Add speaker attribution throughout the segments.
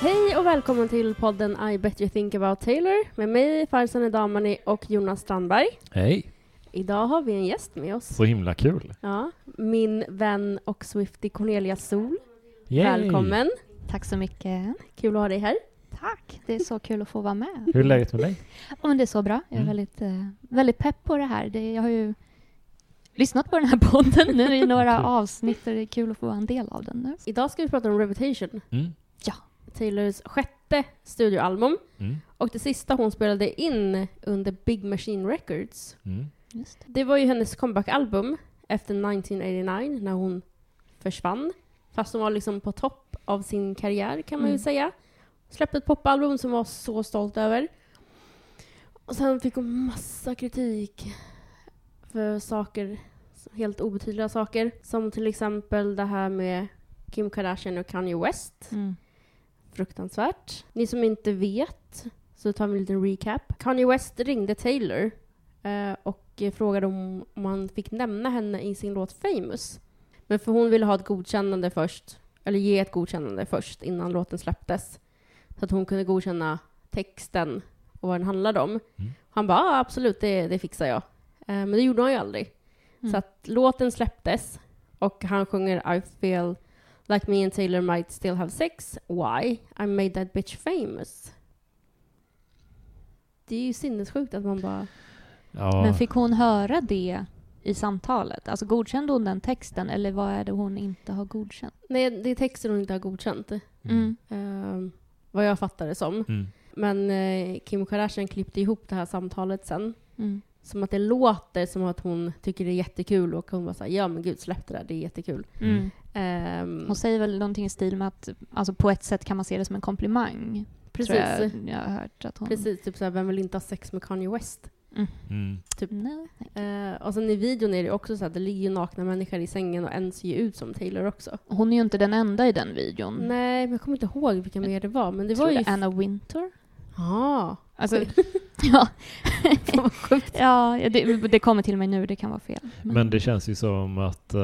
Speaker 1: Hej och välkommen till podden I bet you think about Taylor med mig, Farzaneh Damani och Jonas Strandberg.
Speaker 2: Hej!
Speaker 1: Idag har vi en gäst med oss.
Speaker 2: Så himla kul.
Speaker 1: Ja, min vän och Swiftie Cornelia Sol.
Speaker 2: Yay.
Speaker 1: Välkommen!
Speaker 3: Tack så mycket.
Speaker 1: Kul att ha dig här.
Speaker 3: Tack. Det är så kul att få vara med.
Speaker 2: Hur är läget med dig?
Speaker 3: Ja, men det är så bra. Jag är
Speaker 2: Mm.
Speaker 3: väldigt, eh, väldigt pepp på det här. Det, jag har ju lyssnat på den här podden nu i några avsnitt och det är kul att få vara en del av den nu.
Speaker 1: Idag ska vi prata om Reputation,
Speaker 2: Mm.
Speaker 1: Taylors sjätte studioalbum
Speaker 2: Mm.
Speaker 1: och det sista hon spelade in under Big Machine Records.
Speaker 2: Mm.
Speaker 3: Just det.
Speaker 1: Det var ju hennes comeback-album efter 1989 när hon försvann. Fast hon var liksom på topp av sin karriär kan man ju
Speaker 3: Mm.
Speaker 1: säga. Släppte ett popalbum som hon var så stolt över. Och sen fick hon massa kritik för saker, helt obetydliga saker. Som till exempel det här med Kim Kardashian och Kanye West.
Speaker 3: Mm.
Speaker 1: Fruktansvärt. Ni som inte vet, så tar vi en liten recap. Kanye West ringde Taylor eh, och eh, frågade om, om han fick nämna henne i sin låt Famous. Men för hon ville ha ett godkännande först, eller ge ett godkännande först innan låten släpptes. Så att hon kunde godkänna texten och vad den handlade om.
Speaker 2: Mm.
Speaker 1: Han bara, ah, absolut, det, det fixar jag. Eh, men det gjorde han ju aldrig.
Speaker 3: Mm.
Speaker 1: Så att låten släpptes och han sjunger I feel like me and Taylor might still have sex. Why? I made that bitch famous. Det är ju sinnessjukt att man bara...
Speaker 2: Ja.
Speaker 3: Men fick hon höra det i samtalet? Alltså godkände hon den texten eller vad är det hon inte har godkänt?
Speaker 1: Nej, det är texten hon inte har godkänt.
Speaker 3: Mm.
Speaker 1: ehm, vad jag fattar det som.
Speaker 2: Mm.
Speaker 1: Men eh, Kim Kardashian klippte ihop det här samtalet sen.
Speaker 3: Mm.
Speaker 1: Som att det låter som att hon tycker det är jättekul och hon bara säger ja men gud släpp det där, det är jättekul.
Speaker 3: Mm.
Speaker 1: Ehm,
Speaker 3: Hon säger väl någonting i stil med att alltså på ett sätt kan man se det som en komplimang.
Speaker 1: precis.
Speaker 3: Jag, jag har hört att hon...
Speaker 1: Precis, typ såhär, vem vill inte ha sex med Kanye West?
Speaker 2: Mm.
Speaker 3: Nej.
Speaker 1: Eh, och sen i videon är det också så att det ligger nakna människor i sängen och en ser ju ut som Taylor också.
Speaker 3: Hon är ju inte den enda i den videon.
Speaker 1: Nej, men jag kommer inte ihåg vilka mer det var. Men det
Speaker 3: Mm. Tror
Speaker 1: var ju...
Speaker 3: Anna Winter.
Speaker 1: Ja.
Speaker 3: Alltså, ja. Ja, det, det kommer till mig nu, det kan vara fel.
Speaker 2: Men det känns ju som att eh,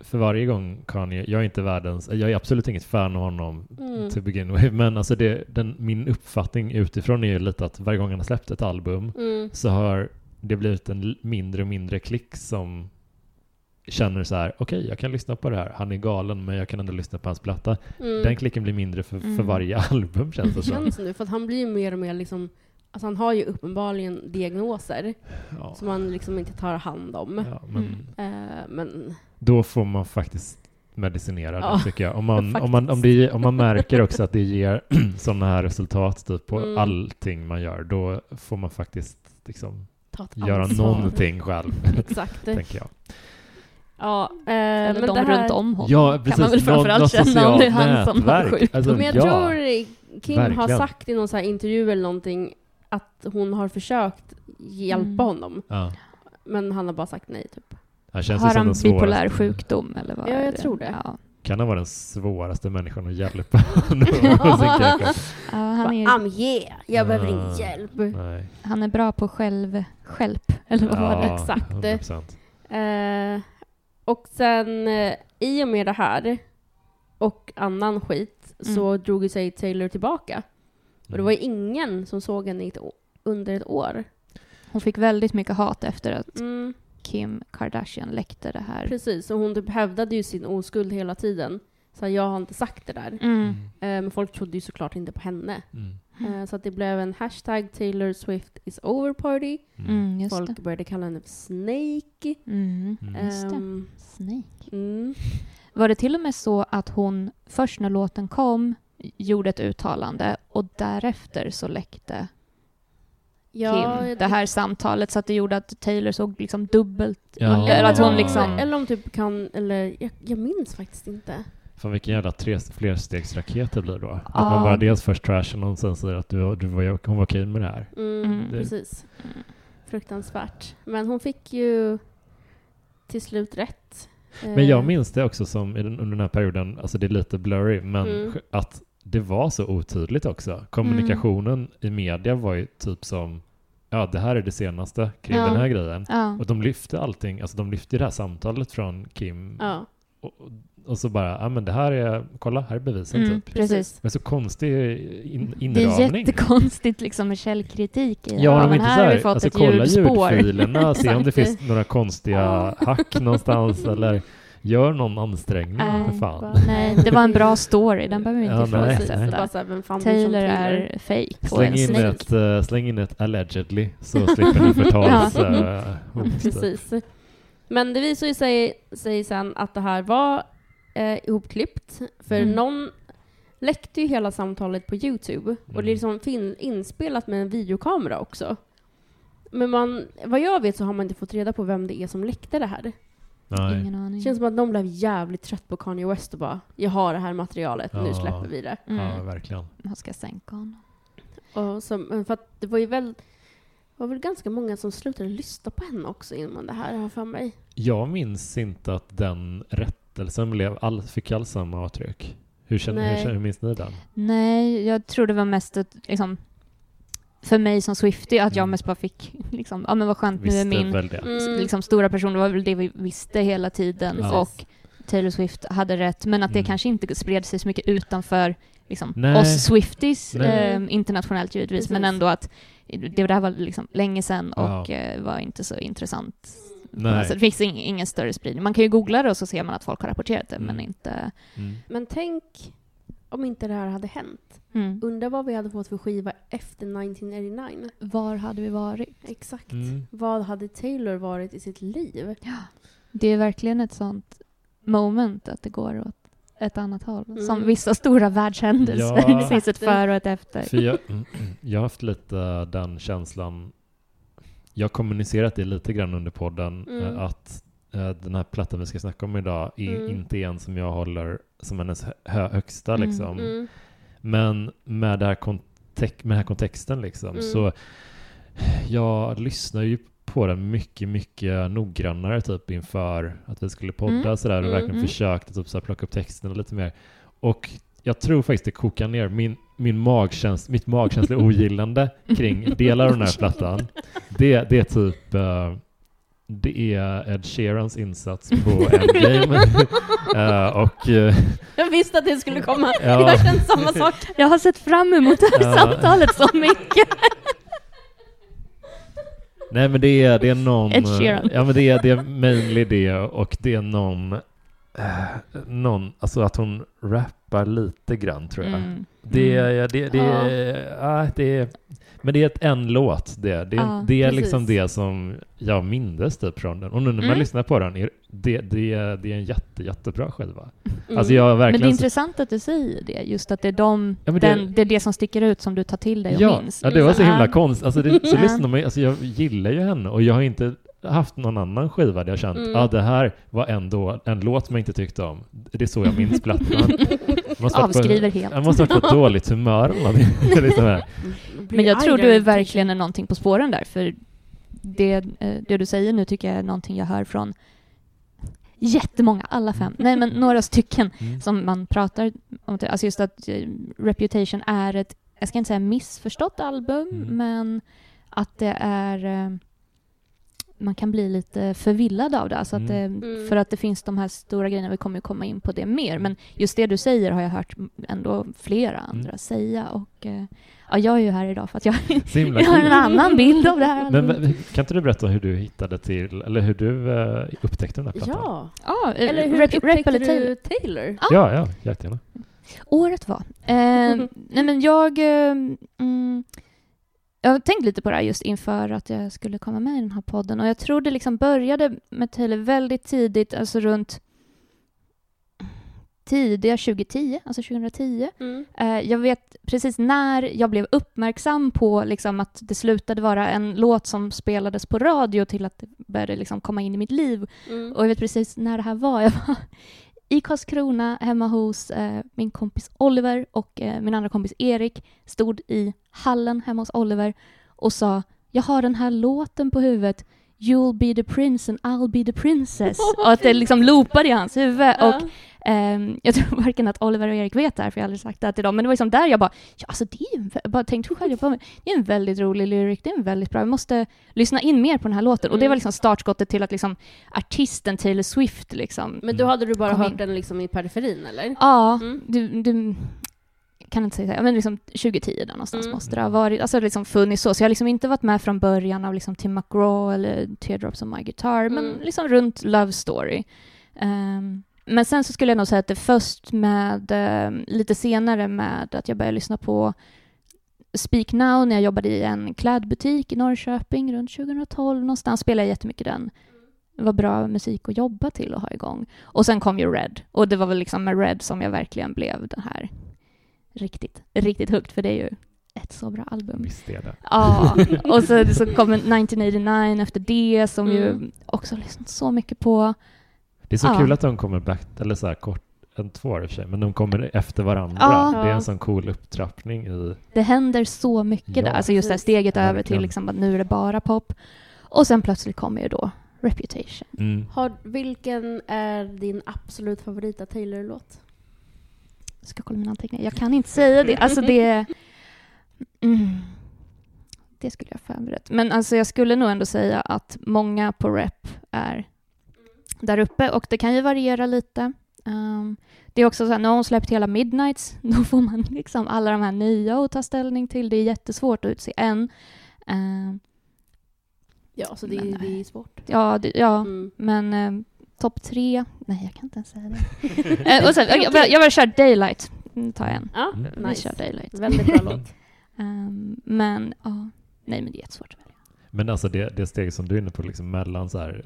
Speaker 2: för varje gång Kanye, jag är inte världens, jag är absolut inget fan av honom
Speaker 1: Mm.
Speaker 2: to begin with, men alltså det, den, min uppfattning utifrån är ju lite att varje gång han har släppt ett album
Speaker 1: Mm.
Speaker 2: så har det blivit en mindre och mindre klick som känner så här, okej, jag kan lyssna på det här. Han är galen, men jag kan ändå lyssna på hans platta.
Speaker 1: Mm.
Speaker 2: Den klicken blir mindre för, för
Speaker 3: Mm.
Speaker 2: varje album känns det
Speaker 1: Det
Speaker 2: som.
Speaker 1: känns nu, för att han blir mer och mer liksom... Alltså han har ju uppenbarligen diagnoser
Speaker 2: Ja.
Speaker 1: som han liksom inte tar hand om.
Speaker 2: Ja, men
Speaker 3: Mm.
Speaker 1: Eh, men
Speaker 2: då får man faktiskt medicinera det,
Speaker 1: Ja,
Speaker 2: tycker jag. Om man, om, man, om, det, om man märker också att det ger sådana här resultat typ, på
Speaker 1: Mm.
Speaker 2: allting man gör, då får man faktiskt liksom, göra någonting själv,
Speaker 1: Exakt.
Speaker 2: tänker jag.
Speaker 1: Ja, eh,
Speaker 3: Eller
Speaker 1: men
Speaker 3: de
Speaker 1: det här...
Speaker 3: runt om honom.
Speaker 2: Ja,
Speaker 3: kan
Speaker 2: precis.
Speaker 3: man väl framförallt känna om det är han som har sjuk.
Speaker 2: Alltså,
Speaker 1: Men jag
Speaker 2: ja,
Speaker 1: tror Kim har
Speaker 2: verkligen.
Speaker 1: sagt i någon så här intervju eller någonting att hon har försökt hjälpa
Speaker 3: Mm.
Speaker 1: honom.
Speaker 2: Ja.
Speaker 1: Men han har bara sagt nej, typ.
Speaker 2: Han känns ju
Speaker 3: Har han bipolär sjukdom eller vad
Speaker 1: Ja, jag
Speaker 3: det?
Speaker 1: tror det.
Speaker 3: Ja.
Speaker 2: Kan han vara den svåraste människan att hjälpa?
Speaker 3: Ja, han, är,
Speaker 1: I'm yeah, jag behöver
Speaker 2: Ah.
Speaker 1: ingen hjälp.
Speaker 2: Nej.
Speaker 3: han är bra på själv, själp, eller vad var det?
Speaker 1: Exakt.
Speaker 2: 100%.
Speaker 1: Eh, och sen eh, i och med det här och annan skit så drog ju sig Taylor tillbaka. Och det var ju ingen som såg henne i ett å- under ett år.
Speaker 3: Hon fick väldigt mycket hat efter att
Speaker 1: Mm,
Speaker 3: Kim Kardashian läckte det här.
Speaker 1: precis, och hon typ hävdade ju sin oskuld hela tiden. Så jag har inte sagt det där.
Speaker 3: Mm.
Speaker 1: Eh, men folk trodde ju såklart inte på henne.
Speaker 2: Mm.
Speaker 1: Eh, så att det blev en hashtag Taylor Swift is over party.
Speaker 2: Mm.
Speaker 3: Mm, just
Speaker 1: Folk
Speaker 3: det.
Speaker 1: började kalla henne för Snake.
Speaker 3: Mm.
Speaker 2: Mm.
Speaker 3: Just det.
Speaker 1: Ehm,
Speaker 3: Snake.
Speaker 1: mm.
Speaker 3: Var det till och med så att hon först när låten kom gjorde ett uttalande och därefter så läckte
Speaker 1: Ja,
Speaker 3: Kim
Speaker 1: det-
Speaker 3: det här samtalet så att det gjorde att Taylor såg liksom dubbelt
Speaker 2: Ja.
Speaker 3: eller att hon liksom
Speaker 1: Eller om typ kan, eller jag, jag minns faktiskt inte.
Speaker 2: Fan vilken jävla tre, flerstegsraket det blir då. Att
Speaker 3: Ja.
Speaker 2: man bara dels först trashar och sen säger att du, du var, hon var okej med det här.
Speaker 1: Mm,
Speaker 3: Mm.
Speaker 2: Det-
Speaker 1: Precis.
Speaker 3: Mm.
Speaker 1: Fruktansvärt. Men hon fick ju till slut rätt.
Speaker 2: Men jag
Speaker 1: Eh,
Speaker 2: minns det också som under den här perioden, alltså det är lite blurry, men
Speaker 1: Mm.
Speaker 2: att det var så otydligt också. Kommunikationen i media var ju typ som, ja det här är det senaste kring
Speaker 1: Ja.
Speaker 2: den här grejen.
Speaker 3: Ja.
Speaker 2: Och de lyfte allting, alltså de lyfte det här samtalet från Kim
Speaker 1: Ja.
Speaker 2: och, och så bara, ja men det här är, kolla, här är bevisen
Speaker 3: Mm,
Speaker 2: typ.
Speaker 3: precis.
Speaker 2: Men så konstig in,
Speaker 3: Det är
Speaker 2: inramning.
Speaker 3: jättekonstigt liksom med källkritik i det.
Speaker 2: Ja, är
Speaker 3: men
Speaker 2: inte
Speaker 3: här
Speaker 2: så
Speaker 3: har
Speaker 2: här,
Speaker 3: vi fått
Speaker 2: alltså
Speaker 3: ett
Speaker 2: kolla
Speaker 3: ljudspår.
Speaker 2: ljudfilerna, se om det finns några konstiga hack någonstans eller gör någon ansträngning
Speaker 3: Nej,
Speaker 2: för fan.
Speaker 1: bara-
Speaker 3: Nej, det var en bra story, den behöver vi inte
Speaker 2: Ja,
Speaker 3: ifrågasätta. Taylor är fake och
Speaker 2: Släng
Speaker 3: en
Speaker 2: in,
Speaker 3: snake.
Speaker 2: ett, eh, släng in ett allegedly så slipper ni förtals
Speaker 3: Ja.
Speaker 2: uh, typ.
Speaker 1: Precis. Men det visar ju sig, sig sen att det här var eh, ihopklippt, för
Speaker 3: Mm.
Speaker 1: någon läckte ju hela samtalet på Youtube, och det är
Speaker 2: Mm.
Speaker 1: liksom fin- inspelat med en videokamera också. Men man, vad jag vet så har man inte fått reda på vem det är som läckte det här.
Speaker 2: Nej.
Speaker 3: Ingen aning.
Speaker 1: Det känns som att någon blev jävligt trött på Kanye West och bara ”Jag har det här materialet, nu
Speaker 2: Ja.
Speaker 1: släpper vi det”.
Speaker 2: Ja,
Speaker 3: Mm.
Speaker 2: verkligen.
Speaker 3: Man ska sänka honom.
Speaker 1: Och så, för att det var ju väl, var väl ganska många som slutade lyssna på henne också innan det här, har för mig.
Speaker 2: Jag minns inte att den rättelsen blev all, fick alls samma avtryck. Hur, känner, hur, hur minns ni den?
Speaker 3: Nej, jag tror det var mest ett, liksom, för mig som Swiftie, att jag
Speaker 2: Mm.
Speaker 3: mest bara fick, liksom, ja men vad skönt, nu
Speaker 2: Visste
Speaker 3: är min.
Speaker 1: Mm.
Speaker 3: liksom, stora person, det var väl det vi visste hela tiden.
Speaker 2: Ja.
Speaker 3: Och Taylor Swift hade rätt, men att det
Speaker 2: Mm.
Speaker 3: kanske inte spred sig så mycket utanför liksom,
Speaker 2: Nej.
Speaker 3: oss Swifties, eh, internationellt givetvis, men ändå att det där var liksom länge sedan
Speaker 2: Ja.
Speaker 3: och eh, var inte så intressant.
Speaker 2: Nej.
Speaker 3: Alltså, det finns ing, ingen större spridning. Man kan ju googla det och så ser man att folk har rapporterat det, men
Speaker 2: Mm.
Speaker 3: inte...
Speaker 2: Mm.
Speaker 1: Men tänk om inte det här hade hänt.
Speaker 3: Mm.
Speaker 1: Undrar vad vi hade fått för skiva efter 1989?
Speaker 3: Var hade vi varit?
Speaker 1: Exakt.
Speaker 2: Mm.
Speaker 1: Vad hade Taylor varit i sitt liv?
Speaker 3: Det är verkligen ett sånt moment att det går åt ett annat håll.
Speaker 1: Mm.
Speaker 3: Som vissa stora världshändelser.
Speaker 2: Ja.
Speaker 3: det finns ett före och ett efter.
Speaker 2: För jag, jag har haft lite den känslan. Jag kommunicerat det lite grann under podden
Speaker 1: Mm.
Speaker 2: eh, att eh, den här plattan vi ska snacka om idag är
Speaker 1: Mm.
Speaker 2: inte en som jag håller som hennes hö högsta
Speaker 3: Mm.
Speaker 2: liksom.
Speaker 1: Mm.
Speaker 2: Men med, det här kontek- med den här kontexten liksom
Speaker 1: Mm.
Speaker 2: så jag lyssnar ju på den mycket, mycket noggrannare typ inför att vi skulle podda
Speaker 3: Mm.
Speaker 2: sådär och
Speaker 1: Mm.
Speaker 2: verkligen
Speaker 3: Mm.
Speaker 2: försökte typ såhär plocka upp texterna lite mer. Och jag tror faktiskt det kokar ner min, min magkäns mitt magkänsliga ogillande kring delar av den här plattan. Det, det är typ eh, det är Ed Sheerans insats på Endgame. Eh, och eh,
Speaker 1: Jag visste att det skulle komma.
Speaker 2: Ja.
Speaker 1: Jag kände samma sak.
Speaker 3: Jag har sett fram emot det här samtalet så mycket.
Speaker 2: Nej men det är, det är någon...
Speaker 3: Ed Sheeran.
Speaker 2: Ja men det är, det är mainly det och det är någon... eh, någon, alltså att hon rappar lite grann tror jag.
Speaker 3: Mm.
Speaker 2: Det,
Speaker 3: Mm.
Speaker 2: är- det, det,
Speaker 1: Ja.
Speaker 2: ja. det är, men det är ett en låt det. Det, är-
Speaker 3: Ja,
Speaker 2: det är
Speaker 1: precis.
Speaker 2: liksom det som jag mindes typ från den. Och nu när man
Speaker 3: Mm.
Speaker 2: lyssnar på den, är det, det, är, det är en jätte, jättebra skiva.
Speaker 1: Mm.
Speaker 2: Alltså jag har
Speaker 3: Men det är
Speaker 2: verkligen...
Speaker 3: intressant att du säger det, just att det är, de,
Speaker 2: Ja, det-
Speaker 3: den, det är det som sticker ut som du tar till dig och
Speaker 2: ja,
Speaker 3: minns.
Speaker 2: ja, det var så
Speaker 3: Ja.
Speaker 2: himla konstigt. Alltså det, så lyssnar man alltså jag gillar ju henne och jag har inte haft någon annan skiva där jag känt
Speaker 1: Mm.
Speaker 2: ja det här var ändå en låt jag inte tyckte om. Det är så jag minns plattan.
Speaker 3: Avskriver
Speaker 2: på,
Speaker 3: helt.
Speaker 2: Jag måste ha varit på dåligt humör liksom här.
Speaker 3: Men jag tror du är verkligen är någonting på spåren där, för det, eh, det du säger nu tycker jag är någonting jag hör från jättemånga, alla fem, nej men några stycken
Speaker 2: Mm.
Speaker 3: som man pratar om. Alltså just att eh, Reputation är ett, jag ska inte säga missförstått album,
Speaker 2: Mm.
Speaker 3: men att det är eh, man kan bli lite förvillad av det. Alltså att det
Speaker 2: Mm.
Speaker 1: Mm.
Speaker 3: För att det finns de här stora grejerna, vi kommer ju komma in på det mer. Men just det du säger har jag hört ändå flera andra
Speaker 2: Mm.
Speaker 3: säga. Och eh, ja, jag är ju här idag för att jag, jag har en annan bild av det här.
Speaker 2: Men, men kan inte du berätta hur du hittade till, eller hur du eh, upptäckte den här plattan?
Speaker 1: Ja.
Speaker 3: eh,
Speaker 1: Eller hur
Speaker 3: rep,
Speaker 1: upptäckte
Speaker 3: rep eller
Speaker 1: du
Speaker 3: Taylor.
Speaker 1: Taylor?
Speaker 2: Ja, ja, jättegärna.
Speaker 3: Året var. Eh, nej men jag... Eh, mm, jag har tänkt lite på det här just inför att jag skulle komma med i den här podden och jag tror det liksom började med Taylor väldigt tidigt, alltså runt tidiga 2010, alltså 2010.
Speaker 1: Mm.
Speaker 3: Eh, jag vet precis när jag blev uppmärksam på liksom att det slutade vara en låt som spelades på radio till att det började liksom komma in i mitt liv.
Speaker 1: Mm.
Speaker 3: Och jag vet precis när det här var. Jag var i Karlskrona hemma hos eh, min kompis Oliver och eh, min andra kompis Erik. Stod i hallen hemma hos Oliver och sa jag har den här låten på huvudet You'll be the prince and I'll be the princess. Och att det liksom loopade i hans huvud.
Speaker 1: Ja.
Speaker 3: Och Ehm, jag tror varken att Oliver och Erik vet det här, för jag har aldrig sagt det här till dem, men det var liksom där jag bara, ja alltså det är ju, bara tänkte själv, jag bara, det är en väldigt rolig lyrik, det är en väldigt bra, vi måste lyssna in mer på den här låten. Och det var liksom startskottet till att liksom artisten Taylor Swift liksom,
Speaker 1: Men då hade du bara hört
Speaker 3: in.
Speaker 1: den liksom i periferin eller?
Speaker 3: ja,
Speaker 1: Mm.
Speaker 3: du, du kan inte säga, men liksom 2010 där någonstans
Speaker 1: Mm.
Speaker 3: måste det ha varit, alltså liksom funnits så, så jag har liksom inte varit med från början av liksom Tim McGraw eller Teardrops on my guitar, men
Speaker 1: Mm.
Speaker 3: liksom runt Love Story. Ehm, men sen så skulle jag nog säga att det först med, ehm, lite senare med att jag började lyssna på Speak Now när jag jobbade i en klädbutik i Norrköping runt 2012 någonstans spelade jag jättemycket den. Det var bra musik att jobba till och ha igång. Och sen kom ju Red. Och det var väl liksom med Red som jag verkligen blev den här riktigt, riktigt högt för det är ju ett så bra album.
Speaker 2: Visst är det.
Speaker 3: Ja, och så, så kom 1989 efter det som
Speaker 1: Mm.
Speaker 3: ju också har lyssnat så mycket på.
Speaker 2: Det är så
Speaker 3: Ja.
Speaker 2: kul att de kommer back, eller så här kort, en två år i och för sig, men de kommer efter varandra.
Speaker 3: Ja.
Speaker 2: Det är en sån cool upptrappning i...
Speaker 3: Det händer så mycket
Speaker 2: Ja,
Speaker 3: där. Alltså just det här steget över till
Speaker 2: Verkligen.
Speaker 3: liksom att nu är det bara pop. Och sen plötsligt kommer ju då Reputation.
Speaker 2: Mm.
Speaker 1: Har, vilken är din absolut favorita Taylor-låt?
Speaker 3: Jag ska kolla mina anteckningar. Jag kan inte säga det. Alltså det... Mm, det skulle jag förberett. Men alltså jag skulle nog ändå säga att många på rep är där uppe och det kan ju variera lite. Um, det är också så här, nu har hon släppt hela Midnights, då får man liksom alla de här nya att ta ställning till. Det är jättesvårt att utse en. Um,
Speaker 1: Ja, så det,
Speaker 3: Men,
Speaker 1: det är svårt.
Speaker 3: ja, det, ja,
Speaker 1: Mm.
Speaker 3: men um, topp tre? Nej, jag kan inte ens säga det. Eh, och sen, jag, jag, jag vill köra Daylight. Mm, tar jag en.
Speaker 1: Ja,
Speaker 2: Mm.
Speaker 3: Vi
Speaker 1: nice.
Speaker 3: kör Daylight.
Speaker 1: Väldigt bra låt.
Speaker 3: Ehm, men ja, nej men det är jättesvårt att välja.
Speaker 2: Men alltså det, det steg som du är inne på, liksom mellan så här,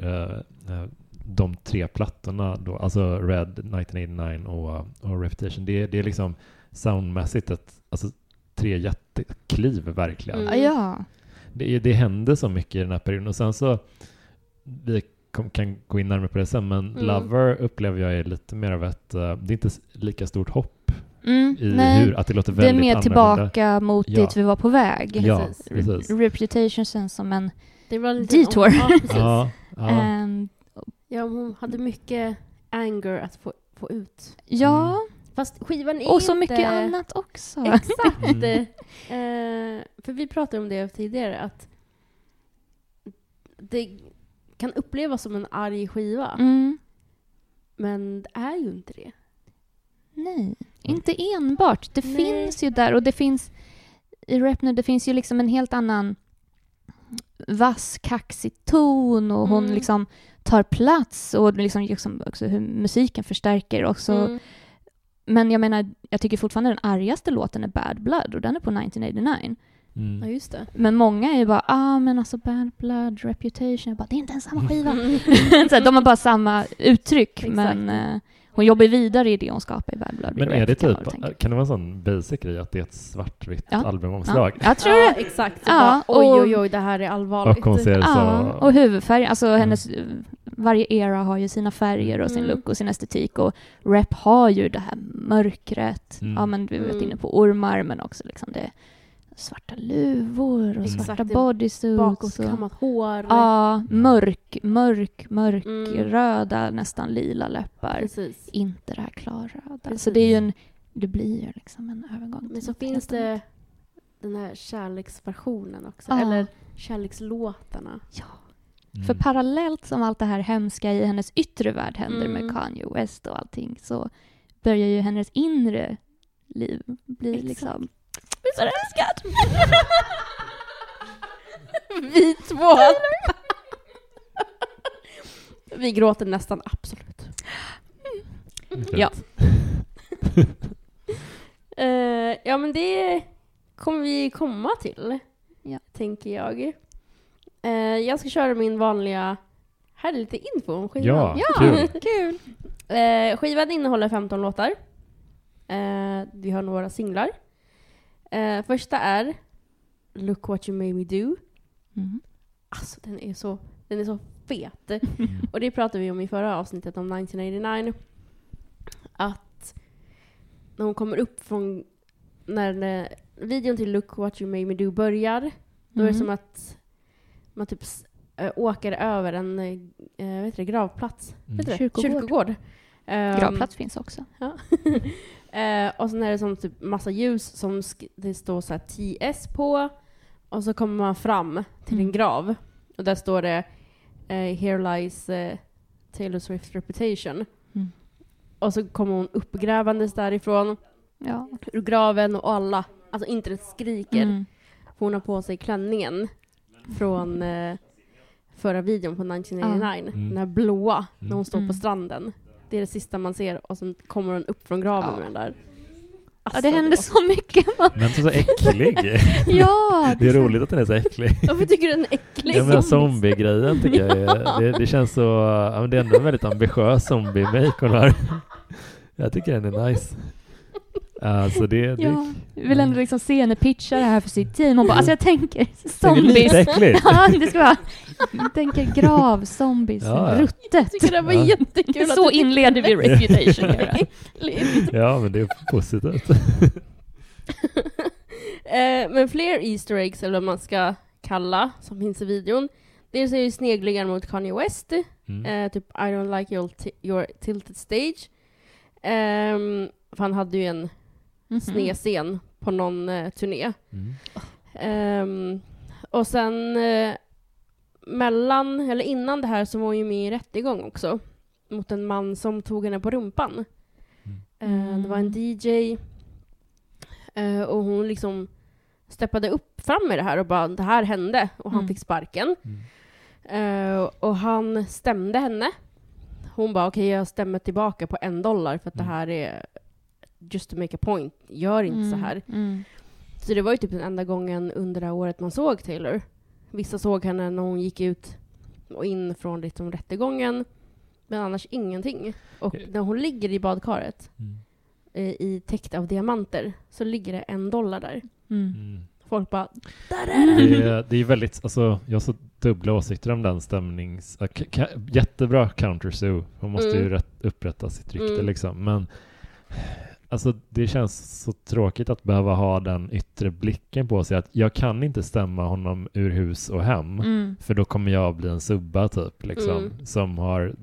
Speaker 2: eh, de tre plattorna, då, alltså Red, 1989 och, och Reputation, det, det är liksom soundmässigt ett, alltså, tre jättekliv verkligen.
Speaker 1: Mm.
Speaker 3: Ja,
Speaker 2: Det, det händer så mycket i den här perioden. Och sen så, vi kom, kan gå in närmare på det sen, men
Speaker 1: Mm.
Speaker 2: Lover upplever jag är lite mer av ett, eh, det är inte lika stort hopp
Speaker 3: mm,
Speaker 2: i
Speaker 3: nej.
Speaker 2: hur, att det låter
Speaker 3: det är
Speaker 2: väldigt
Speaker 3: mer
Speaker 2: annorlunda.
Speaker 3: tillbaka mot
Speaker 2: Ja.
Speaker 3: dit vi var på väg.
Speaker 2: Ja,
Speaker 1: Precis.
Speaker 3: Reputation känns som en...
Speaker 1: Det var lite
Speaker 3: Detour.
Speaker 1: Ja, precis.
Speaker 2: Ja, ja.
Speaker 3: ehm,
Speaker 1: Ja, hon hade mycket anger att få, få ut.
Speaker 3: ja,
Speaker 1: Fast skivan är
Speaker 3: och så
Speaker 1: inte...
Speaker 3: mycket annat också.
Speaker 1: Exakt.
Speaker 2: Mm.
Speaker 1: Eh, för vi pratade om det tidigare, att det kan upplevas som en arg skiva,
Speaker 3: Mm,
Speaker 1: men det är ju inte det.
Speaker 3: nej, inte enbart. Det
Speaker 1: Nej.
Speaker 3: finns ju där och det finns i rap nu, det finns ju liksom en helt annan vass, kaxig ton och hon
Speaker 1: Mm.
Speaker 3: liksom tar plats och liksom, liksom också hur musiken förstärker också.
Speaker 1: Mm.
Speaker 3: Men jag menar, jag tycker fortfarande den argaste låten är Bad Blood och den är på 1989.
Speaker 1: Ja,
Speaker 2: Mm.
Speaker 1: just det.
Speaker 3: Men många är ju bara, ah men alltså Bad Blood, Reputation, jag bara, det är inte ens samma skiva.
Speaker 1: Mm.
Speaker 3: så här, de har bara samma uttryck,
Speaker 1: Exakt.
Speaker 3: men eh, hon jobbar vidare i det hon skapar i Bad Blood.
Speaker 2: Men är det typ, kan det vara en sån basic grej att det är ett svartvitt
Speaker 3: Ja.
Speaker 2: albumomslag?
Speaker 3: Ja, jag tror
Speaker 1: ja,
Speaker 3: det.
Speaker 1: exakt. Så
Speaker 3: Ja,
Speaker 1: bara, oj,
Speaker 3: och-
Speaker 1: oj, oj, det här är allvarligt.
Speaker 2: Och hon ser
Speaker 3: Ja,
Speaker 2: så...
Speaker 3: och huvudfärg, alltså hennes, varje era har ju sina färger och sin
Speaker 1: Mm.
Speaker 3: look och sin estetik och rap har ju det här mörkret,
Speaker 2: Mm.
Speaker 3: ja men vi har varit
Speaker 1: Mm.
Speaker 3: inne på ormar men också liksom det svarta luvor och
Speaker 1: Exakt,
Speaker 3: svarta bodysuits. och,
Speaker 1: Bakåtkammat hår.
Speaker 3: ja, mörk, mörk, mörk,
Speaker 1: Mm.
Speaker 3: röda, nästan lila läppar.
Speaker 1: Precis.
Speaker 3: Inte det här klarröda.
Speaker 1: Precis.
Speaker 3: Så det är ju en, det blir ju liksom en övergång.
Speaker 1: Men så finns det
Speaker 3: annat.
Speaker 1: den här kärleksversionen också.
Speaker 3: Ja.
Speaker 1: Eller kärlekslåtarna.
Speaker 3: Ja.
Speaker 2: Mm.
Speaker 3: För parallellt som allt det här hemska i hennes yttre värld händer
Speaker 1: Mm.
Speaker 3: med Kanye West och allting så börjar ju hennes inre liv bli
Speaker 1: Exakt.
Speaker 3: liksom... Är det älskad?
Speaker 1: Vi två. Vi gråter nästan absolut. Ja. Eh, ja, men det kommer vi komma till,
Speaker 3: Ja.
Speaker 1: tänker jag. Eh, jag ska köra min vanliga... Här är lite info om skivan.
Speaker 2: Ja,
Speaker 3: Ja,
Speaker 2: kul.
Speaker 3: kul.
Speaker 1: Eh, skivan innehåller 15 låtar. Vi har några singlar. Eh, första är Look what you made me do.
Speaker 3: Mm.
Speaker 1: Alltså den är så, den är så fet. Och det pratade vi om i förra avsnittet om 1989. Att när hon kommer upp från, när eh, videon till Look what you made me do börjar, då är det
Speaker 3: Mm.
Speaker 1: som att man typ äh, åker över en äh, vet du, det, gravplats.
Speaker 2: Mm.
Speaker 1: Vet det?
Speaker 3: Kyrkogård.
Speaker 1: Kyrkogård. Ehm,
Speaker 3: Gravplats finns också.
Speaker 1: eh, och sen är det som typ massa ljus som sk- det står så här TS på. Och så kommer man fram till
Speaker 3: Mm.
Speaker 1: en grav. Och där står det eh, Here lies eh, Taylor Swift's reputation.
Speaker 3: Mm.
Speaker 1: Och så kommer hon uppgrävandes därifrån,
Speaker 3: Ja.
Speaker 1: ur graven och alla, alltså internet skriker.
Speaker 3: Mm.
Speaker 1: För hon har på sig klänningen från eh, förra videon på 1989.
Speaker 2: Mm.
Speaker 1: Den här blåa, när hon står
Speaker 3: Mm.
Speaker 1: på stranden. Det är det sista man ser och sen kommer hon upp från graven
Speaker 3: Ja.
Speaker 1: med den där.
Speaker 3: Ja,
Speaker 1: Alltså,
Speaker 3: det händer
Speaker 1: var-
Speaker 3: så mycket.
Speaker 2: Men så äcklig.
Speaker 3: ja!
Speaker 2: Det är roligt att den är så äcklig.
Speaker 1: Varför tycker du den är äcklig?
Speaker 2: Ja men zombie-grejen tycker jag är, det, det känns så, ja, men det är ändå en väldigt ambitiös zombie-make hon har. Jag tycker den är nice. Alltså det, det,
Speaker 3: Ja, jag vill ändå liksom se henne pitcha det här för sitt team. Hon bara, alltså jag tänker
Speaker 2: det är lite
Speaker 3: zombies.
Speaker 2: äckligt.
Speaker 3: Ja, det ska vara. Jag tänker grav, zombies,
Speaker 2: Ja, ja.
Speaker 1: Jag
Speaker 3: ruttet.
Speaker 1: tycker det var
Speaker 2: Ja.
Speaker 1: jättekul.
Speaker 3: Så inleder vi Reputation.
Speaker 2: Ja men det är positivt.
Speaker 1: eh, Men fler Easter eggs, eller vad man ska kalla, som finns i videon. Dels är det sneglingar mot Kanye West,
Speaker 2: Mm.
Speaker 1: eh, typ I don't like your, your tilted stage. Ehm, för han hade ju en
Speaker 3: Mhm.
Speaker 1: snedscen på någon eh, turné.
Speaker 2: Mm.
Speaker 1: Ehm, och sen eh, mellan, eller innan det här så var hon ju med i rättegång också. Mot en man som tog henne på rumpan. Eh, det var en
Speaker 3: Mm.
Speaker 1: DJ. eh, och hon liksom steppade upp fram med det här och bara det här hände. Och han
Speaker 3: Mm.
Speaker 1: fick sparken.
Speaker 2: Mm.
Speaker 1: Eh, och han stämde henne. Hon bara okej jag stämmer tillbaka på en dollar för att
Speaker 2: Mm.
Speaker 1: det här är just to make a point. Gör inte så här.
Speaker 3: Mm.
Speaker 1: Så det var ju typ den enda gången under det här året man såg Taylor. Vissa såg henne när hon gick ut och in från liksom rättegången. Men annars ingenting. Och
Speaker 2: Eh.
Speaker 1: när hon ligger i badkaret
Speaker 2: Mm.
Speaker 1: eh, i täckt av diamanter så ligger det en dollar där.
Speaker 3: Mm.
Speaker 2: Mm.
Speaker 1: Folk bara där är den!
Speaker 2: Det, är, det är väldigt, alltså jag har så dubbla åsikter om den stämnings... äh, ka- ka- jättebra counter Sue. Hon måste ju
Speaker 1: Mm.
Speaker 2: rätt, upprätta sitt rykte
Speaker 1: Mm.
Speaker 2: liksom. Men alltså det känns så tråkigt att behöva ha den yttre blicken på sig att jag kan inte stämma honom ur hus och hem.
Speaker 3: Mm.
Speaker 2: För då kommer jag bli en subba typ, liksom,
Speaker 1: Mm.
Speaker 2: som har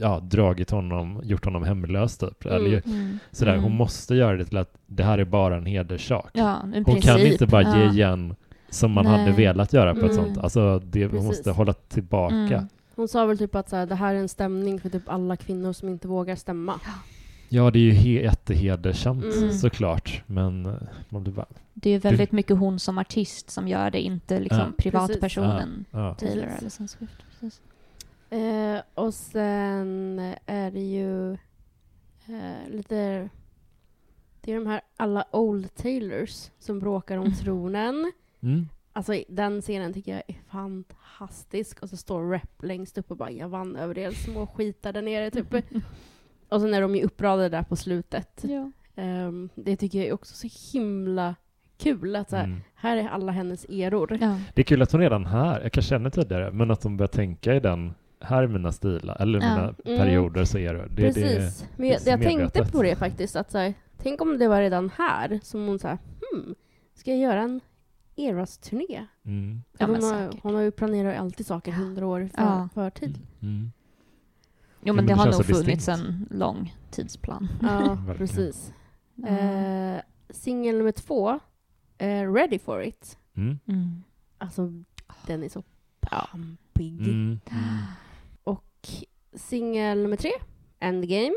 Speaker 2: ja, dragit honom, gjort honom hemlös typ. Eller, ju-
Speaker 3: Mm.
Speaker 2: sådär.
Speaker 3: Mm.
Speaker 2: Hon måste göra det till att det här är bara en hederssak.
Speaker 3: Ja, en
Speaker 2: Hon
Speaker 3: princip.
Speaker 2: kan inte bara ge
Speaker 3: Ja.
Speaker 2: igen som man
Speaker 3: Nej.
Speaker 2: hade velat göra på ett
Speaker 1: Mm.
Speaker 2: sånt. Alltså det, hon måste hålla tillbaka.
Speaker 3: Mm.
Speaker 1: Hon sa väl typ att så här, det här är en stämning för typ alla kvinnor som inte vågar stämma.
Speaker 2: Ja, det är ju he- jättehedersamt
Speaker 1: Mm.
Speaker 2: såklart. Men eh, man blir bara...
Speaker 3: Det är väldigt mycket hon som artist som gör det, inte liksom
Speaker 2: Ja.
Speaker 3: privatpersonen
Speaker 2: Ja.
Speaker 3: Taylor
Speaker 1: Precis.
Speaker 3: eller Sam Swift. Precis.
Speaker 1: Eh, och sen är det ju eh, lite... Det är de här alla old Taylors som bråkar om tronen.
Speaker 2: Mm.
Speaker 1: Alltså den scenen tycker jag är fantastisk. Och så står Rep längst upp och bara jag vann över er små skitar där nere typ. och sen är de ju uppradade där på slutet.
Speaker 3: Ja.
Speaker 1: Ehm, det tycker jag är också så himla kul. Att så här,
Speaker 2: Mm.
Speaker 1: här är alla hennes eror.
Speaker 3: Ja.
Speaker 2: Det är kul att hon redan här, jag kanske känner tidigare, men att hon börjar tänka i den, här är mina stilar, eller
Speaker 3: Ja.
Speaker 2: mina
Speaker 1: Mm.
Speaker 2: perioder så är det. det, det
Speaker 1: Precis. Men jag,
Speaker 2: det
Speaker 1: jag tänkte på det faktiskt. Att så här, tänk om det var redan här som hon sa hmm, ska jag göra en Eras-turné?
Speaker 2: mm.
Speaker 3: Ja,
Speaker 1: hon,
Speaker 3: men
Speaker 1: har,
Speaker 3: säkert.
Speaker 1: hon har ju planerat alltid saker hundra år för,
Speaker 3: Ja.
Speaker 1: förtid.
Speaker 2: Mm.
Speaker 3: Jo, men det
Speaker 2: det
Speaker 3: har nog
Speaker 2: så
Speaker 3: funnits
Speaker 2: distinkt.
Speaker 3: en lång tidsplan.
Speaker 1: Ja, precis.
Speaker 3: Eh,
Speaker 1: Eh, Singel nummer två, eh, Ready for it.
Speaker 2: Mm.
Speaker 3: mm.
Speaker 1: Alltså, den är så pampig.
Speaker 2: Mm.
Speaker 1: Och singel nummer tre, Endgame.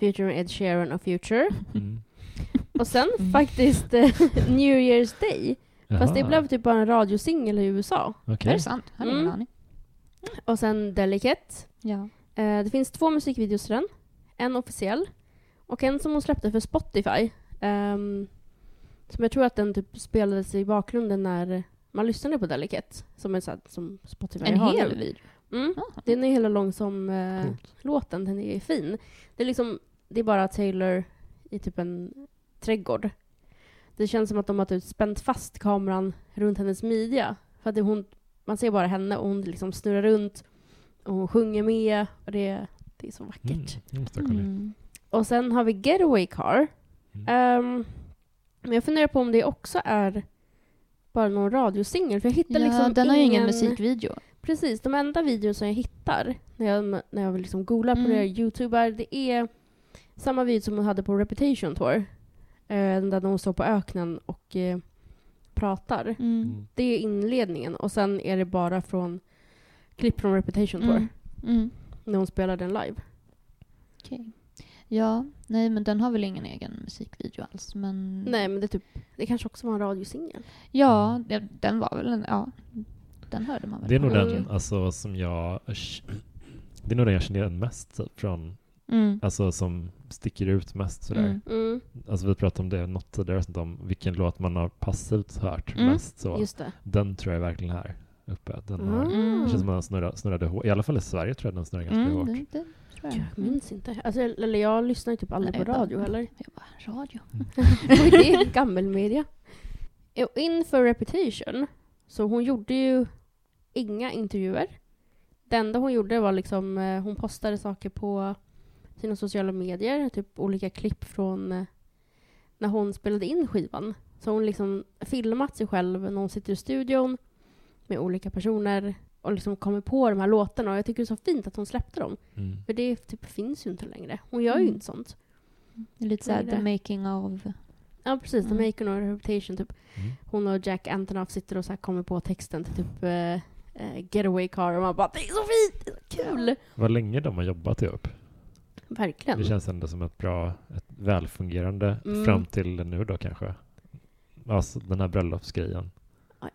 Speaker 1: Featuring Ed Sheeran och Future.
Speaker 2: Mm.
Speaker 1: Och sen
Speaker 3: Mm.
Speaker 1: faktiskt eh, New Year's Day. Fast det
Speaker 2: Jaha,
Speaker 1: blev typ bara en radiosingel i USA.
Speaker 2: okej.
Speaker 3: Är det sant? Jag har ingen
Speaker 1: Mm.
Speaker 3: aning.
Speaker 1: Och sen Delicate.
Speaker 3: Ja.
Speaker 1: Eh, det finns två musikvideos till den. En officiell och en som hon släppte för Spotify. Ehm, som jag tror att den typ spelades i bakgrunden när man lyssnade på Delicate. Som är så här, som Spotify
Speaker 3: En
Speaker 1: har
Speaker 3: hel
Speaker 1: nu.
Speaker 3: video?
Speaker 1: Mm.
Speaker 3: Jaha.
Speaker 1: Den är hela lång som eh, låten. Den är fin. Det är liksom, det är bara Taylor i typ en trädgård. Det känns som att de har typ spänt fast kameran runt hennes midja. För att det, hon, man ser bara henne och hon liksom snurrar runt och hon sjunger med och det, det är så
Speaker 2: Mm.
Speaker 1: vackert.
Speaker 2: in.
Speaker 3: Mm.
Speaker 1: Och sen har vi Getaway Car.
Speaker 2: Mm.
Speaker 1: Ehm, men jag funderar på om det också är bara någon radiosingel. För jag hittar
Speaker 3: Ja,
Speaker 1: liksom
Speaker 3: den har ju ingen
Speaker 1: ingen
Speaker 3: musikvideo.
Speaker 1: Precis, de enda videor som jag hittar när jag, när jag liksom googlar på
Speaker 3: Mm.
Speaker 1: det, youtubar, det är samma video som hon hade på Reputation Tour. Eh, där hon står på öknen och eh, pratar.
Speaker 3: Mm.
Speaker 2: Mm.
Speaker 1: Det är inledningen och sen är det bara från klipp från Reputation Tour.
Speaker 3: Mm. Mm.
Speaker 1: När hon spelar den live.
Speaker 3: Okej. Ja, nej men den har väl ingen egen musikvideo alls men...
Speaker 1: Nej men det, typ, det kanske också var en radiosingel.
Speaker 3: Ja, det, den var väl en, ja. Den hörde man väl
Speaker 2: Det är nog den alltså, som jag... Det är nog den jag känner igen mest typ, från,
Speaker 3: Mm.
Speaker 2: alltså som sticker ut mest sådär.
Speaker 3: Mm.
Speaker 1: Mm,
Speaker 2: Alltså vi pratade om det något tidigare, om vilken låt man har passivt hört
Speaker 3: Mm.
Speaker 2: mest. Så.
Speaker 1: just det.
Speaker 2: Den tror jag är verkligen här uppe. Den har,
Speaker 1: Mm.
Speaker 2: Det känns som att den snurrade, snurrade hårt. I alla fall i Sverige tror jag den snurrar ganska
Speaker 3: Mm,
Speaker 2: hårt.
Speaker 3: det, det jag.
Speaker 1: Jag minns inte. Alltså, eller jag lyssnar ju typ aldrig
Speaker 3: Nej,
Speaker 1: på radio heller.
Speaker 3: Jag bara, radio?
Speaker 1: Oj, det är gammelmedia. Och Inför Reputation, så hon gjorde ju inga intervjuer. Det enda hon gjorde var liksom, eh, hon postade saker på sina sociala medier, typ olika klipp från eh, när hon spelade in skivan. Så hon liksom filmat sig själv när hon sitter i studion med olika personer och liksom kommer på de här låtarna. Och jag tycker det är så fint att hon släppte dem.
Speaker 2: Mm.
Speaker 1: För det typ finns ju inte längre. Hon gör ju
Speaker 3: Mm.
Speaker 1: inte sånt.
Speaker 3: Det är lite såhär the making of...
Speaker 1: Ja, precis.
Speaker 3: Mm.
Speaker 1: The Making of Reputation, typ.
Speaker 2: Mm.
Speaker 1: Hon och Jack Antonoff sitter och så här kommer på texten till typ eh, eh, Getaway Car och man bara det är så fint, det är så kul!
Speaker 2: Vad länge de har jobbat ihop.
Speaker 1: Verkligen.
Speaker 2: Det känns ändå som ett bra, ett välfungerande
Speaker 1: Mm.
Speaker 2: fram till nu då kanske. Alltså den här bröllopsgrejen.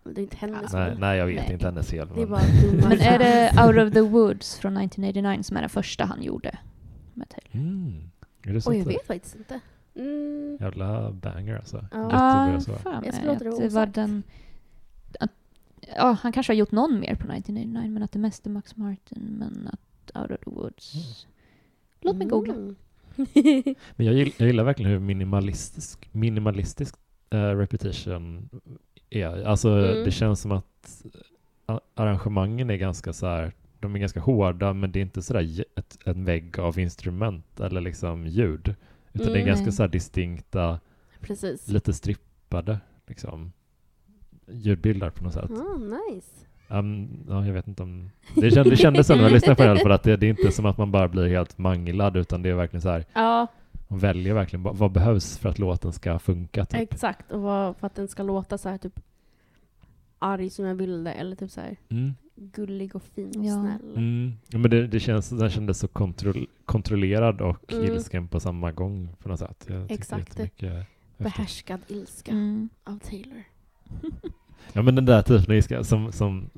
Speaker 1: Det är inte hennes
Speaker 2: Nej, nej, jag vet
Speaker 3: Nej.
Speaker 2: inte hennes fel. Men
Speaker 3: är det. Out of the Woods från 1989 som är den första han gjorde med Taylor?
Speaker 2: Mm. Är det så?
Speaker 1: Oj, jag vet faktiskt inte. Mm.
Speaker 2: Jävla banger alltså.
Speaker 1: Ja.
Speaker 2: Jättebra så.
Speaker 3: fan
Speaker 1: Jag
Speaker 3: mig
Speaker 1: låta det
Speaker 3: att det var den... Att, ja, han kanske har gjort någon mer på 1989 men att det mest är Max Martin men att Out of the Woods... Låt mig googla.
Speaker 1: Mm.
Speaker 2: Men jag gillar, jag gillar verkligen hur minimalistisk, minimalistisk eh, Reputation är. Alltså
Speaker 1: Mm.
Speaker 2: det känns som att arrangemangen är ganska så här, de är ganska hårda men det är inte sådär ett, en vägg av instrument eller liksom ljud. Utan det är
Speaker 1: Mm.
Speaker 2: ganska så här distinkta,
Speaker 1: Precis.
Speaker 2: lite strippade liksom ljudbilder på något sätt.
Speaker 1: Ah, nice.
Speaker 2: Um, ja, jag vet inte om... Det kändes, det kändes så när jag lyssnade på det alla fall att det, det är inte som att man bara blir helt manglad utan det är verkligen så här,
Speaker 1: Ja,
Speaker 2: man väljer verkligen vad, vad behövs för att låten ska funka. Typ.
Speaker 1: exakt. Och vad, för att den ska låta så här typ arg som jag ville eller typ så här
Speaker 2: Mm.
Speaker 1: gullig och fin och
Speaker 3: Ja.
Speaker 1: snäll.
Speaker 2: Mm. Ja, men det, det känns, den kändes så kontroll, kontrollerad och
Speaker 1: Mm.
Speaker 2: ilsken på samma gång på något sätt.
Speaker 1: Exakt. Behärskad ilska
Speaker 3: Mm.
Speaker 1: av Taylor.
Speaker 2: Ja men den där typen av ilska som, som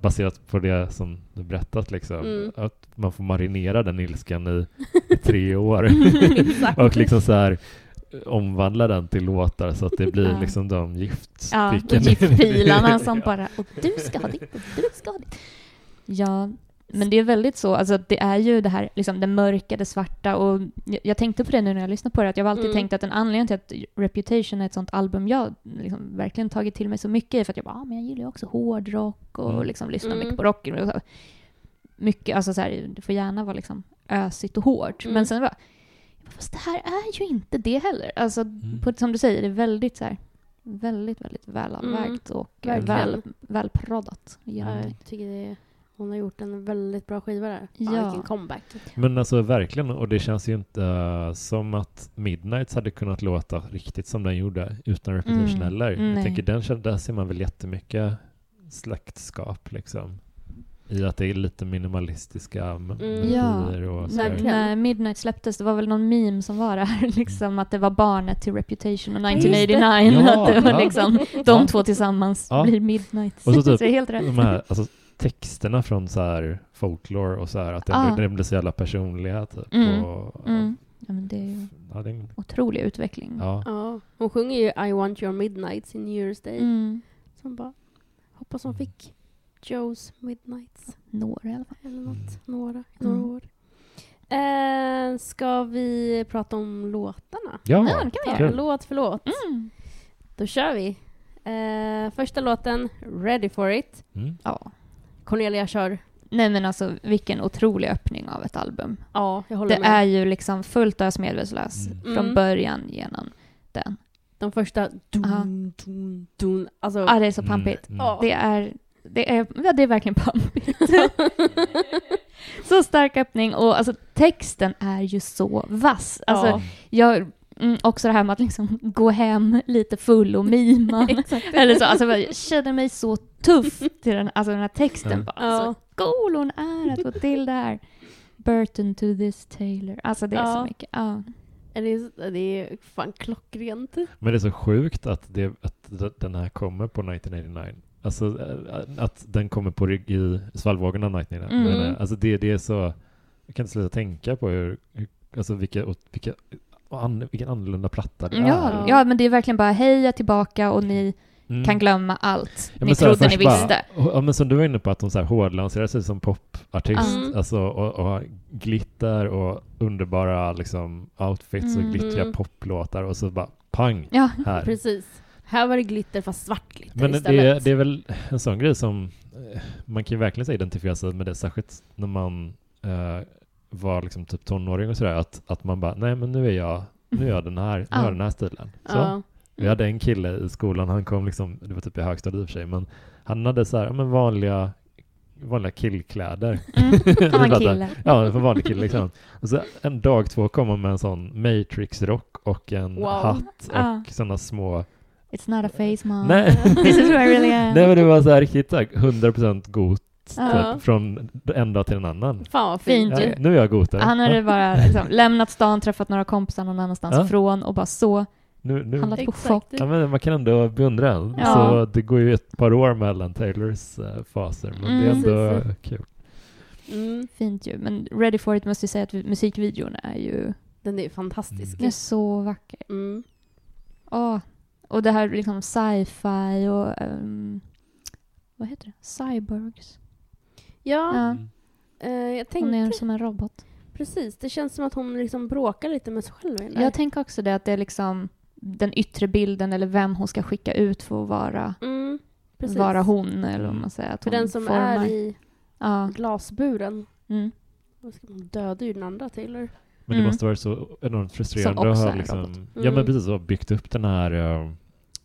Speaker 2: baserat på det som du berättat liksom.
Speaker 1: Mm.
Speaker 2: Att man får marinera den ilskan i, tre år. Och liksom så här omvandla den till låtar så att det blir
Speaker 3: Ja.
Speaker 2: liksom de
Speaker 3: Ja,
Speaker 2: giftstycken.
Speaker 3: giftpilarna som bara och du ska ha ditt och du ska ha ditt. Ja, men det är väldigt så, alltså det är ju det här, liksom det mörka, det svarta och jag, jag tänkte på det nu när jag lyssnade på det, att jag har alltid
Speaker 1: Mm.
Speaker 3: tänkt att en anledning till att Reputation är ett sånt album jag liksom verkligen tagit till mig så mycket är för att jag bara, ah, men jag gillar ju också hårdrock och
Speaker 2: Mm.
Speaker 3: liksom lyssnar
Speaker 1: Mm.
Speaker 3: mycket på rock. Och så. Mycket, alltså så här, det får gärna vara liksom ösigt och hårt,
Speaker 1: Mm.
Speaker 3: men sen bara, fast det här är ju inte det heller. Alltså,
Speaker 2: Mm.
Speaker 3: på, som du säger, det är väldigt så här, väldigt, väldigt välavvägt och
Speaker 1: Mm. verkligen.
Speaker 3: väl, välproddat.
Speaker 1: Jag tycker det, hon har gjort en väldigt bra skiva där. Ja.
Speaker 3: Ja.
Speaker 1: Vilken comeback.
Speaker 2: Men alltså verkligen, och det känns ju inte eh, som att Midnights hade kunnat låta riktigt som den gjorde utan Repetition
Speaker 3: Mm.
Speaker 2: heller.
Speaker 3: Mm,
Speaker 2: Jag
Speaker 3: nej.
Speaker 2: tänker den, där ser man väl jättemycket släktskap liksom. I att det är lite minimalistiska
Speaker 1: Mm.
Speaker 2: melodier och så
Speaker 3: När, när Midnight släpptes, det var väl någon meme som var där, liksom att det var barnet till Reputation och
Speaker 1: Ja, just det.
Speaker 3: 1989.
Speaker 2: Ja,
Speaker 3: att det var
Speaker 2: ja.
Speaker 3: liksom, de
Speaker 2: Ja.
Speaker 3: två tillsammans
Speaker 2: Ja.
Speaker 3: blir Midnight.
Speaker 2: Och så typ
Speaker 3: är helt rätt.
Speaker 2: de här alltså, texterna från så här folklore och så här, att det,
Speaker 3: Ah.
Speaker 2: det blir så jävla personliga typ.
Speaker 3: Mm.
Speaker 2: Och,
Speaker 3: Mm. Ja, men det är ju
Speaker 2: ja, det, är-
Speaker 3: otrolig utveckling.
Speaker 2: ja.
Speaker 1: Ja, hon sjunger ju I want your midnights in New Year's Day.
Speaker 3: Mm.
Speaker 1: Som bara, hoppas hon fick Joes midnights.
Speaker 3: Några i alla fall.
Speaker 1: Eller något.
Speaker 2: Mm.
Speaker 1: Några, några
Speaker 3: Mm.
Speaker 1: år. Eh, ska vi prata om låtarna?
Speaker 3: Ja,
Speaker 2: Ja,
Speaker 3: det kan vi
Speaker 1: Ja,
Speaker 3: göra.
Speaker 1: låt för låt.
Speaker 3: Mm.
Speaker 1: Då kör vi. Eh, första låten, Ready for it.
Speaker 2: Mm.
Speaker 1: Cornelia kör.
Speaker 3: Nej men alltså vilken otrolig öppning av ett album.
Speaker 1: Ja, jag håller
Speaker 3: Det
Speaker 1: med.
Speaker 3: är ju liksom fullt ös medvetslös
Speaker 2: Mm.
Speaker 3: från
Speaker 1: Mm.
Speaker 3: början genom den.
Speaker 1: De första
Speaker 3: Aha.
Speaker 1: dun, dun, dun. Alltså,
Speaker 3: Ja, det är så pampigt.
Speaker 2: Mm.
Speaker 1: Ja.
Speaker 3: Det är, det är, ja, det är verkligen pampigt. så stark öppning och alltså texten är ju så vass. Alltså,
Speaker 1: Ja.
Speaker 3: jag, mm, också det här med att liksom gå hem lite full och mima. Eller så, alltså jag känner mig så tuff till den, alltså den här texten.
Speaker 2: Ja.
Speaker 3: Bara,
Speaker 1: Ja.
Speaker 3: Så cool hon är att få till det här. Burton to this Taylor. Alltså det är så
Speaker 1: Ja.
Speaker 3: mycket. Ja.
Speaker 1: Det är, det är fan klockrent.
Speaker 2: Men det är så sjukt att, det, att den här kommer på 1989. Alltså äh, att den kommer på rygg i svallvågorna av 1989.
Speaker 3: Mm.
Speaker 2: Men, äh, alltså det, det är så... Jag kan inte sluta tänka på hur... hur alltså vilka, vilka, och an, vilken annorlunda platta det
Speaker 3: Ja,
Speaker 2: är.
Speaker 3: ja, men det är verkligen bara hej, jag är tillbaka och ni
Speaker 2: Mm.
Speaker 3: kan glömma allt
Speaker 2: Ja,
Speaker 3: ni trodde ni
Speaker 2: bara-
Speaker 3: visste.
Speaker 2: Ja, men som du var inne på, att så här hårdlanserar sig som popartist.
Speaker 1: Mm.
Speaker 2: Alltså, och, och har glitter och underbara liksom, outfits
Speaker 3: Mm.
Speaker 2: och glittriga
Speaker 1: Mm.
Speaker 2: poplåtar och så bara pang
Speaker 3: Ja,
Speaker 2: här.
Speaker 1: Precis. Här var det glitter fast svart glitter
Speaker 2: Men det,
Speaker 1: istället.
Speaker 2: är- det är väl en sån grej som eh, man kan ju verkligen identifiera sig med det, särskilt när man eh, var liksom typ tonåring och sådär, att, att man bara, nej men nu är jag, nu är jag den här, nu jag den här stilen. Så.
Speaker 1: ja.
Speaker 2: Vi hade en kille i skolan, han kom liksom, det var typ i högstadiet i och för sig, men han hade så här, men vanliga, vanliga killkläder.
Speaker 3: mm. han var kille.
Speaker 2: Ja, för vanlig kille liksom. Och så en dag två kom han med en sån Matrix-rock och en
Speaker 1: Wow.
Speaker 2: hatt och
Speaker 3: Ja.
Speaker 2: sådana små...
Speaker 3: It's not a face mom.
Speaker 2: Nej.
Speaker 3: This is who I really am.
Speaker 2: Nej men det var så här riktigt så här 100% god
Speaker 3: Ja.
Speaker 2: typ, från en dag till en annan.
Speaker 1: Fan vad fint.
Speaker 2: Ja,
Speaker 3: ju.
Speaker 2: nu är jag gotare.
Speaker 3: Han hade bara liksom, lämnat stan, träffat några kompisar någon annanstans
Speaker 2: Ja.
Speaker 3: ifrån och bara så
Speaker 2: Nu, nu,
Speaker 3: handlat på
Speaker 1: Exakt.
Speaker 3: chock.
Speaker 2: ja, men man kan ändå beundra.
Speaker 3: Ja.
Speaker 2: Så det går ju ett par år mellan Taylors eh, faser, men det är
Speaker 3: Mm.
Speaker 2: ändå
Speaker 1: Precis.
Speaker 2: kul.
Speaker 1: Mm.
Speaker 3: Fint ju. Men Ready for it måste jag säga att musikvideon är ju
Speaker 1: Den är fantastisk.
Speaker 3: den är så vacker.
Speaker 1: Mm.
Speaker 3: Åh. Och det här liksom sci-fi och ehm, vad heter det? Cyborgs.
Speaker 1: Ja.
Speaker 2: Mm.
Speaker 1: eh, jag
Speaker 3: Hon är
Speaker 1: tänkte
Speaker 3: som en robot.
Speaker 1: precis. Det känns som att hon liksom bråkar lite med sig själv. där.
Speaker 3: Jag tänker också det att det är liksom den yttre bilden eller vem hon ska skicka ut för att vara,
Speaker 1: mm, precis.
Speaker 3: vara hon eller vad
Speaker 2: Mm.
Speaker 3: man säger. Att
Speaker 1: För
Speaker 3: hon
Speaker 1: den som
Speaker 3: formar.
Speaker 1: är i
Speaker 3: Ja.
Speaker 1: glasburen.
Speaker 3: Mm.
Speaker 1: Vad ska man döda ju den andra Taylor.
Speaker 2: Men det
Speaker 3: Mm.
Speaker 2: måste vara så enormt frustrerande att
Speaker 3: också
Speaker 2: ha liksom,
Speaker 3: robot.
Speaker 2: ja
Speaker 1: Mm.
Speaker 2: men precis, ha byggt upp den här eh,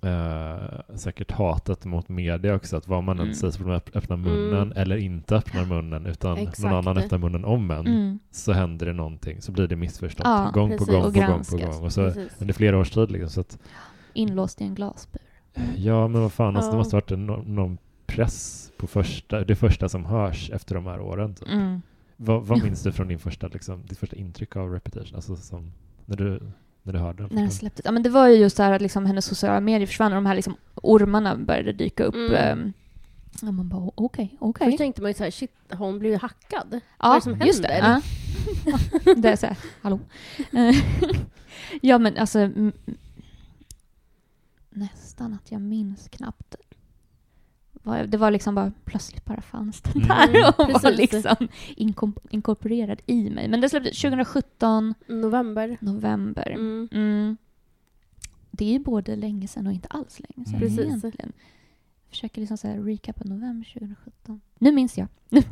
Speaker 2: eh, säkert hatet mot media också, att vad man än
Speaker 3: Mm.
Speaker 2: säger så får man öpp- öppna munnen
Speaker 1: Mm.
Speaker 2: eller inte öppnar munnen utan
Speaker 1: Exakt.
Speaker 2: någon annan öppnar munnen om en
Speaker 3: Mm.
Speaker 2: så händer det någonting, så blir det missförstått
Speaker 3: Ja,
Speaker 2: gång på
Speaker 1: precis.
Speaker 2: gång
Speaker 3: Och
Speaker 2: på gång på gång och så
Speaker 1: Precis.
Speaker 2: under flera års tid liksom, så att
Speaker 3: Inlåst i en glasbur.
Speaker 2: ja men vad fan, alltså, det
Speaker 1: Ja.
Speaker 2: måste varit en, någon, press på första, det första som hörs efter de här åren. Typ.
Speaker 3: Mm.
Speaker 2: Vad, vad minns du från din första, liksom, ditt första intryck av Reputation? Alltså som, när du, när du hörde den?
Speaker 3: När den släpptes. Ja, men det var ju just det här att liksom hennes sociala medier försvann och de här liksom ormarna började dyka upp.
Speaker 1: Mm.
Speaker 3: ehm, och man bara okej, okej.
Speaker 1: Först tänkte man ju såhär, shit, har hon blivit hackad? vad är
Speaker 3: Ja,
Speaker 1: det som
Speaker 3: just det.
Speaker 1: händer?
Speaker 3: Ja. det är så här, hallå. Ja, men alltså nästan att jag minns knappt. Det var liksom bara plötsligt bara fanns den
Speaker 2: Mm.
Speaker 3: där och var
Speaker 1: Precis.
Speaker 3: liksom inkom- inkorporerad i mig. Men det släpptes 2017,
Speaker 1: November.
Speaker 3: november.
Speaker 1: Mm.
Speaker 3: Mm. Det är ju både länge sedan och inte alls länge sedan
Speaker 2: Mm.
Speaker 1: Precis.
Speaker 3: egentligen. Jag försöker liksom säga recapa november 2017. Nu minns jag.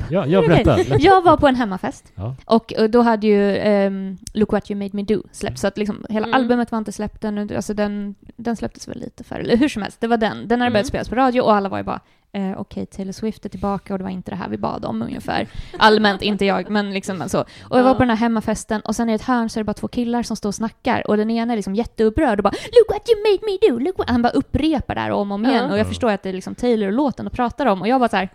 Speaker 2: Ja, jag berättar.
Speaker 3: Jag var på en hemmafest
Speaker 2: Ja.
Speaker 3: och då hade ju ehm, Look What You Made Me Do släppts. Så att liksom hela
Speaker 1: Mm.
Speaker 3: albumet var inte släppt ännu. Alltså den, den släpptes väl lite före. Eller hur som helst, det var den. Den hade
Speaker 1: Mm.
Speaker 3: börjat spelas på radio och alla var ju bara eh, okej, Taylor Swift är tillbaka och det var inte det här vi bad om ungefär. Allmänt, inte jag, men liksom så. Och jag var på den här hemmafesten och sen i ett hörn så är det bara två killar som står och snackar och den ena är liksom jätteupprörd och bara “Look what you made me do!” Look what... Han bara upprepar det här om och om igen och jag
Speaker 2: Ja.
Speaker 3: förstår att det är liksom Taylor och låten och pratar om och jag bara så här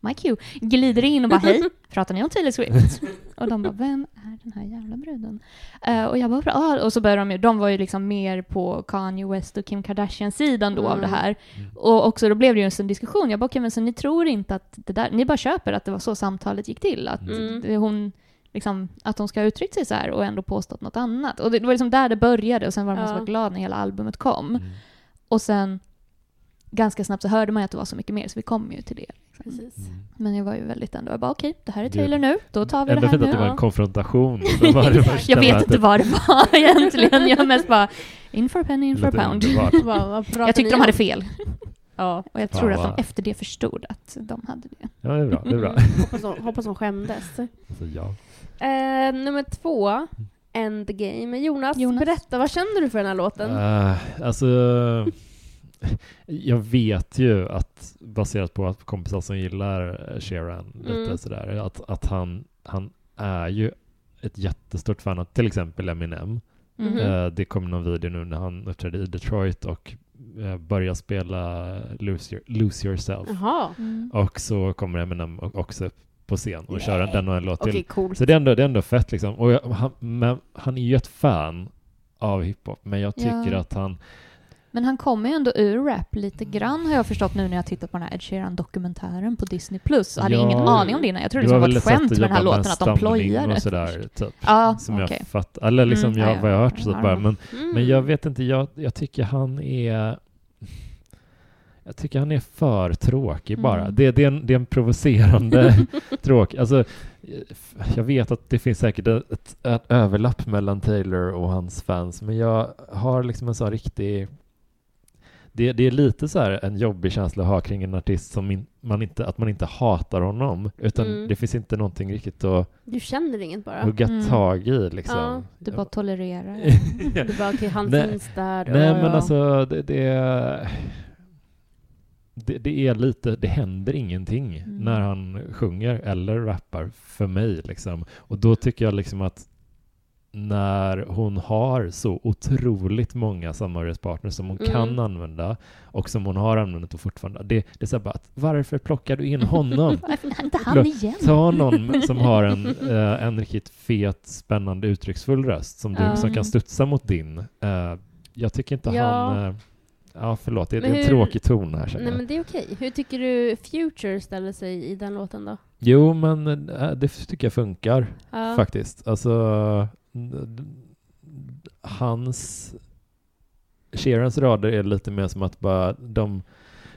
Speaker 3: My cue. Glider in och bara hej, pratar ni om Taylor Swift? Och de bara, vem är den här jävla bruden? Eh, och jag bara, ah, och så började de ju, de var ju liksom mer på Kanye West och Kim Kardashian-sidan då av
Speaker 1: Mm.
Speaker 3: det här.
Speaker 2: Mm.
Speaker 3: Och också då blev det ju en diskussion. Jag bara, okej men så ni tror inte att det där, ni bara köper att det var så samtalet gick till? Att
Speaker 1: Mm.
Speaker 3: hon, liksom, att hon ska ha uttryckt sig så här och ändå påstått något annat. Och det, det var liksom där det började och sen var man
Speaker 1: Ja.
Speaker 3: så glad när hela albumet kom.
Speaker 2: Mm.
Speaker 3: Och sen ganska snabbt så hörde man ju att det var så mycket mer så vi kom ju till det. Liksom.
Speaker 1: Precis.
Speaker 2: Mm.
Speaker 3: Men jag var ju väldigt ändå, jag bara okej, det här är Taylor nu, då tar vi
Speaker 2: Ändå
Speaker 3: det här
Speaker 2: fint att
Speaker 3: nu.
Speaker 2: det var en konfrontation. Det var det
Speaker 3: Jag vet inte vad det var egentligen, jag mest bara in for a penny, in for pound. Jag tyckte de hade fel.
Speaker 1: Ja.
Speaker 3: Och jag tror att
Speaker 2: vad-
Speaker 3: de efter det förstod att de hade det.
Speaker 2: Ja, det är bra. Det är bra.
Speaker 3: Mm.
Speaker 1: Hoppas de, hoppas de skämdes.
Speaker 2: Alltså, ja.
Speaker 1: Eh, nummer två, Endgame. Jonas,
Speaker 3: Jonas?
Speaker 1: berätta, vad känner du för den här låten?
Speaker 2: Eh, alltså, jag vet ju att baserat på att kompisar som gillar Sharon lite
Speaker 1: Mm.
Speaker 2: sådär, att, att han han är ju ett jättestort fan av till exempel Eminem.
Speaker 3: Mhm.
Speaker 2: Eh, det kom någon video nu när han uppträdde i Detroit och eh, började spela Lose, your, Lose Yourself.
Speaker 1: Jaha.
Speaker 3: Mm.
Speaker 2: Och så kommer Eminem också upp på scen och kör den och en låt till.
Speaker 1: Okej, coolt.
Speaker 2: Så det är ändå, det är ändå fett liksom. Och jag, han, men han är ju ett fan av hiphop, men jag tycker
Speaker 3: Ja.
Speaker 2: att han...
Speaker 3: Men han kommer ju ändå ur rap lite grann har jag förstått nu när jag tittat på den här Ed Sheeran-dokumentären på Disney+. Jag hade
Speaker 2: Ja.
Speaker 3: ingen aning om det innan. Jag trodde
Speaker 2: det
Speaker 3: det var ett skämt med den här låten, att de plojade.
Speaker 2: och sådär, typ.
Speaker 3: Ja,
Speaker 2: som
Speaker 3: okej.
Speaker 2: jag fattar. Eller liksom
Speaker 3: Mm,
Speaker 2: jag,
Speaker 3: ja,
Speaker 2: vad jag har hört så
Speaker 3: Ja,
Speaker 2: bara. Men,
Speaker 1: Mm.
Speaker 2: men jag vet inte, jag, jag tycker han är... Jag tycker han är för tråkig bara.
Speaker 3: Mm.
Speaker 2: Det, det, är en, det är en provocerande tråk. Alltså, jag vet att det finns säkert ett, ett, ett överlapp mellan Taylor och hans fans, men jag har liksom en sån riktig... Det, det är lite så här en jobbig känsla att ha kring en artist som in, man inte, att man inte hatar honom, utan
Speaker 1: Mm.
Speaker 2: det finns inte någonting riktigt att
Speaker 1: Du känner inget bara.
Speaker 2: hugga
Speaker 3: Mm.
Speaker 2: tag i liksom.
Speaker 1: Ja,
Speaker 3: Du bara tolererar.
Speaker 1: Du bara, okej, han
Speaker 2: Nej.
Speaker 1: finns där.
Speaker 2: Nej,
Speaker 1: ja,
Speaker 2: men
Speaker 1: ja.
Speaker 2: alltså det, det, det, det är lite, det händer ingenting
Speaker 3: Mm.
Speaker 2: när han sjunger eller rappar för mig liksom. Och då tycker jag liksom att när hon har så otroligt många samarbetspartners som hon
Speaker 1: Mm.
Speaker 2: kan använda och som hon har använt och fortfarande. Det, det är så bara att varför plockar du in honom?
Speaker 3: Varför inte han igen?
Speaker 2: Ta någon som har en, eh, en riktigt fet, spännande, uttrycksfull röst som, du,
Speaker 1: Ja.
Speaker 2: som kan studsa mot din. Eh, jag tycker inte
Speaker 1: Ja.
Speaker 2: han... Eh, ja, förlåt, det, det är en tråkig ton här
Speaker 1: Nej
Speaker 2: jag.
Speaker 1: men det är okej. Hur tycker du Future ställer sig i den låten då?
Speaker 2: Jo, men eh, det tycker jag funkar
Speaker 1: Ja.
Speaker 2: faktiskt. Alltså, hans... Sheerans rader är lite mer som att bara de,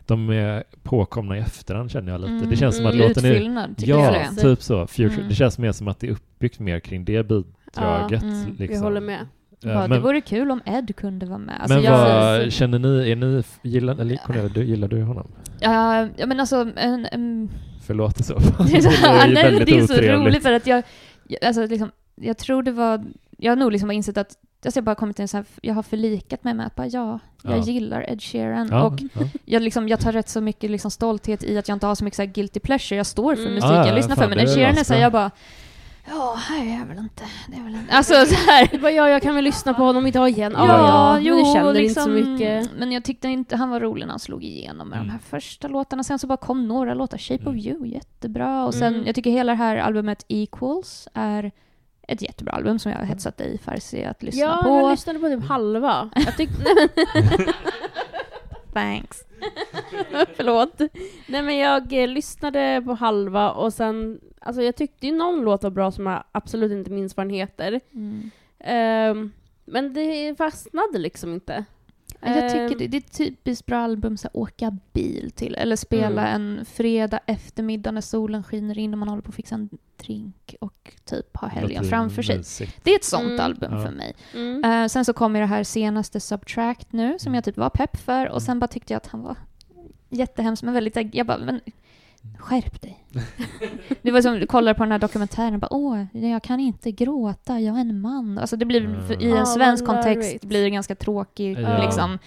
Speaker 2: de är påkomna i efterhand känner jag lite.
Speaker 3: Mm,
Speaker 2: det känns som att
Speaker 1: mm,
Speaker 2: låten är... Ja,
Speaker 3: det
Speaker 2: typ så. Future.
Speaker 3: Mm.
Speaker 2: Det känns mer som att det är uppbyggt mer kring det bidraget.
Speaker 3: Ja, mm.
Speaker 2: liksom.
Speaker 1: Jag håller med.
Speaker 2: Eh,
Speaker 3: Ja, det
Speaker 2: men
Speaker 3: vore kul om Ed kunde vara med. Alltså,
Speaker 2: men
Speaker 3: jag,
Speaker 2: vad känner ni? Är ni gillar, eller Cornelia, du, gillar du honom?
Speaker 3: Ja, ja, men alltså... En, en,
Speaker 2: Förlåt i så fall.
Speaker 3: det är, så,
Speaker 2: Det är ju
Speaker 3: nej, det är så
Speaker 2: otrevligt.
Speaker 3: roligt för att jag... jag- Alltså, liksom, jag tror det var... Jag har nog liksom insett att Alltså jag har bara kommit till en sån här, jag har förlikat mig med att bara ja, jag
Speaker 2: Ja.
Speaker 3: gillar Ed Sheeran.
Speaker 2: Ja,
Speaker 3: Och
Speaker 2: ja.
Speaker 3: jag, liksom, jag tar rätt så mycket liksom stolthet i att jag inte har så mycket så här guilty pleasure. Jag står för
Speaker 1: Mm.
Speaker 3: musik
Speaker 2: Ah,
Speaker 3: jag lyssnar
Speaker 2: fan,
Speaker 3: för. Men Ed Sheeran är
Speaker 2: ganska-
Speaker 3: så här, jag bara Ja, här är väl inte. Det är väl inte. Alltså så här.
Speaker 1: Det var ja, jag kan väl lyssna på honom idag igen. Ja,
Speaker 2: Ja,
Speaker 1: ja, men
Speaker 3: jo,
Speaker 1: du känner inte
Speaker 3: liksom,
Speaker 1: så mycket.
Speaker 3: Men jag tyckte inte han var rolig när han slog igenom med
Speaker 2: Mm.
Speaker 3: de här första låtarna. Sen så bara kom några låtar. Shape
Speaker 2: Mm.
Speaker 3: of You, jättebra. Och sen,
Speaker 1: Mm.
Speaker 3: jag tycker hela det här albumet Equals är ett jättebra album som jag har hetsat dig Farsi att lyssna
Speaker 1: Ja,
Speaker 3: på.
Speaker 1: jag lyssnade på typ halva. Jag tyckte...
Speaker 3: Thanks.
Speaker 1: Förlåt. Nej men jag eh, lyssnade på halva och sen, alltså jag tyckte ju någon låt var bra som jag absolut inte minns vad den heter.
Speaker 3: Mm.
Speaker 1: Ehm, men det fastnade liksom inte.
Speaker 3: Jag tycker
Speaker 1: Ehm,
Speaker 3: det, det är ett typiskt bra album så här, åka bil till. Eller spela en fredag eftermiddag när solen skiner in och man håller på att fixa en drink och typ ha helgen framför sig.
Speaker 2: mysigt.
Speaker 3: Det är ett sånt
Speaker 1: Mm.
Speaker 3: album
Speaker 2: Ja.
Speaker 3: för mig.
Speaker 1: Mm.
Speaker 3: Eh, sen så kom ju det här senaste Subtract nu som jag typ var pepp för och sen bara tyckte jag att han var jättehemsk men väldigt, jag bara, men skärp dig. det var som, du kollar på den här dokumentären och bara åh, jag kan inte gråta, jag är en man. Alltså det blir,
Speaker 2: Mm.
Speaker 3: för, i en svensk
Speaker 1: vad
Speaker 3: kontext blir det ganska tråkigt
Speaker 2: Ja.
Speaker 3: liksom.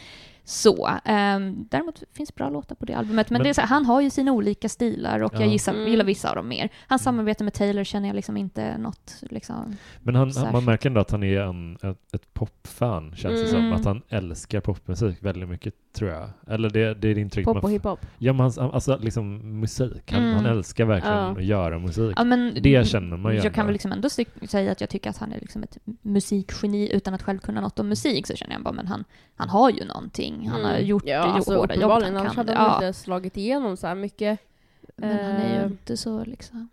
Speaker 3: Så. Um, däremot finns bra låtar på det albumet. Men,
Speaker 2: Men-
Speaker 3: det är så här, han har ju sina olika stilar och jag
Speaker 2: Ja.
Speaker 3: gissar,
Speaker 1: Mm.
Speaker 3: gillar vissa av dem mer. Hans samarbete med Taylor känner jag liksom inte något liksom...
Speaker 2: Men han, han, man
Speaker 3: Särskilt.
Speaker 2: märker ändå att han är en, ett, ett popfan, känns det som.
Speaker 3: Mm.
Speaker 2: Att han älskar popmusik väldigt mycket, tror jag. Eller det, det är det intryck
Speaker 1: Pop
Speaker 2: man
Speaker 1: och hiphop.
Speaker 2: Ja, men hans, alltså liksom musik. Han,
Speaker 3: Mm.
Speaker 2: han älskar verkligen
Speaker 1: Ja.
Speaker 2: att göra musik.
Speaker 3: Ja, men
Speaker 2: Det känner man ju
Speaker 3: Jag kan
Speaker 2: ändå.
Speaker 3: väl liksom ändå säga att jag tycker att han är liksom ett musikgeni utan att själv kunna något om musik så känner jag bara men han, han har ju någonting. Han har
Speaker 1: Mm.
Speaker 3: gjort
Speaker 1: ja,
Speaker 3: det
Speaker 1: alltså,
Speaker 3: hårda jobbet
Speaker 1: uppenbarligen,
Speaker 3: han
Speaker 1: annars
Speaker 3: kan.
Speaker 1: hade han
Speaker 3: Ja,
Speaker 1: inte slagit igenom så här mycket.
Speaker 3: men han är ju
Speaker 1: Eh,
Speaker 3: inte så liksom...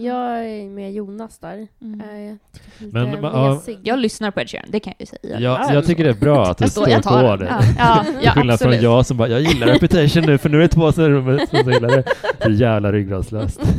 Speaker 1: Jag är med Jonas där.
Speaker 3: Mm.
Speaker 1: Jag lite
Speaker 2: Men, men, ja,
Speaker 1: mesig.
Speaker 3: Jag lyssnar på Ed Sheeran, det kan jag ju säga.
Speaker 2: Ja, jag tycker det är bra att du
Speaker 3: står-
Speaker 2: på
Speaker 3: den.
Speaker 2: det.
Speaker 3: Ja, ja,
Speaker 2: Till
Speaker 3: ja
Speaker 2: skillnad från
Speaker 3: absolut.
Speaker 2: jag som bara, jag gillar Reputation nu för nu är det två som som gillar det. Så jävla ryggradslöst.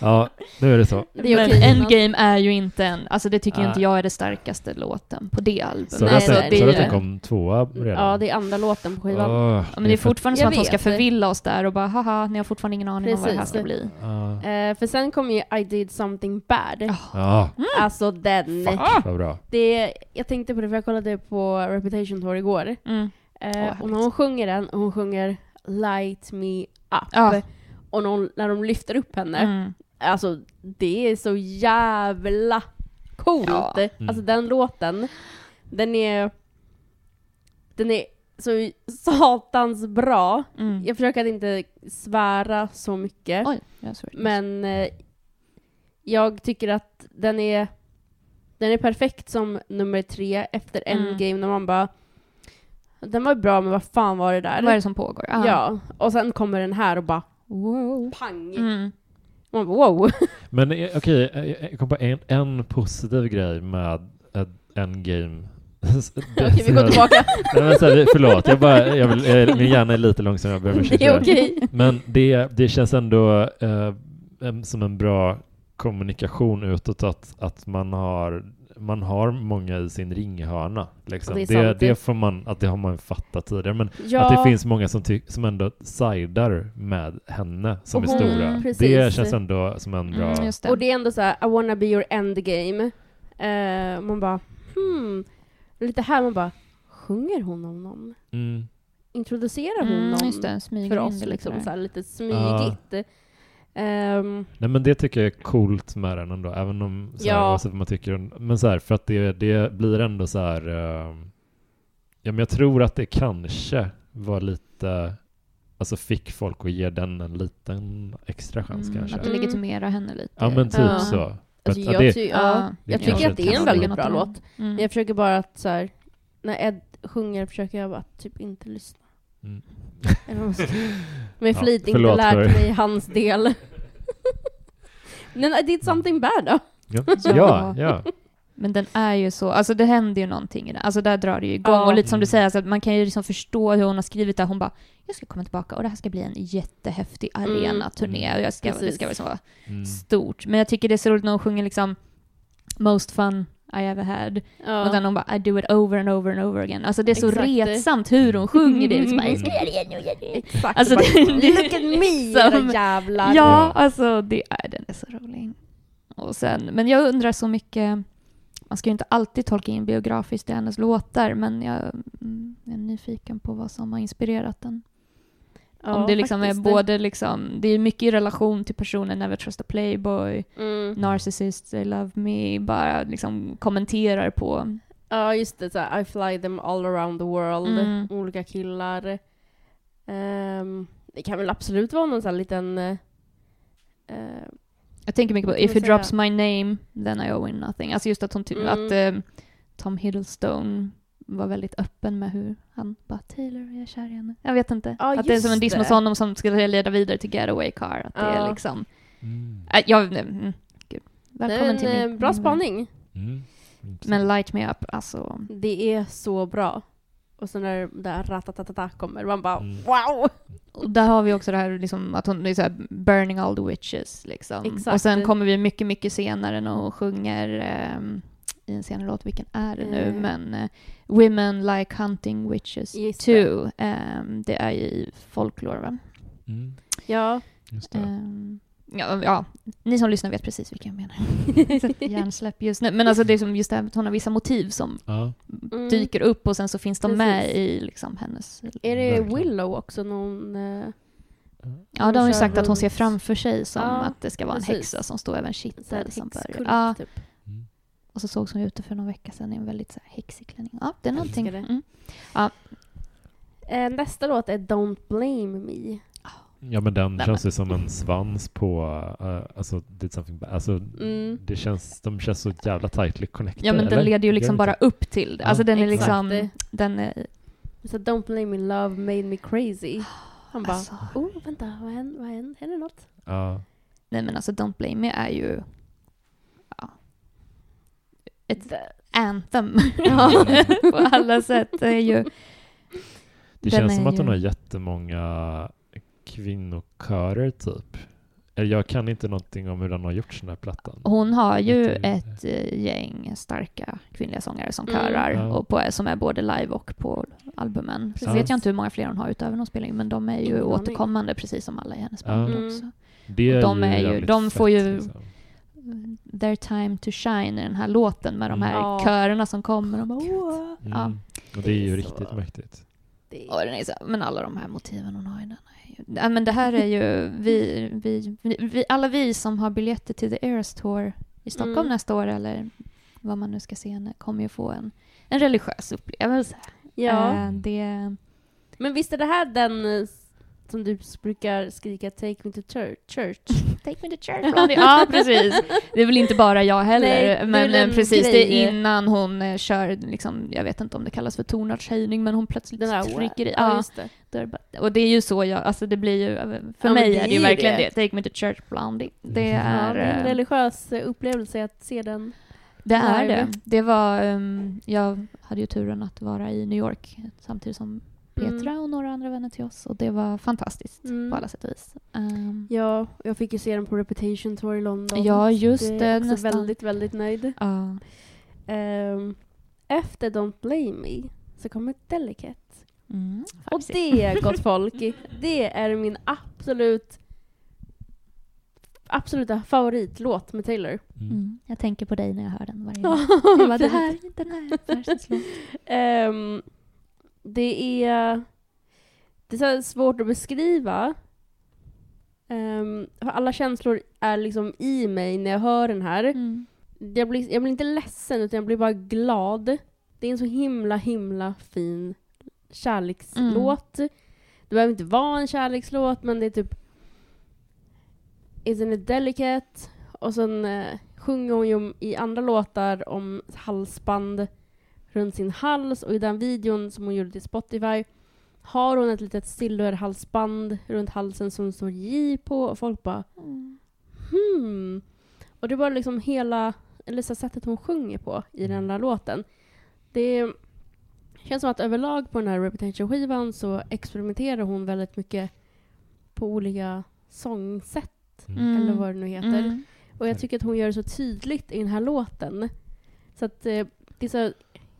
Speaker 2: Ja, nu är det så.
Speaker 1: Det är Jonas.
Speaker 3: Endgame är ju inte en, alltså det tycker
Speaker 2: Nej.
Speaker 3: inte jag är det starkaste låten på det albumet.
Speaker 2: Så
Speaker 1: Nej,
Speaker 2: du att
Speaker 1: nej,
Speaker 2: den-
Speaker 1: det
Speaker 2: så
Speaker 1: ju-
Speaker 2: den kom tvåa redan?
Speaker 1: Ja, det är andra låten på skivan.
Speaker 3: Ja, men det är
Speaker 2: för-
Speaker 3: fortfarande som att de ska
Speaker 1: det.
Speaker 3: förvilla oss där och bara haha, ni har fortfarande ingen aning om vad det här
Speaker 1: Precis.
Speaker 3: ska bli.
Speaker 2: Ja,
Speaker 1: Eh, för sen kom ju I did something bad.
Speaker 3: Ja.
Speaker 2: ja
Speaker 1: Alltså den.
Speaker 2: vad bra.
Speaker 1: Det, jag tänkte på det för jag kollade på Reputation Tour igår.
Speaker 3: Mm.
Speaker 1: Eh,
Speaker 3: Åh,
Speaker 1: och när hon sjunger den, och hon sjunger Light me up. Och när, hon, när de lyfter upp henne.
Speaker 3: Mm.
Speaker 1: Alltså det är så jävla coolt.
Speaker 3: Ja.
Speaker 2: Mm.
Speaker 1: Alltså den låten, den är, den är så satans bra.
Speaker 3: Mm.
Speaker 1: Jag försöker att inte svära så mycket.
Speaker 3: Oj, jag.
Speaker 1: Men eh, jag tycker att den är, den är perfekt som nummer tre efter
Speaker 3: Mm.
Speaker 1: Endgame när man bara den var bra men vad fan var det där?
Speaker 3: Vad är det som pågår? Ah.
Speaker 1: Ja, och sen kommer den här och bara
Speaker 3: Wow.
Speaker 1: pang!
Speaker 3: Mm.
Speaker 1: Man bara, wow!
Speaker 2: Men eh, okej, eh, jag kom på en, en positiv grej med ett Endgame.
Speaker 1: Okej, vi går tillbaka.
Speaker 2: Nej, men så här, förlåt, jag bara, jag vill, eh, min hjärna är lite långsam, jag ber om ursäkt
Speaker 1: Det är
Speaker 2: för det.
Speaker 1: okej.
Speaker 2: Men det, det känns ändå eh, som en bra kommunikation utåt att, att man, har, man har många i sin ringhörna. Liksom.
Speaker 1: Det är
Speaker 2: Det, det, får man, att det har man fattat tidigare. Men
Speaker 1: Ja,
Speaker 2: att det finns många som, ty- som ändå sidar med henne som
Speaker 1: Och
Speaker 2: är
Speaker 1: hon-
Speaker 2: stora.
Speaker 1: precis.
Speaker 2: Det känns ändå som en bra...
Speaker 3: Mm, just det.
Speaker 1: och det är ändå så här, I wanna be your endgame. Eh, man bara, hmm. Lite här man bara, sjunger hon om någon?
Speaker 2: Mm.
Speaker 1: Introducerar hon
Speaker 3: Mm,
Speaker 1: någon
Speaker 3: just det,
Speaker 1: för oss liksom? Så här, lite smygigt. Ehm,
Speaker 2: Nej men det tycker jag är coolt med den ändå, även om så här,
Speaker 1: Ja.
Speaker 2: oavsett vad man tycker Men så här, för att det, det blir ändå så här eh, Ja men jag tror att det kanske var lite Alltså fick folk att ge den en liten extra chans
Speaker 3: Mm,
Speaker 2: kanske.
Speaker 3: Att det
Speaker 1: Mm.
Speaker 3: legitimerar henne lite.
Speaker 2: Ja men typ
Speaker 1: Ja.
Speaker 2: så.
Speaker 1: Alltså,
Speaker 2: att, ja,
Speaker 1: jag,
Speaker 2: det,
Speaker 1: ty-
Speaker 3: Ja,
Speaker 2: det
Speaker 1: jag tycker att det är en väldigt bra låt.
Speaker 3: Mm.
Speaker 1: Jag försöker bara att så här, när Ed sjunger försöker jag bara typ inte lyssna.
Speaker 2: Mm.
Speaker 1: Med
Speaker 2: Ja,
Speaker 1: flit inte
Speaker 2: förlåt
Speaker 1: lärt
Speaker 2: för-
Speaker 1: mig hans del. Men I did something bad då.
Speaker 2: ja,
Speaker 3: Ja.
Speaker 2: ja, ja.
Speaker 3: Men den är ju så, alltså det händer ju någonting i den. Alltså där drar det ju igång.
Speaker 1: Ja.
Speaker 3: Och lite som du
Speaker 2: Mm.
Speaker 3: säger, alltså, att man kan ju liksom förstå hur hon har skrivit det. Hon bara, jag ska komma tillbaka och det här ska bli en jättehäftig
Speaker 1: Mm.
Speaker 3: arena-turné. Och jag ska, det ska vara så
Speaker 2: Mm.
Speaker 3: stort. Men jag tycker det är så roligt när hon sjunger liksom Most fun I ever had.
Speaker 1: Ja.
Speaker 3: Och sen hon bara I do it over and over and over again. Alltså det är så
Speaker 1: Exakt.
Speaker 3: retsamt hur hon sjunger det. Liksom, jag ska göra det igen det igen.
Speaker 1: Exakt.
Speaker 3: Alltså,
Speaker 1: Bara,
Speaker 3: det-
Speaker 1: Look at me
Speaker 3: Som-
Speaker 1: jävlar.
Speaker 3: Ja, alltså det är, den är så rolig. Och sen, men jag undrar så mycket, man ska ju inte alltid tolka in biografiskt i hennes låtar, men jag mm, är nyfiken på vad som har inspirerat den.
Speaker 1: Ja,
Speaker 3: Om det liksom är både liksom, det är mycket i relation till personen Never Trust a Playboy,
Speaker 1: Mm.
Speaker 3: Narcissist, They Love Me, bara liksom kommenterar på.
Speaker 1: Ja, just det. Så I fly them all around the world.
Speaker 3: Mm.
Speaker 1: Olika killar. Ehm, det kan väl absolut vara någon sån här liten... eh,
Speaker 3: Jag tänker mycket på If he drops my name, then I owe him nothing. Alltså just att hon
Speaker 1: Mm.
Speaker 3: att eh, Tom Hiddlestone var väldigt öppen med hur han bara Taylor, jag är kär i henne. Jag vet inte.
Speaker 1: Ja,
Speaker 3: att det är som en diss mot honom som ska leda vidare till Getaway Car. Att det är liksom...
Speaker 2: Mm.
Speaker 3: Äh, jag, mm, gud.
Speaker 1: det är
Speaker 3: Välkommen
Speaker 1: en
Speaker 3: till
Speaker 1: eh,
Speaker 3: min,
Speaker 1: bra
Speaker 3: min
Speaker 1: spaning.
Speaker 2: Mm.
Speaker 3: Men Light Me Up, alltså.
Speaker 1: Det är så bra. Och sen när det där ratatatata kommer, man bara
Speaker 2: Mm.
Speaker 1: wow!
Speaker 3: Och där har vi också det här liksom, att hon är så här, burning all the witches. Liksom.
Speaker 1: Exakt.
Speaker 3: Och sen kommer vi mycket, mycket senare när hon sjunger ehm, i en senare låt, vilken är det nu?
Speaker 1: Eh.
Speaker 3: Men eh, Women like hunting witches
Speaker 1: Just
Speaker 3: too. Ehm, det är ju i folklore va?
Speaker 2: Mm.
Speaker 1: Ja.
Speaker 2: Just det.
Speaker 3: Ehm, ja, ja, ni som lyssnar vet precis vilka jag menar. Hjärnsläpp just nu. Men alltså det är som just det här att hon har vissa motiv som
Speaker 2: Ja.
Speaker 1: Mm.
Speaker 3: dyker upp och sen så finns de
Speaker 1: Precis.
Speaker 3: med i liksom hennes...
Speaker 1: Är det
Speaker 2: Verkligen.
Speaker 1: Willow också någon... eh,
Speaker 3: Ja, de har ju sagt att hon ser
Speaker 1: runt?
Speaker 3: framför sig som
Speaker 1: Ja,
Speaker 3: att det ska vara en
Speaker 1: precis.
Speaker 3: häxa som står över en kittel som börjar. Ja,
Speaker 1: typ?
Speaker 3: Och så sågs hon ute för någon vecka sedan i en väldigt så här, häxig klänning. Ja, det är någonting. Mm.
Speaker 1: Eh, nästa låt är Don't Blame Me.
Speaker 2: Ja men den
Speaker 3: Nej,
Speaker 2: känns ju som en svans på, uh, alltså did something bad. Alltså
Speaker 1: Mm.
Speaker 2: det känns, de känns så jävla tightly connected.
Speaker 3: Ja, men den
Speaker 2: eller?
Speaker 3: leder ju liksom bara upp till det.
Speaker 2: Ja.
Speaker 3: Alltså den är
Speaker 1: Exakt.
Speaker 3: liksom... Den är...
Speaker 1: Så Don't Blame Me Love Made Me Crazy. Han bara,
Speaker 3: Alltså,
Speaker 1: oh vänta, vad händer? Vad händer? Händer något?
Speaker 2: Ja.
Speaker 3: nej men alltså Don't Blame Me är ju... Ett anthem.
Speaker 1: Ja.
Speaker 3: på alla sätt. Det är ju...
Speaker 2: Det känns
Speaker 3: är
Speaker 2: som att
Speaker 3: ju-
Speaker 2: hon har jättemånga kvinnokörer typ. Eller Jag kan inte någonting om hur den har gjort den här plattan.
Speaker 3: Hon har ju ett eh, gäng starka kvinnliga sångare som
Speaker 1: Mm.
Speaker 3: körar
Speaker 2: Ja.
Speaker 3: och på, som är både live och på albumen. Så
Speaker 2: Ja.
Speaker 3: vet jag inte hur många fler hon har utöver någon spelning men de är ju
Speaker 1: Ingen aning.
Speaker 3: återkommande precis som alla i hennes band
Speaker 1: Ja.
Speaker 3: också.
Speaker 2: Det är
Speaker 3: de är ju- de får
Speaker 2: fett,
Speaker 3: ju-
Speaker 2: liksom.
Speaker 3: Their time to shine i den här låten med de här
Speaker 1: Mm.
Speaker 3: Körerna som kommer och bara, "Åh." Ja.
Speaker 2: Mm. Och det är ju
Speaker 1: Det är
Speaker 2: riktigt
Speaker 1: så-
Speaker 2: mäktigt.
Speaker 3: Och den är så, men alla de här motiven hon har i den är ju... Men det här är ju... Vi, vi, vi, alla vi som har biljetter till The Eras Tour i Stockholm
Speaker 1: Mm.
Speaker 3: nästa år, eller vad man nu ska se henne, kommer ju få en, en religiös upplevelse.
Speaker 1: ja.
Speaker 3: Eh, det...
Speaker 1: Men visst är det här den eh, som du brukar skrika 'Take me to chur- church'?
Speaker 3: Take me to church. Ja, precis. Det är väl inte bara jag heller,
Speaker 1: Nej, det
Speaker 3: men eh, precis, det
Speaker 1: grej.
Speaker 3: är innan hon eh, kör, liksom, jag vet inte om det kallas för tonartshöjning, men hon plötsligt
Speaker 1: Den
Speaker 3: trycker i.
Speaker 1: Ja,
Speaker 3: Ja,
Speaker 1: just det.
Speaker 3: och det är ju så jag, alltså det blir ju, för
Speaker 1: men
Speaker 3: mig
Speaker 1: det
Speaker 3: är det ju verkligen det.
Speaker 1: det.
Speaker 3: Take me to church, Blondie. Det
Speaker 2: Ja,
Speaker 1: Ja,
Speaker 3: är,
Speaker 1: det är en
Speaker 3: eh,
Speaker 1: religiös eh, upplevelse att se den.
Speaker 3: det är det. Det var, ehm, jag hade ju turen att vara i New York samtidigt som Petra
Speaker 1: Mm.
Speaker 3: och några andra vänner till oss och det var fantastiskt
Speaker 1: Mm.
Speaker 3: på alla sätt och vis. Ehm,
Speaker 1: Ja, jag fick ju se den på Reputation Tour i London.
Speaker 3: Ja, just
Speaker 1: det.
Speaker 3: det,
Speaker 1: är också
Speaker 3: nästan.
Speaker 1: väldigt, väldigt nöjd.
Speaker 3: ja.
Speaker 1: Ehm, efter Don't Blame Me så kommer Delicate.
Speaker 3: Mm,
Speaker 1: Och det, gott folk, det är min absolut absoluta favoritlåt med Taylor.
Speaker 2: Mm.
Speaker 3: Mm. Jag tänker på dig när jag hör den varje gång.
Speaker 1: Ja,
Speaker 3: Jag bara, det
Speaker 1: fint.
Speaker 3: här, den här låt.
Speaker 1: Ehm, det är, det är så svårt att beskriva. För alla känslor är liksom i mig när jag hör den här.
Speaker 3: Mm.
Speaker 1: Jag blir, jag blir inte ledsen utan jag blir bara glad. Det är en så himla himla fin kärlekslåt. Det behöver inte vara en kärlekslåt men det är typ Isn't it delicate? Och sen eh, sjunger hon ju om- i andra låtar om halsband runt sin hals och i den videon som hon gjorde till Spotify har hon ett litet silverhalsband runt halsen som står J på och folk bara
Speaker 3: Mm.
Speaker 1: hmm. Och det var liksom hela, eller så sättet hon sjunger på i den där låten. Det känns som att överlag på den här Reputation-skivan så experimenterar hon väldigt mycket på olika sångsätt,
Speaker 2: Mm.
Speaker 1: eller vad det nu heter.
Speaker 3: Mm.
Speaker 1: Och jag tycker att hon gör det så tydligt i den här låten. Så att eh, det är så,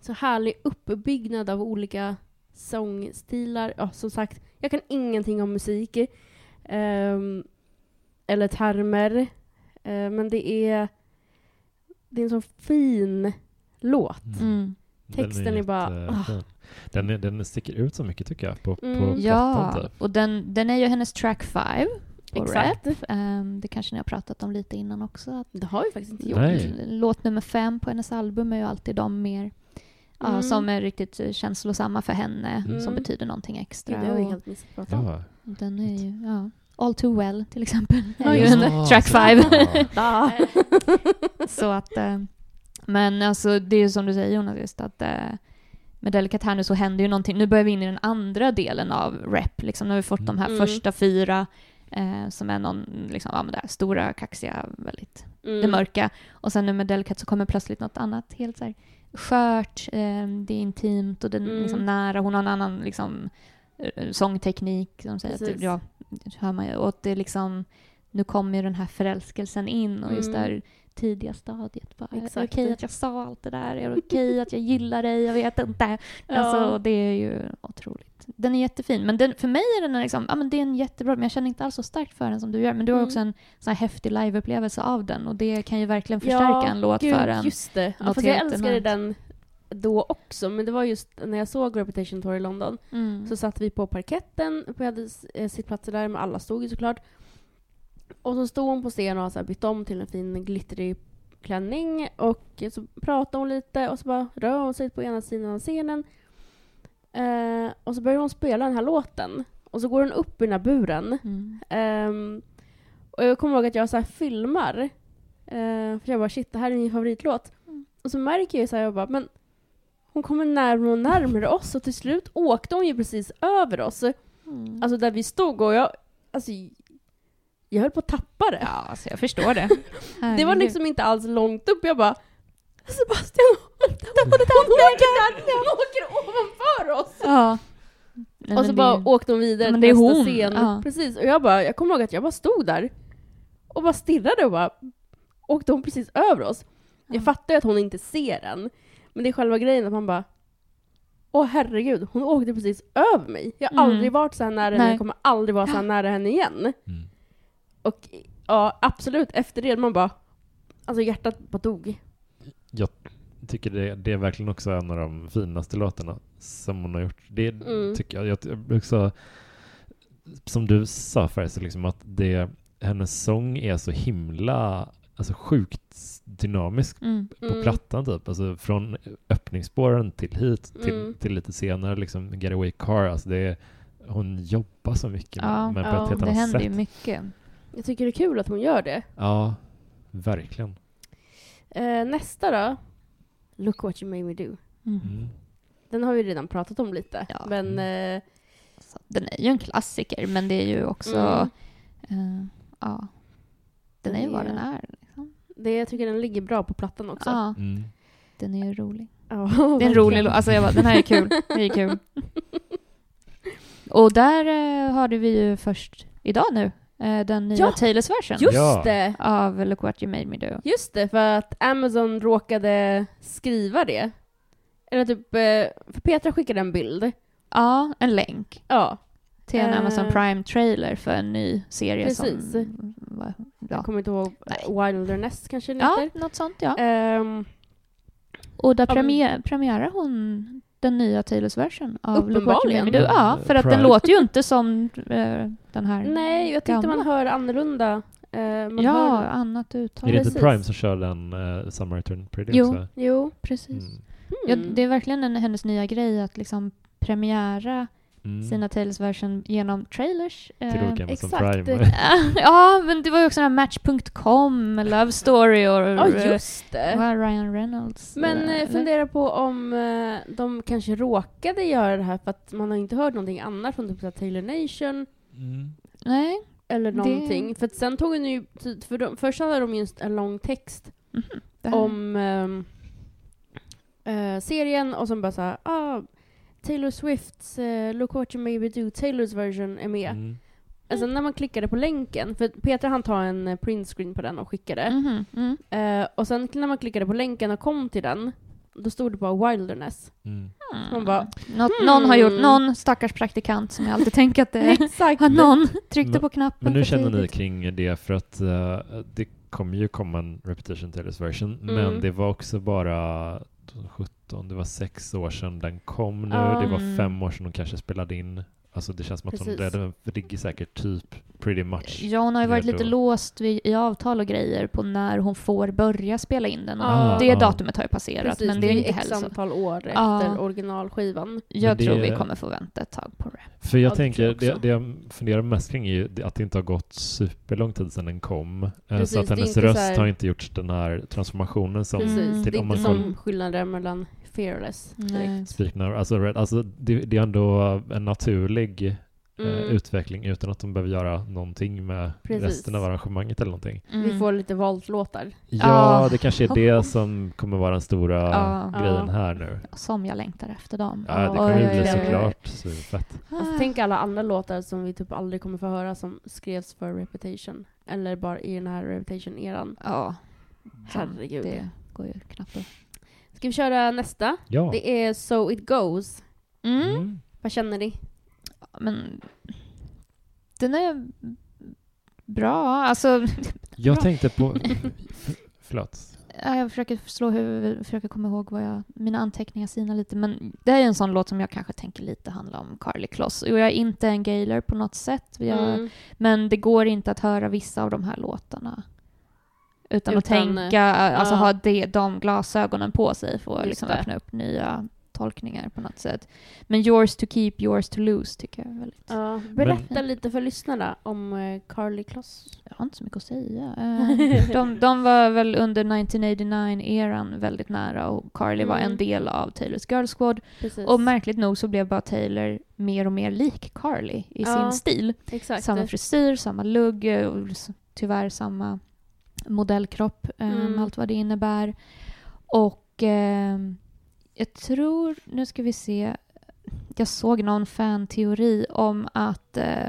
Speaker 1: så härlig uppbyggnad av olika sångstilar. Ja, som sagt, jag kan ingenting om musik. ehm, eller termer. Eh, men det är, det är en så fin låt.
Speaker 3: Mm.
Speaker 2: Den
Speaker 1: Texten är bara,
Speaker 2: jättefin. Den, är, den sticker ut så mycket tycker jag på, på
Speaker 1: Mm.
Speaker 3: Ja,
Speaker 2: plattan. Typ.
Speaker 3: och den, den är ju hennes track 5 på
Speaker 1: Exakt.
Speaker 3: Ehm, det kanske ni har pratat om lite innan också. Att
Speaker 1: Det har vi faktiskt inte gjort.
Speaker 2: Nej.
Speaker 3: Låt nummer fem på hennes album är ju alltid de mer ja,
Speaker 1: Mm.
Speaker 3: som är riktigt eh, känslosamma för henne,
Speaker 2: Mm.
Speaker 3: som betyder någonting extra.
Speaker 1: Gud, det har vi helt missat prata om.
Speaker 2: Ja.
Speaker 3: den är ju, ja, All Too Well till exempel.
Speaker 1: Ja,
Speaker 3: är ju en track 5.
Speaker 2: Ja.
Speaker 1: Da.
Speaker 3: Så att, eh, men alltså det är ju som du säger Jonas, just att eh, med Delicat här nu så händer ju någonting. Nu börjar vi in i den andra delen av rap. Liksom. Nu har vi fått de här
Speaker 1: Mm.
Speaker 3: första fyra eh, som är någon, liksom, ja, men det här stora, kaxiga, väldigt
Speaker 1: Mm.
Speaker 3: det mörka. Och sen nu med Delicat så kommer plötsligt något annat helt så här skört, eh, det är intimt och det är
Speaker 1: Mm.
Speaker 3: liksom nära. Hon har en annan liksom, eh, sångteknik som säger det, ja, hör man ju. Och det är liksom, nu kommer ju den här förälskelsen in och just
Speaker 1: Mm.
Speaker 3: här tidiga stadiet. Bara, är det
Speaker 1: Exakt.
Speaker 3: okej att jag sa allt det där? Är det okej att jag gillar dig? Jag vet inte.
Speaker 1: Ja.
Speaker 3: Alltså, det är ju otroligt. Den är jättefin. Men den, för mig är den liksom, ja men det är en jättebra, men jag känner inte alls så starkt för den som du gör. Men du har
Speaker 1: Mm.
Speaker 3: också en sån här häftig liveupplevelse av den och det kan ju verkligen förstärka
Speaker 1: Ja,
Speaker 3: en låt
Speaker 1: Gud,
Speaker 3: för en.
Speaker 1: Just det. Ja, fast jag älskade den då också, men det var just när jag såg Reputation Tour i London
Speaker 3: Mm.
Speaker 1: så satt vi på parketten, vi hade eh, sittplatser där, men alla stod ju såklart. Och så stod hon på scen och så bytt om till en fin glitterig klänning och så pratade hon lite och så bara rör hon sig på ena sidan av scenen. Eh, och så börjar hon spela den här låten. Och så går hon upp i den här buren.
Speaker 3: Mm.
Speaker 1: Ehm, och jag kommer ihåg att jag så här filmar. Eh, för jag bara shit, det här är min favoritlåt.
Speaker 3: Mm.
Speaker 1: Och så märker jag så här, jag bara, men hon kommer närmare och närmare oss och till slut åkte hon ju precis över oss.
Speaker 3: Mm.
Speaker 1: Alltså där vi stod och jag, alltså jag höll på att tappa det.
Speaker 3: ja, alltså jag förstår det.
Speaker 1: Det var liksom inte alls långt upp. Jag bara Sebastian, hon åker, hon åker ovanför oss!
Speaker 3: Ja. Nej,
Speaker 1: och så
Speaker 3: men
Speaker 1: bara
Speaker 3: det-
Speaker 1: åkte hon vidare
Speaker 3: Men
Speaker 1: till nästa
Speaker 3: hon,
Speaker 1: scen.
Speaker 3: ja.
Speaker 1: Precis. Och jag bara, jag kommer ihåg att jag bara stod där och bara stirrade och bara åkte hon precis över oss.
Speaker 3: Ja.
Speaker 1: Jag fattar ju att hon inte ser den. Men det är själva grejen att man bara Åh herregud, hon åkte precis över mig. Jag har
Speaker 3: Mm.
Speaker 1: aldrig varit så här nära henne, jag kommer aldrig vara så här nära henne igen.
Speaker 2: Mm.
Speaker 1: Och ja, absolut, efter det man bara Alltså hjärtat bara dog.
Speaker 2: Tycker det, det är verkligen också en av de finaste låtarna som hon har gjort. Det
Speaker 1: Mm.
Speaker 2: tycker jag. jag, också, som du sa förresten, liksom att det, hennes sång är så himla, alltså sjukt dynamisk
Speaker 3: Mm.
Speaker 2: på
Speaker 1: Mm.
Speaker 2: plattan typ. Alltså från öppningsspåren till hit, till,
Speaker 1: Mm.
Speaker 2: till lite senare liksom Getaway Car. Alltså det är, hon jobbar så mycket
Speaker 3: Ja,
Speaker 2: med, med på
Speaker 1: ja,
Speaker 2: ett helt
Speaker 3: Det
Speaker 2: annat
Speaker 3: händer
Speaker 2: sätt.
Speaker 3: ju mycket.
Speaker 1: Jag tycker det är kul att hon gör det.
Speaker 2: Ja, verkligen.
Speaker 1: Eh, nästa då? Look what you made me do.
Speaker 3: Mm.
Speaker 2: Mm.
Speaker 1: Den har vi redan pratat om lite.
Speaker 3: Ja.
Speaker 1: Men eh,
Speaker 3: Så den är ju en klassiker, men det är ju också...
Speaker 1: Mm.
Speaker 3: eh, ja. Den är ju vad den är. Liksom.
Speaker 1: det, jag tycker den ligger bra på plattan också.
Speaker 3: Ja,
Speaker 2: Mm.
Speaker 3: den är ju rolig.
Speaker 1: Ja,
Speaker 3: Det är en rolig låt. Alltså jag bara, den här är kul. Det är kul. Och där eh, hörde vi ju först idag nu eh, den nya
Speaker 1: Ja,
Speaker 3: Taylors version
Speaker 1: Just
Speaker 2: Ja.
Speaker 1: det!
Speaker 3: av Look What You Made Me Do.
Speaker 1: Just det, för att Amazon råkade skriva det. Eller typ, eh, för Petra skickade en bild.
Speaker 3: Ja, en länk
Speaker 1: Ja,
Speaker 3: till en
Speaker 1: Eh.
Speaker 3: Amazon Prime-trailer för en ny serie
Speaker 1: Precis.
Speaker 3: som... Va,
Speaker 1: jag
Speaker 3: ja.
Speaker 1: kommer inte ihåg.
Speaker 3: Nej.
Speaker 1: Wilderness kanske den
Speaker 3: ja,
Speaker 1: heter.
Speaker 3: något sånt ja.
Speaker 1: Ehm,
Speaker 3: Och där
Speaker 1: Ja,
Speaker 3: premier, premiärar hon den nya Taylors version av Look.
Speaker 1: Uppenbarligen.
Speaker 3: Ja, för att den
Speaker 2: Prime.
Speaker 3: låter ju inte som eh, den här
Speaker 1: nej, jag tyckte
Speaker 3: gamla.
Speaker 1: man hör annorlunda. Eh, man
Speaker 3: Ja,
Speaker 1: hör,
Speaker 3: annat uttal.
Speaker 2: Är det inte
Speaker 1: Precis.
Speaker 2: Prime som kör den uh, Summer Pretty
Speaker 3: Jo.
Speaker 2: också?
Speaker 1: jo.
Speaker 3: Precis.
Speaker 2: Mm.
Speaker 3: Ja,
Speaker 1: Mm.
Speaker 3: det är verkligen en, hennes nya grej att liksom premiära
Speaker 2: Mm.
Speaker 3: sina Taylors version genom trailers.
Speaker 2: Till
Speaker 3: Eh,
Speaker 1: exakt.
Speaker 2: Prime.
Speaker 3: ja, men det var ju också den här Match.com, Love Story och
Speaker 1: Ja, just det.
Speaker 3: Ryan Reynolds.
Speaker 1: Men
Speaker 3: eh,
Speaker 1: eh,
Speaker 3: eller?
Speaker 1: fundera på om eh, de kanske råkade göra det här för att man har inte hört någonting annat från typ Taylor Nation
Speaker 2: Mm.
Speaker 3: Nej.
Speaker 1: eller
Speaker 3: Det-
Speaker 1: någonting. För att sen tog hon ju, för de, först hade de just en lång text
Speaker 3: det här-
Speaker 1: om ehm, eh, serien och sen bara såhär, ah, Taylor Swifts uh, Look What You Maybe Do, Taylors version är med.
Speaker 2: Mm.
Speaker 1: Alltså när man klickade på länken, för Petra han tar en eh, printscreen på den och skickade.
Speaker 3: Mhm, mm.
Speaker 1: Eh, och sen när man klickade på länken och kom till den, då stod det på Wilderness.
Speaker 2: Mm.
Speaker 1: Man bara, hmm.
Speaker 3: Någon har gjort, någon stackars praktikant som jag alltid tänker att det har någon tryckte på knappen
Speaker 2: Men nu känner ni kring det för att eh, det kommer ju komma en repetition Taylors version,
Speaker 1: Mm.
Speaker 2: men det var också bara 17, det var sex år sedan den kom nu,
Speaker 1: Ja.
Speaker 2: det var
Speaker 3: Mm.
Speaker 2: fem år sedan de kanske spelade in. Alltså det känns som att
Speaker 1: Precis.
Speaker 2: det ligger säkert typ pretty much.
Speaker 3: Ja, hon har ju varit lite låst vid, i avtal och grejer på när hon får börja spela in den.
Speaker 1: Ah,
Speaker 3: det
Speaker 2: ah.
Speaker 3: datumet har ju passerat,
Speaker 1: Precis,
Speaker 3: men det är
Speaker 1: ju
Speaker 3: inte
Speaker 1: x antal år efter
Speaker 3: Ja.
Speaker 1: originalskivan.
Speaker 3: Jag
Speaker 2: det-
Speaker 3: tror vi kommer få vänta ett tag på det.
Speaker 2: För jag
Speaker 1: Ja,
Speaker 2: tänker, det, det jag funderar mest kring är ju att det inte har gått superlång tid sedan den kom. Eh,
Speaker 1: Precis,
Speaker 2: så att hennes röst
Speaker 1: här-
Speaker 2: har inte gjort den här transformationen som
Speaker 1: Precis,
Speaker 3: Mm.
Speaker 1: det
Speaker 2: till,
Speaker 1: är
Speaker 2: om man
Speaker 1: inte
Speaker 2: kollar
Speaker 1: som skillnaden mellan Fearless direkt.
Speaker 2: Now, alltså, Red- alltså det, det är ändå en naturlig eh,
Speaker 1: Mm.
Speaker 2: utveckling utan att de behöver göra någonting med
Speaker 1: Precis.
Speaker 2: resten av arrangemanget eller någonting.
Speaker 3: Mm.
Speaker 1: Vi får lite valt-låtar.
Speaker 2: Ja,
Speaker 3: Ah.
Speaker 2: det kanske är det som kommer vara den stora
Speaker 3: Ja.
Speaker 2: grejen
Speaker 1: Ja.
Speaker 2: här nu.
Speaker 3: Som jag längtar efter dem.
Speaker 2: Ja, det kommer ju bli såklart superfett.
Speaker 1: Alltså, tänk alla andra låtar som vi typ aldrig kommer få höra som skrevs för Reputation. Eller bara i den här Reputation-eran.
Speaker 3: Ja,
Speaker 1: Herregud.
Speaker 3: det går ju knappt att...
Speaker 1: Ska vi köra nästa?
Speaker 2: Ja.
Speaker 1: Det är So It Goes.
Speaker 3: Mm.
Speaker 2: Mm.
Speaker 1: Vad känner ni?
Speaker 3: Men den är bra. Alltså,
Speaker 2: Jag tänkte på... Förlåt.
Speaker 3: Ja, Jag försöker slå huvudet, försöker komma ihåg vad jag, mina anteckningar sinar lite, men det här är en sån låt som jag kanske tänker lite handlar om Carly Kloss. Och jag är inte en gayler på något sätt, jag,
Speaker 1: Mm.
Speaker 3: men det går inte att höra vissa av de här låtarna utan, att
Speaker 1: Utan,
Speaker 3: tänka, alltså
Speaker 1: ja.
Speaker 3: ha det, de glasögonen på sig för att liksom öppna upp nya tolkningar på något sätt. Men yours to keep, yours to lose tycker jag är väldigt...
Speaker 1: Ja, berätta
Speaker 3: Men-
Speaker 1: lite för lyssnarna om eh, Carly Kloss.
Speaker 3: Jag har inte så mycket att säga. Eh, de, de var väl under 1989-eran väldigt nära och Carly var
Speaker 1: Mm.
Speaker 3: en del av Taylors Girl Squad.
Speaker 1: Precis.
Speaker 3: Och märkligt nog så blev bara Taylor mer och mer lik Carly i
Speaker 1: Ja,
Speaker 3: sin stil.
Speaker 1: Exakt.
Speaker 3: Samma frisyr, samma lugg, eh, och tyvärr samma modellkropp, eh,
Speaker 1: Mm.
Speaker 3: med allt vad det innebär. Och eh, jag tror, nu ska vi se, jag såg någon fanteori om att eh,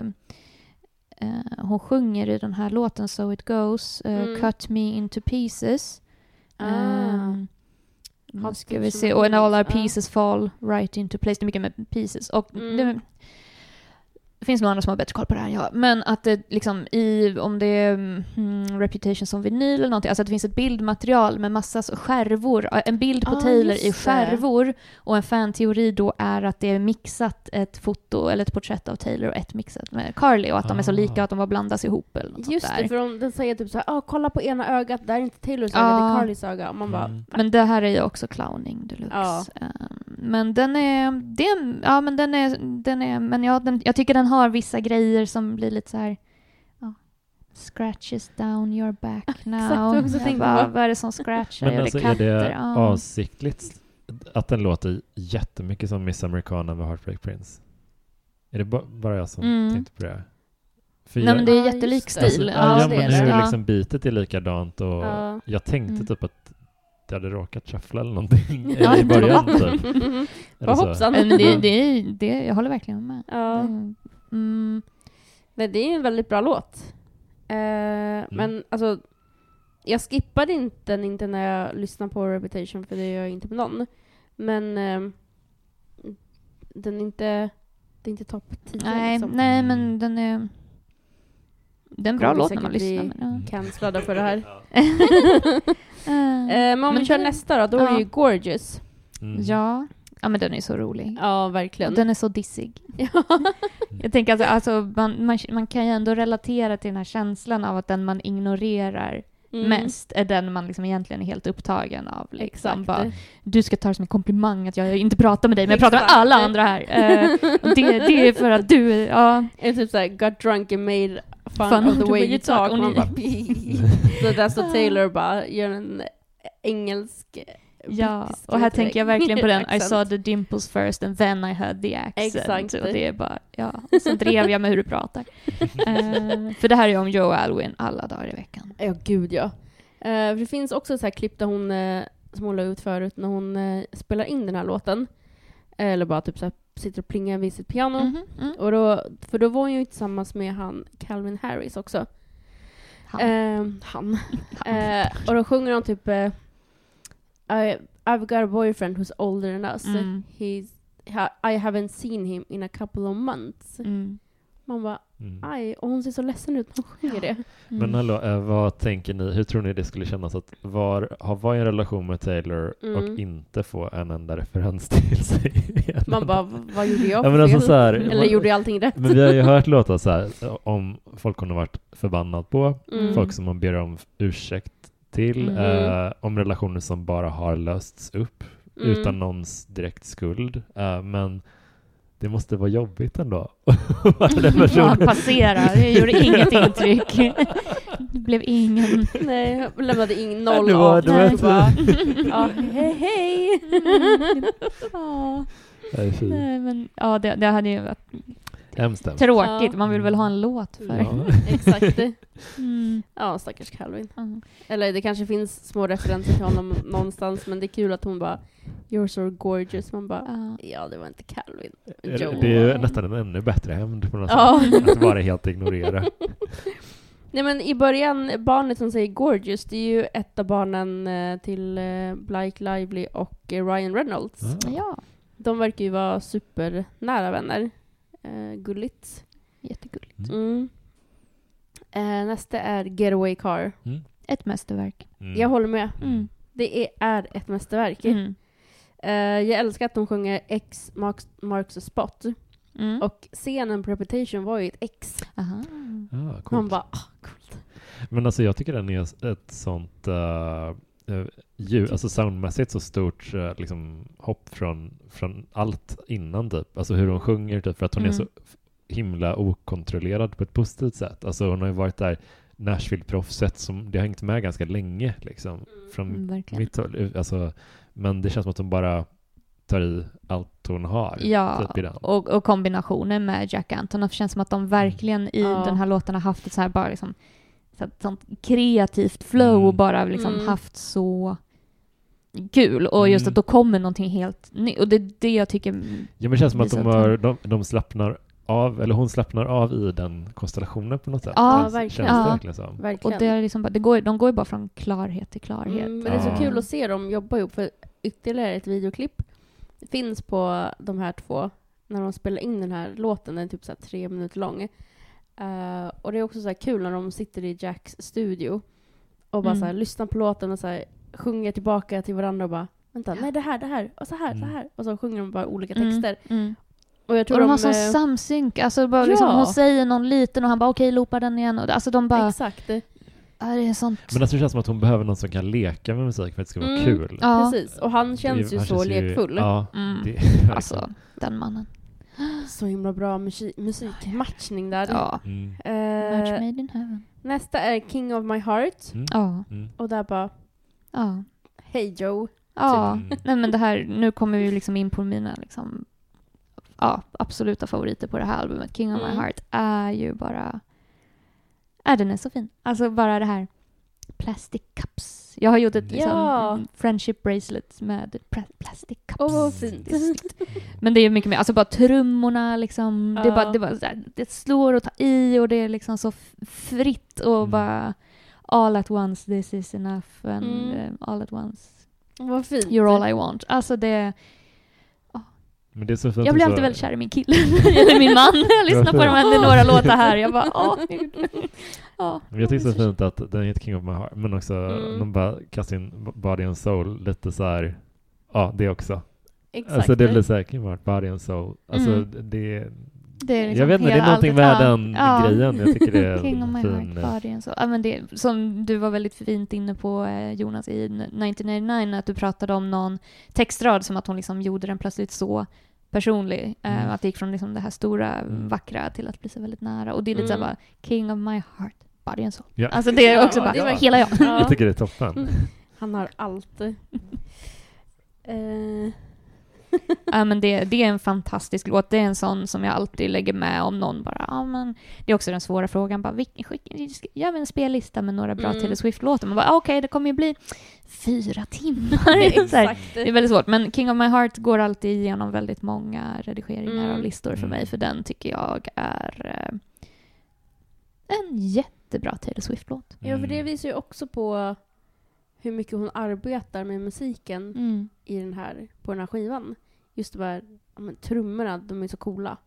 Speaker 3: eh, hon sjunger i den här låten So It Goes, eh,
Speaker 1: Mm.
Speaker 3: Cut Me Into Pieces.
Speaker 1: Ah.
Speaker 3: Ehm, nu ska vi
Speaker 1: Stitch
Speaker 3: se. Och and all our
Speaker 1: Pieces, ja.
Speaker 3: pieces fall right into place. Det är mycket med pieces. Och
Speaker 1: Mm.
Speaker 3: det, det finns nog andra som har bättre koll på det här, ja. Men att det liksom i, om det är mm, Reputation som vinyl eller någonting, alltså att det finns ett bildmaterial med massa så skärvor, en bild på
Speaker 1: Ah,
Speaker 3: Taylor i
Speaker 1: det.
Speaker 3: skärvor och en fanteori då är att det är mixat ett foto eller ett porträtt av Taylor och ett mixat med Carly och att de är så
Speaker 2: Ah.
Speaker 3: lika och att de bara blandas ihop eller något
Speaker 1: Just
Speaker 3: sånt
Speaker 1: det,
Speaker 3: där.
Speaker 1: för de, den säger typ såhär, ah, kolla på ena ögat, där är inte Taylors öga, det
Speaker 3: Ja.
Speaker 1: är Carlys öga. Och man bara,
Speaker 2: Mm.
Speaker 3: Men det här är ju också clowning deluxe.
Speaker 1: Ja.
Speaker 3: Ehm, men den är, det ja men den är, den är, men ja, den, jag tycker den har vissa grejer som blir lite så här. Ja, scratches down your back now.
Speaker 1: Exakt, jag också
Speaker 3: Jag
Speaker 1: tänkte
Speaker 3: bara, vad är det som scratchar?
Speaker 2: Men
Speaker 3: Är
Speaker 2: alltså
Speaker 3: det
Speaker 2: är
Speaker 3: katter?
Speaker 2: det
Speaker 3: Ja.
Speaker 2: avsiktligt att den låter jättemycket som Miss Americana med Heartbreak Prince? Är det ba- bara jag som
Speaker 3: Mm.
Speaker 2: tänkte på det? För
Speaker 3: Nej
Speaker 2: jag-
Speaker 3: men det är jättelik
Speaker 1: det.
Speaker 3: stil.
Speaker 2: Alltså,
Speaker 1: Ja,
Speaker 2: ja,
Speaker 1: det
Speaker 2: men
Speaker 1: det.
Speaker 2: är liksom bitet är likadant och
Speaker 1: Ja.
Speaker 2: jag tänkte
Speaker 3: Mm.
Speaker 2: typ att det hade råkat shuffla eller någonting i början
Speaker 3: ja.
Speaker 2: typ.
Speaker 1: Vad hoppsan.
Speaker 3: Men det, det, det, jag håller verkligen med.
Speaker 1: Ja.
Speaker 3: Mm.
Speaker 1: Nej, det är en väldigt bra låt. Eh, Men alltså, jag skippade inte den inte när jag lyssnade på Reputation, för det gör jag inte på någon. Men eh, den är inte, det är inte topp 10
Speaker 3: Nej,
Speaker 1: liksom.
Speaker 3: nej
Speaker 2: Mm.
Speaker 3: men den är... Det är en bra
Speaker 1: Kommer
Speaker 3: låt när man lyssnar. Men, ja.
Speaker 1: Cancellade för det här.
Speaker 3: Eh,
Speaker 1: men om vi
Speaker 3: Men
Speaker 1: kör
Speaker 3: det-
Speaker 1: nästa då, då är det ju Gorgeous.
Speaker 2: Mm.
Speaker 3: Ja. Ja, men den är så rolig.
Speaker 1: Ja, verkligen.
Speaker 3: Den är så dissig.
Speaker 1: Ja.
Speaker 3: Jag tänker alltså, alltså man, man, man kan ju ändå relatera till den här känslan av att den man ignorerar
Speaker 1: Mm.
Speaker 3: mest är den man liksom egentligen är helt upptagen av. Liksom. Bara, du ska ta det som en komplimang att jag inte pratar med dig, men jag pratar med alla andra här. Eh, och det, det är för att du, ja.
Speaker 1: Är typ såhär, got drunk and made fun,
Speaker 3: Fun
Speaker 1: of the way you talk.
Speaker 3: och
Speaker 1: Man bara, så där står Taylor bara, gör en engelsk
Speaker 3: Ja, och här tänker jag verkligen på den I saw the dimples first and then I heard the accent.
Speaker 1: Exakt.
Speaker 3: Och det är bara, ja, och så drev jag med hur du pratar. Eh, för det här är om Joe Alwyn alla dagar i veckan.
Speaker 1: Ja, gud ja. För det finns också så här klipp där hon, eh, som hon la ut förut, när hon eh, spelar in den här låten. Eller bara typ så här, sitter och plingar vid sitt piano.
Speaker 3: Mhm, mm.
Speaker 1: Och då, för då var hon ju tillsammans med han Calvin Harris också.
Speaker 3: Han.
Speaker 1: Han.
Speaker 3: Han.
Speaker 1: Och då sjunger hon typ I, I've got a boyfriend who's older than us.
Speaker 3: Mm.
Speaker 1: He's, ha, I haven't seen him in a couple of months.
Speaker 3: Mm.
Speaker 1: Man bara,
Speaker 2: Mm.
Speaker 1: aj, och hon ser så ledsen ut när hon sjunger det.
Speaker 2: Men
Speaker 3: Mm.
Speaker 2: hallå, eh, vad tänker ni, hur tror ni det skulle kännas att var, ha, vara i en relation med Taylor
Speaker 1: Mm.
Speaker 2: och inte få en enda referens till sig?
Speaker 1: Man bara, "V- vad gjorde jag
Speaker 2: Ja,
Speaker 1: för
Speaker 2: men alltså
Speaker 1: fel?
Speaker 2: så här,
Speaker 1: Eller
Speaker 2: man-
Speaker 1: gjorde jag allting rätt?
Speaker 2: Men vi har ju hört låtar så här om folk hon har varit förbannad på,
Speaker 1: Mm.
Speaker 2: folk som man ber om ursäkt till,
Speaker 1: Mhm.
Speaker 2: eh, om relationer som bara har lösts upp
Speaker 1: Mm.
Speaker 2: utan någons direkt skuld. Eh, men det måste vara jobbigt ändå.
Speaker 3: Ja, passera. Det gjorde inget intryck. Det blev ingen...
Speaker 1: Nej, jag lämnade in noll
Speaker 2: Det var-
Speaker 1: av
Speaker 2: det
Speaker 1: Bara, ja, hej hej!
Speaker 3: Ja,
Speaker 2: Nej, fy.
Speaker 3: nej, men ja, det, det hade ju varit
Speaker 2: Hemskt hemskt.
Speaker 3: tråkigt.
Speaker 1: Ja.
Speaker 3: Man vill väl ha en låt för.
Speaker 2: Ja.
Speaker 1: Exakt.
Speaker 3: Mm.
Speaker 1: Ja, stackars Calvin.
Speaker 3: Mm.
Speaker 1: Eller det kanske finns små referenser till honom någonstans, men det är kul att hon bara You're so gorgeous. Man bara,
Speaker 3: Ja.
Speaker 1: ja det var inte Calvin.
Speaker 2: Det
Speaker 1: Joe.
Speaker 2: är ju nästan en ännu bättre hämnd på något
Speaker 1: Ja.
Speaker 2: sätt. Att bara helt ignorera.
Speaker 1: Nej men i början, barnet som säger gorgeous, det är ju ett av barnen eh, till eh, Blake Lively och eh, Ryan Reynolds.
Speaker 2: Ah.
Speaker 3: ja,
Speaker 1: De verkar ju vara supernära vänner. Eh, gulligt.
Speaker 3: jättegulligt.
Speaker 2: Mm.
Speaker 1: Mm. Eh, nästa är Getaway Car.
Speaker 2: Mm.
Speaker 3: Ett mästerverk.
Speaker 2: Mm.
Speaker 1: Jag håller med.
Speaker 3: Mm.
Speaker 1: Det är, är ett mästerverk.
Speaker 3: Mm.
Speaker 1: Eh, jag älskar att de sjunger X marks, marks a spot.
Speaker 3: Mm.
Speaker 1: Och scenen på Reputation var ju ett X.
Speaker 3: Aha.
Speaker 2: Ah, coolt.
Speaker 1: Man bara, ah, coolt.
Speaker 2: Men alltså jag tycker den är ett sånt uh, ljud, alltså soundmässigt så stort uh, liksom, hopp från, från allt innan typ. Alltså hur hon sjunger typ, för att hon är
Speaker 3: Mm.
Speaker 2: så f- himla okontrollerad på ett positivt sätt. Alltså hon har ju varit där Nashville-proffset som det har hängt med ganska länge liksom. Från
Speaker 3: Mm, verkligen.
Speaker 2: mitt håll. Alltså, men det känns som att hon bara tar i allt hon har.
Speaker 3: Ja,
Speaker 2: typ i den.
Speaker 3: och, och kombinationen med Jack Antonoff känns som att de verkligen i
Speaker 1: Ja.
Speaker 3: den här låten har haft ett så här bara liksom så att, sånt kreativt flow
Speaker 2: Mm.
Speaker 3: och bara liksom
Speaker 1: Mm.
Speaker 3: haft så kul och just
Speaker 2: Mm.
Speaker 3: att då kommer någonting helt nytt och det är det jag tycker
Speaker 2: Ja men det känns som att de, har, de, de slappnar av, eller hon slappnar av i den konstellationen på något sätt.
Speaker 3: Ja,
Speaker 2: Känns-
Speaker 1: verkligen.
Speaker 2: Känns det
Speaker 3: Ja.
Speaker 2: verkligen som.
Speaker 3: och
Speaker 1: Verkligen.
Speaker 3: det är liksom det går, de går ju bara från klarhet till klarhet.
Speaker 1: Mm, men det är så
Speaker 2: Ja.
Speaker 1: kul att se dem jobba ihop, för ytterligare ett videoklipp finns på de här två när de spelar in den här låten, den är typ så här tre minuter lång. Eh, och det är också så här kul när de sitter i Jacks studio och bara
Speaker 3: Mm.
Speaker 1: så här, lyssnar på låten och så här, sjunger tillbaka till varandra och bara Vänta, nej det här, det här, och så här, så
Speaker 2: Mm.
Speaker 1: här. Och så sjunger de bara olika
Speaker 3: Mm,
Speaker 1: texter.
Speaker 3: Mm.
Speaker 1: Och jag tror
Speaker 3: Och de har
Speaker 1: eh,
Speaker 3: sån samsynk. Alltså bara liksom,
Speaker 1: Ja.
Speaker 3: hon säger någon liten och han bara okej, loopa den igen. Och, alltså de bara,
Speaker 1: Exakt.
Speaker 3: ja, det är sånt.
Speaker 2: Men alltså det känns som att hon behöver någon som kan leka med musik för att det ska vara
Speaker 1: Mm.
Speaker 2: kul.
Speaker 3: Ja.
Speaker 1: Precis. Och han känns
Speaker 2: Det-
Speaker 1: ju
Speaker 2: han
Speaker 1: så lekfull.
Speaker 2: Ja,
Speaker 3: Mm.
Speaker 2: det.
Speaker 3: Alltså, den mannen.
Speaker 1: Så himla bra musik, musikmatchning där.
Speaker 3: Ja.
Speaker 2: Mm.
Speaker 3: Match
Speaker 1: Eh,
Speaker 3: made in heaven.
Speaker 1: nästa är King of My Heart.
Speaker 2: Mm.
Speaker 3: Ja.
Speaker 2: Mm.
Speaker 1: Och där bara,
Speaker 3: Ja.
Speaker 1: Hey Joe.
Speaker 3: Ja.
Speaker 2: Mm.
Speaker 3: Nej men det här, nu kommer vi liksom in på mina liksom, ja, absoluta favoriter på det här albumet. King of My
Speaker 1: Mm.
Speaker 3: Heart är ju bara, är den är så fin. Alltså bara det här plastic cups. Jag har gjort ett liksom,
Speaker 1: Ja.
Speaker 3: friendship bracelet med plastic cups.
Speaker 1: Åh vad fint.
Speaker 3: Men det är mycket mer, alltså bara trummorna liksom, det, bara,
Speaker 1: Ja.
Speaker 3: det, bara, så här, det slår och tar i och det är liksom så fritt och
Speaker 2: Mm.
Speaker 3: bara all at once this is enough and
Speaker 1: Mm.
Speaker 3: eh, all at once you're all I want. Alltså det,
Speaker 2: Men det är så fint
Speaker 3: jag blir alltid väldigt kär i min kille, eller min man. Jag lyssnar på dem, det är några låtar här, jag bara åh. Ja.
Speaker 2: Men jag tycker det är så fint att den heter King of My Heart, men också
Speaker 1: Mm.
Speaker 2: de bara kastar in Body and Soul lite så här. Ja, det också.
Speaker 1: Exakt.
Speaker 2: Alltså det blir så här, King of My Heart, Body and Soul. Alltså
Speaker 3: Mm.
Speaker 2: det,
Speaker 3: är liksom
Speaker 2: jag vet inte, det är någonting
Speaker 3: allt-
Speaker 2: med
Speaker 3: ja.
Speaker 2: den
Speaker 3: Ja.
Speaker 2: grejen. Jag tycker det är
Speaker 3: King of my
Speaker 2: fin.
Speaker 3: heart, soul. Ja, men det, som du var väldigt fint inne på eh, Jonas i 1999, att du pratade om någon textrad som att hon liksom gjorde den plötsligt så personlig. Eh,
Speaker 2: Mm.
Speaker 3: att det gick från liksom det här stora,
Speaker 2: Mm.
Speaker 3: vackra till att bli så väldigt nära. Och det är lite
Speaker 1: Mm.
Speaker 3: så här bara, King of my heart, body and soul.
Speaker 2: Ja.
Speaker 3: Alltså det är
Speaker 1: Ja,
Speaker 3: också
Speaker 1: det
Speaker 3: bara,
Speaker 1: verkligen-
Speaker 3: hela jag.
Speaker 1: Ja.
Speaker 2: Jag tycker det är toppen.
Speaker 1: Han har allt. Eh,
Speaker 3: Ja, men det, det är en fantastisk låt. Det är en sån som jag alltid lägger med om någon bara, ja men det är också den svåra frågan, bara, vilken, gör vi en spellista med några bra
Speaker 1: Mm.
Speaker 3: Taylor Swift-låtar? Man bara, ah, okej, det kommer ju bli fyra timmar.
Speaker 1: Exakt.
Speaker 3: Det är väldigt svårt, men King of My Heart går alltid igenom väldigt många redigeringar
Speaker 1: Mm.
Speaker 3: av listor för
Speaker 2: Mm.
Speaker 3: mig, för den tycker jag är eh, en jättebra Taylor Swift-låt.
Speaker 1: Ja, för det
Speaker 2: Mm.
Speaker 1: visar ju också på hur mycket hon arbetar med musiken
Speaker 3: Mm.
Speaker 1: i den här, på den här skivan. Just det här, men, trummorna, de är så coola.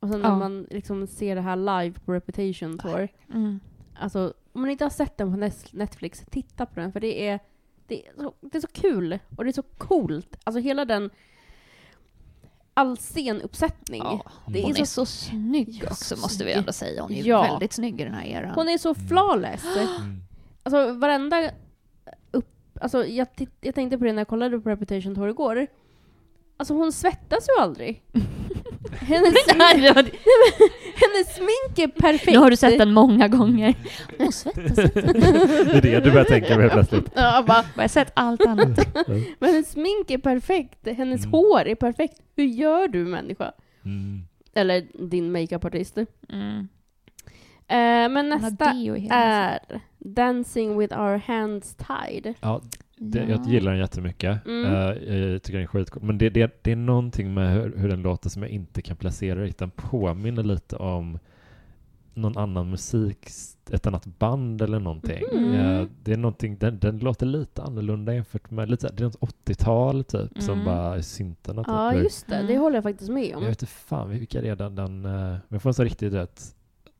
Speaker 1: Och sen när
Speaker 3: Ja.
Speaker 1: man liksom ser det här live på Reputation Tour.
Speaker 3: Mm.
Speaker 1: Alltså, om man inte har sett den på Netflix, titta på den för det är, det är, så, det är så kul och det är så coolt. Alltså hela den all scenuppsättning.
Speaker 3: Ja,
Speaker 1: det är
Speaker 3: hon
Speaker 1: så,
Speaker 3: är så snygg också
Speaker 1: så
Speaker 3: måste vi ändå säga. Hon är
Speaker 1: Ja.
Speaker 3: väldigt snygg i den här eran.
Speaker 1: hon är så
Speaker 2: Mm.
Speaker 1: flawless.
Speaker 2: Mm.
Speaker 1: Alltså varenda upp, alltså jag, jag tänkte på det när jag kollade på Reputation Tour igår. Alltså hon svettas ju aldrig. Hennes,
Speaker 3: var-
Speaker 1: hennes smink är perfekt.
Speaker 3: Nu har du sett den många gånger. Hon svettas inte.
Speaker 2: Det är det du börjar tänka på helt plötsligt.
Speaker 1: Ja, bara,
Speaker 3: Jag har sett allt annat.
Speaker 1: men hennes smink är perfekt, hennes
Speaker 2: Mm.
Speaker 1: hår är perfekt. Hur gör du människa?
Speaker 2: Mm.
Speaker 1: Eller din makeupartist. Eh,
Speaker 3: Mm.
Speaker 1: men
Speaker 3: Hon har
Speaker 1: nästa är Dancing with our hands tied.
Speaker 2: Ja, det,
Speaker 3: Ja.
Speaker 2: jag gillar den jättemycket.
Speaker 1: Mm.
Speaker 2: Eh, jag tycker den är skitcool. Men det, det, det är någonting med hur, hur den låter som jag inte kan placera riktigt. Den påminner lite om någon annan musik, ett annat band eller någonting.
Speaker 1: Mm.
Speaker 2: Eh, det är någonting, den, den låter lite annorlunda jämfört med lite, det är något 80-tal typ som
Speaker 3: Mm.
Speaker 2: bara är syntarna typ.
Speaker 1: Ja, just det. Det håller jag faktiskt med
Speaker 2: Jag
Speaker 1: om.
Speaker 2: vet inte fan vilka det är den, den men jag får en så riktigt rätt.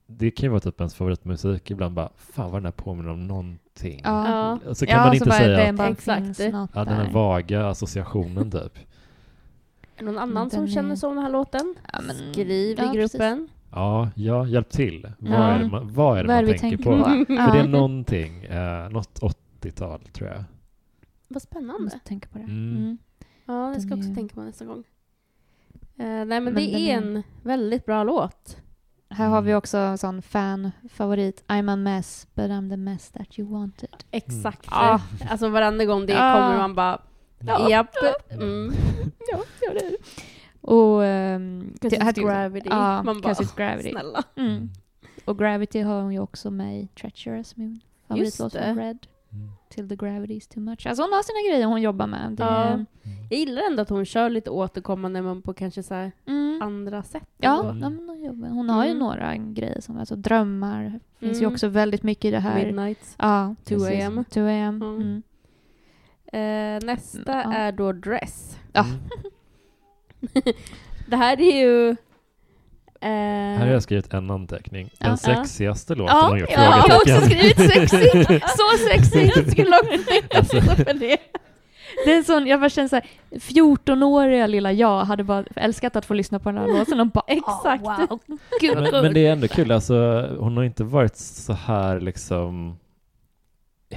Speaker 2: Det kan ju vara typ ens favoritmusik ibland bara, fan vad den här påminner om någonting.
Speaker 3: Ja.
Speaker 2: Så kan
Speaker 3: Ja,
Speaker 2: man inte
Speaker 3: bara
Speaker 2: säga
Speaker 3: det
Speaker 2: att
Speaker 3: bara
Speaker 1: Exakt.
Speaker 2: ja, den här vaga associationen typ.
Speaker 1: Är någon annan
Speaker 3: Den
Speaker 1: som
Speaker 3: är-
Speaker 1: känner så om den här låten?
Speaker 3: Ja, men-
Speaker 1: Skriv
Speaker 3: ja,
Speaker 1: i gruppen.
Speaker 2: Ja, ja, hjälp till. Vad
Speaker 1: Ja.
Speaker 2: är det man, vad är det
Speaker 3: Vad är
Speaker 2: man
Speaker 3: vi
Speaker 2: tänker,
Speaker 3: tänker
Speaker 2: på?
Speaker 3: på?
Speaker 2: För det är någonting, eh, något 80-tal tror jag.
Speaker 1: Vad
Speaker 3: Jag
Speaker 1: spännande.
Speaker 3: måste tänka på det.
Speaker 2: Mm.
Speaker 3: Mm.
Speaker 1: Ja, det ska jag också
Speaker 3: är-
Speaker 1: tänka på nästa gång. Eh, nej, men,
Speaker 3: Men
Speaker 1: det är
Speaker 3: är-
Speaker 1: en väldigt bra låt.
Speaker 3: Här har vi
Speaker 2: Mm.
Speaker 3: också en sån fan-favorit. I'm a mess, but I'm the mess that you wanted.
Speaker 1: Exakt.
Speaker 3: Ja.
Speaker 1: Alltså varenda gång det
Speaker 3: Ja.
Speaker 1: kommer man bara,
Speaker 3: Ja.
Speaker 1: japp. Mm.
Speaker 3: Ja, ja det är det. Och... Um,
Speaker 1: Cause it's gravity.
Speaker 3: Ja,
Speaker 1: man bara,
Speaker 3: it's gravity.
Speaker 1: snälla.
Speaker 3: Mm. Och Gravity har hon ju också med i Treacherous, min favoritlåt
Speaker 1: det.
Speaker 3: Red.
Speaker 2: Mm.
Speaker 3: Till the gravity is too much. Alltså hon har sina grejer hon jobbar med. Det
Speaker 1: Ja.
Speaker 3: är,
Speaker 1: Jag gillar ändå att hon kör lite återkommande men på kanske så här
Speaker 3: mm.
Speaker 1: andra sätt.
Speaker 3: Ja.
Speaker 2: Mm.
Speaker 3: ja, men hon, hon har ju
Speaker 1: Mm.
Speaker 3: några grejer som alltså drömmar. finns ju
Speaker 1: Mm.
Speaker 3: också väldigt mycket i det här.
Speaker 1: Midnight.
Speaker 3: Ja,
Speaker 1: 2
Speaker 3: precis.
Speaker 1: AM.
Speaker 3: 2 AM.
Speaker 1: Mm.
Speaker 3: Mm.
Speaker 1: Eh, nästa
Speaker 3: Ja.
Speaker 1: är då Dress.
Speaker 3: Ja.
Speaker 2: Mm.
Speaker 1: Det här är ju... eh,
Speaker 2: Här har jag skrivit en anteckning. Den
Speaker 3: Ja.
Speaker 2: sexigaste låten
Speaker 1: Ja,
Speaker 2: hon gjort?
Speaker 1: ja, jag har
Speaker 3: också skrivit sexigt. Så sexigt!
Speaker 1: Jag skulle också tänka
Speaker 2: Alltså.
Speaker 1: på det.
Speaker 3: Det är en sån, jag bara känner såhär, 14-åriga lilla jag hade bara älskat att få lyssna på den här låten och bara
Speaker 1: Exakt.
Speaker 3: "Ah, wow,
Speaker 2: Men,
Speaker 3: coolt."
Speaker 2: men det är ändå kul, alltså hon har inte varit så här liksom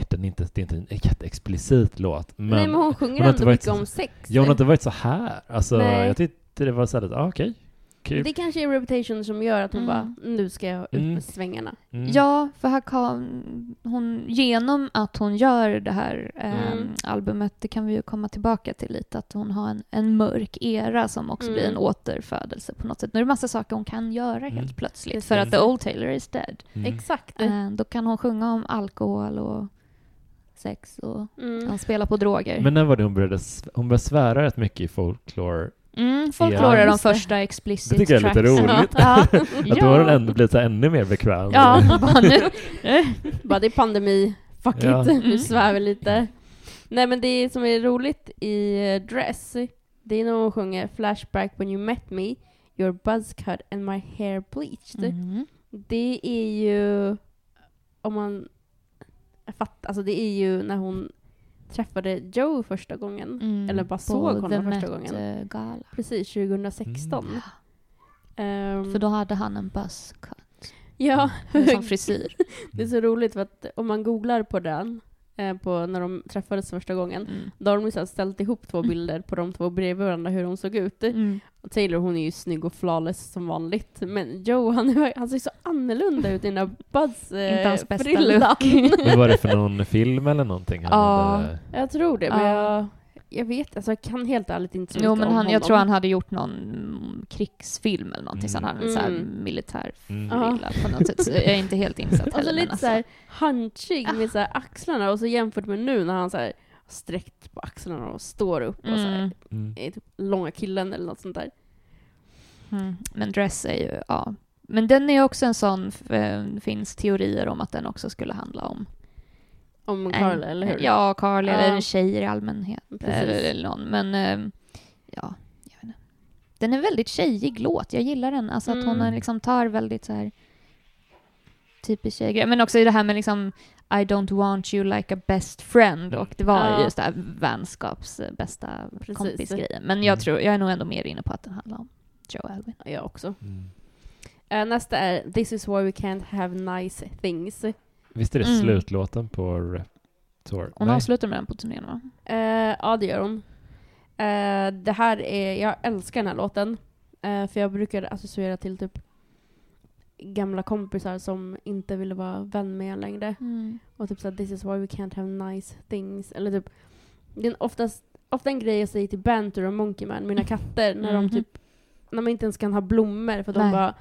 Speaker 2: den är inte, det är inte en jätteexplicit låt, men,
Speaker 1: Nej men hon sjunger
Speaker 2: hon har
Speaker 1: ändå
Speaker 2: varit
Speaker 1: mycket
Speaker 2: så-
Speaker 1: om sex.
Speaker 2: ja, hon har inte varit så här. Alltså,
Speaker 1: Nej.
Speaker 2: jag tyckte det var så här, ah, okej, kul.
Speaker 1: Det kanske är Reputation som gör att hon
Speaker 3: Mm.
Speaker 1: bara, nu ska jag ut
Speaker 2: Mm.
Speaker 1: med svängarna.
Speaker 2: Mm.
Speaker 3: Ja, för här kan hon, genom att hon gör det här eh,
Speaker 1: Mm.
Speaker 3: albumet, det kan vi ju komma tillbaka till lite, att hon har en, en mörk era som också blir en
Speaker 1: Mm.
Speaker 3: återfödelse på något sätt. Nu är det massa saker hon kan göra
Speaker 2: Mm.
Speaker 3: helt plötsligt, för att The Old Taylor is dead.
Speaker 2: Mm.
Speaker 1: Exakt.
Speaker 3: Eh, då kan hon sjunga om alkohol och sex och
Speaker 1: Mm.
Speaker 3: han spelar på droger.
Speaker 2: Men när var det hon började, hon började svära rätt mycket i folklore?
Speaker 3: Mm,
Speaker 2: Ja,
Speaker 3: folklore är de första explicit
Speaker 2: Det tycker jag är lite roligt.
Speaker 3: Ja.
Speaker 2: Att då har hon ändå blivit ännu mer bekväm.
Speaker 3: Ja, bara nu.
Speaker 1: Bara det är pandemi, fuck
Speaker 2: Ja.
Speaker 1: it, nu
Speaker 3: Mm.
Speaker 1: svär vi lite. Nej men det som är roligt i eh, Dress, det är när hon sjunger Flashback when you met me, your buzz cut and my hair bleached.
Speaker 3: Mm.
Speaker 1: Det är ju, om man fattar, alltså det är ju när hon träffade Joe första gången.
Speaker 3: Mm.
Speaker 1: Eller bara såg honom första
Speaker 3: Met,
Speaker 1: gången.
Speaker 3: Gala.
Speaker 1: Precis, 2016.
Speaker 2: Mm.
Speaker 1: Ehm,
Speaker 3: För då hade han en buzz cut.
Speaker 1: Ja,
Speaker 3: Som frisyr.
Speaker 1: det är så roligt för att om man googlar på den, på när de träffades första gången,
Speaker 3: Mm.
Speaker 1: då har de liksom ställt ihop två
Speaker 3: Mm.
Speaker 1: bilder på de två bredvid varandra hur hon såg ut.
Speaker 3: Mm.
Speaker 1: Och Taylor hon är ju snygg och flawless som vanligt, men Joe han, är- han ser så annorlunda ut i den där Buzz
Speaker 3: Inte
Speaker 1: eh,
Speaker 3: hans bästa
Speaker 1: frillan.
Speaker 2: Men var det för någon film eller någonting? han
Speaker 1: Ja.
Speaker 2: hade-
Speaker 1: Jag tror det, men
Speaker 3: Ja.
Speaker 1: jag, jag vet alltså jag kan helt ärligt inte så
Speaker 3: Jo,
Speaker 1: mycket
Speaker 3: men
Speaker 1: om
Speaker 3: han, jag
Speaker 1: honom.
Speaker 3: tror han hade gjort någon mm, krigsfilm eller någonting, så han hade en så här
Speaker 1: Mm.
Speaker 3: militär
Speaker 2: Mm.
Speaker 3: på något sätt. Så jag är inte helt insatt
Speaker 1: Och så
Speaker 3: heller. men
Speaker 1: lite
Speaker 3: alltså.
Speaker 1: såhär hunchig
Speaker 3: Ah.
Speaker 1: med så här axlarna och så jämfört med nu när han så här sträckt på axlarna och står upp och så här,
Speaker 3: Mm.
Speaker 2: Mm.
Speaker 1: är typ långa killen eller något sånt där.
Speaker 3: Mm. Men Dress är ju, ja. Men den är också en sån, f- eh, finns teorier om att den också skulle handla om
Speaker 1: Om
Speaker 3: en-
Speaker 1: Carl, eller hur?
Speaker 3: Ja, Carly
Speaker 1: Ja.
Speaker 3: eller tjejer i allmänhet. Eller, eller någon. Men eh, ja, jag vet inte. Den är väldigt tjejig låt. Jag gillar den. Alltså att hon
Speaker 1: Mm.
Speaker 3: eh, liksom tar väldigt så här typiskt tjejgrej. Men också i det här med liksom I don't want you like a best friend och det var
Speaker 1: Ja.
Speaker 3: just det här vänskaps eh, bästa
Speaker 1: Precis.
Speaker 3: kompisgrejen. Men jag
Speaker 2: Mm.
Speaker 3: tror, jag är nog ändå mer inne på att den handlar om Joe Alvin.
Speaker 1: Jag också.
Speaker 2: Mm.
Speaker 1: Eh, nästa är This is why we can't have nice things.
Speaker 2: Visst är det
Speaker 3: Mm.
Speaker 2: slutlåten på Rep Tour?
Speaker 3: Hon
Speaker 2: Nej.
Speaker 3: avslutar med den på turnén va?
Speaker 1: Eh, ja, det gör hon. Eh, det här är, jag älskar den här låten. Eh, för jag brukar associera till typ gamla kompisar som inte ville vara vän med en längre. Och typ såhär, this is why we can't have nice things. Eller typ, det är oftast, ofta en grej jag säger till Banter och Monkey Man, mina katter, när
Speaker 3: Mhm.
Speaker 1: de typ, när man inte ens kan ha blommor för de
Speaker 3: Nej.
Speaker 1: bara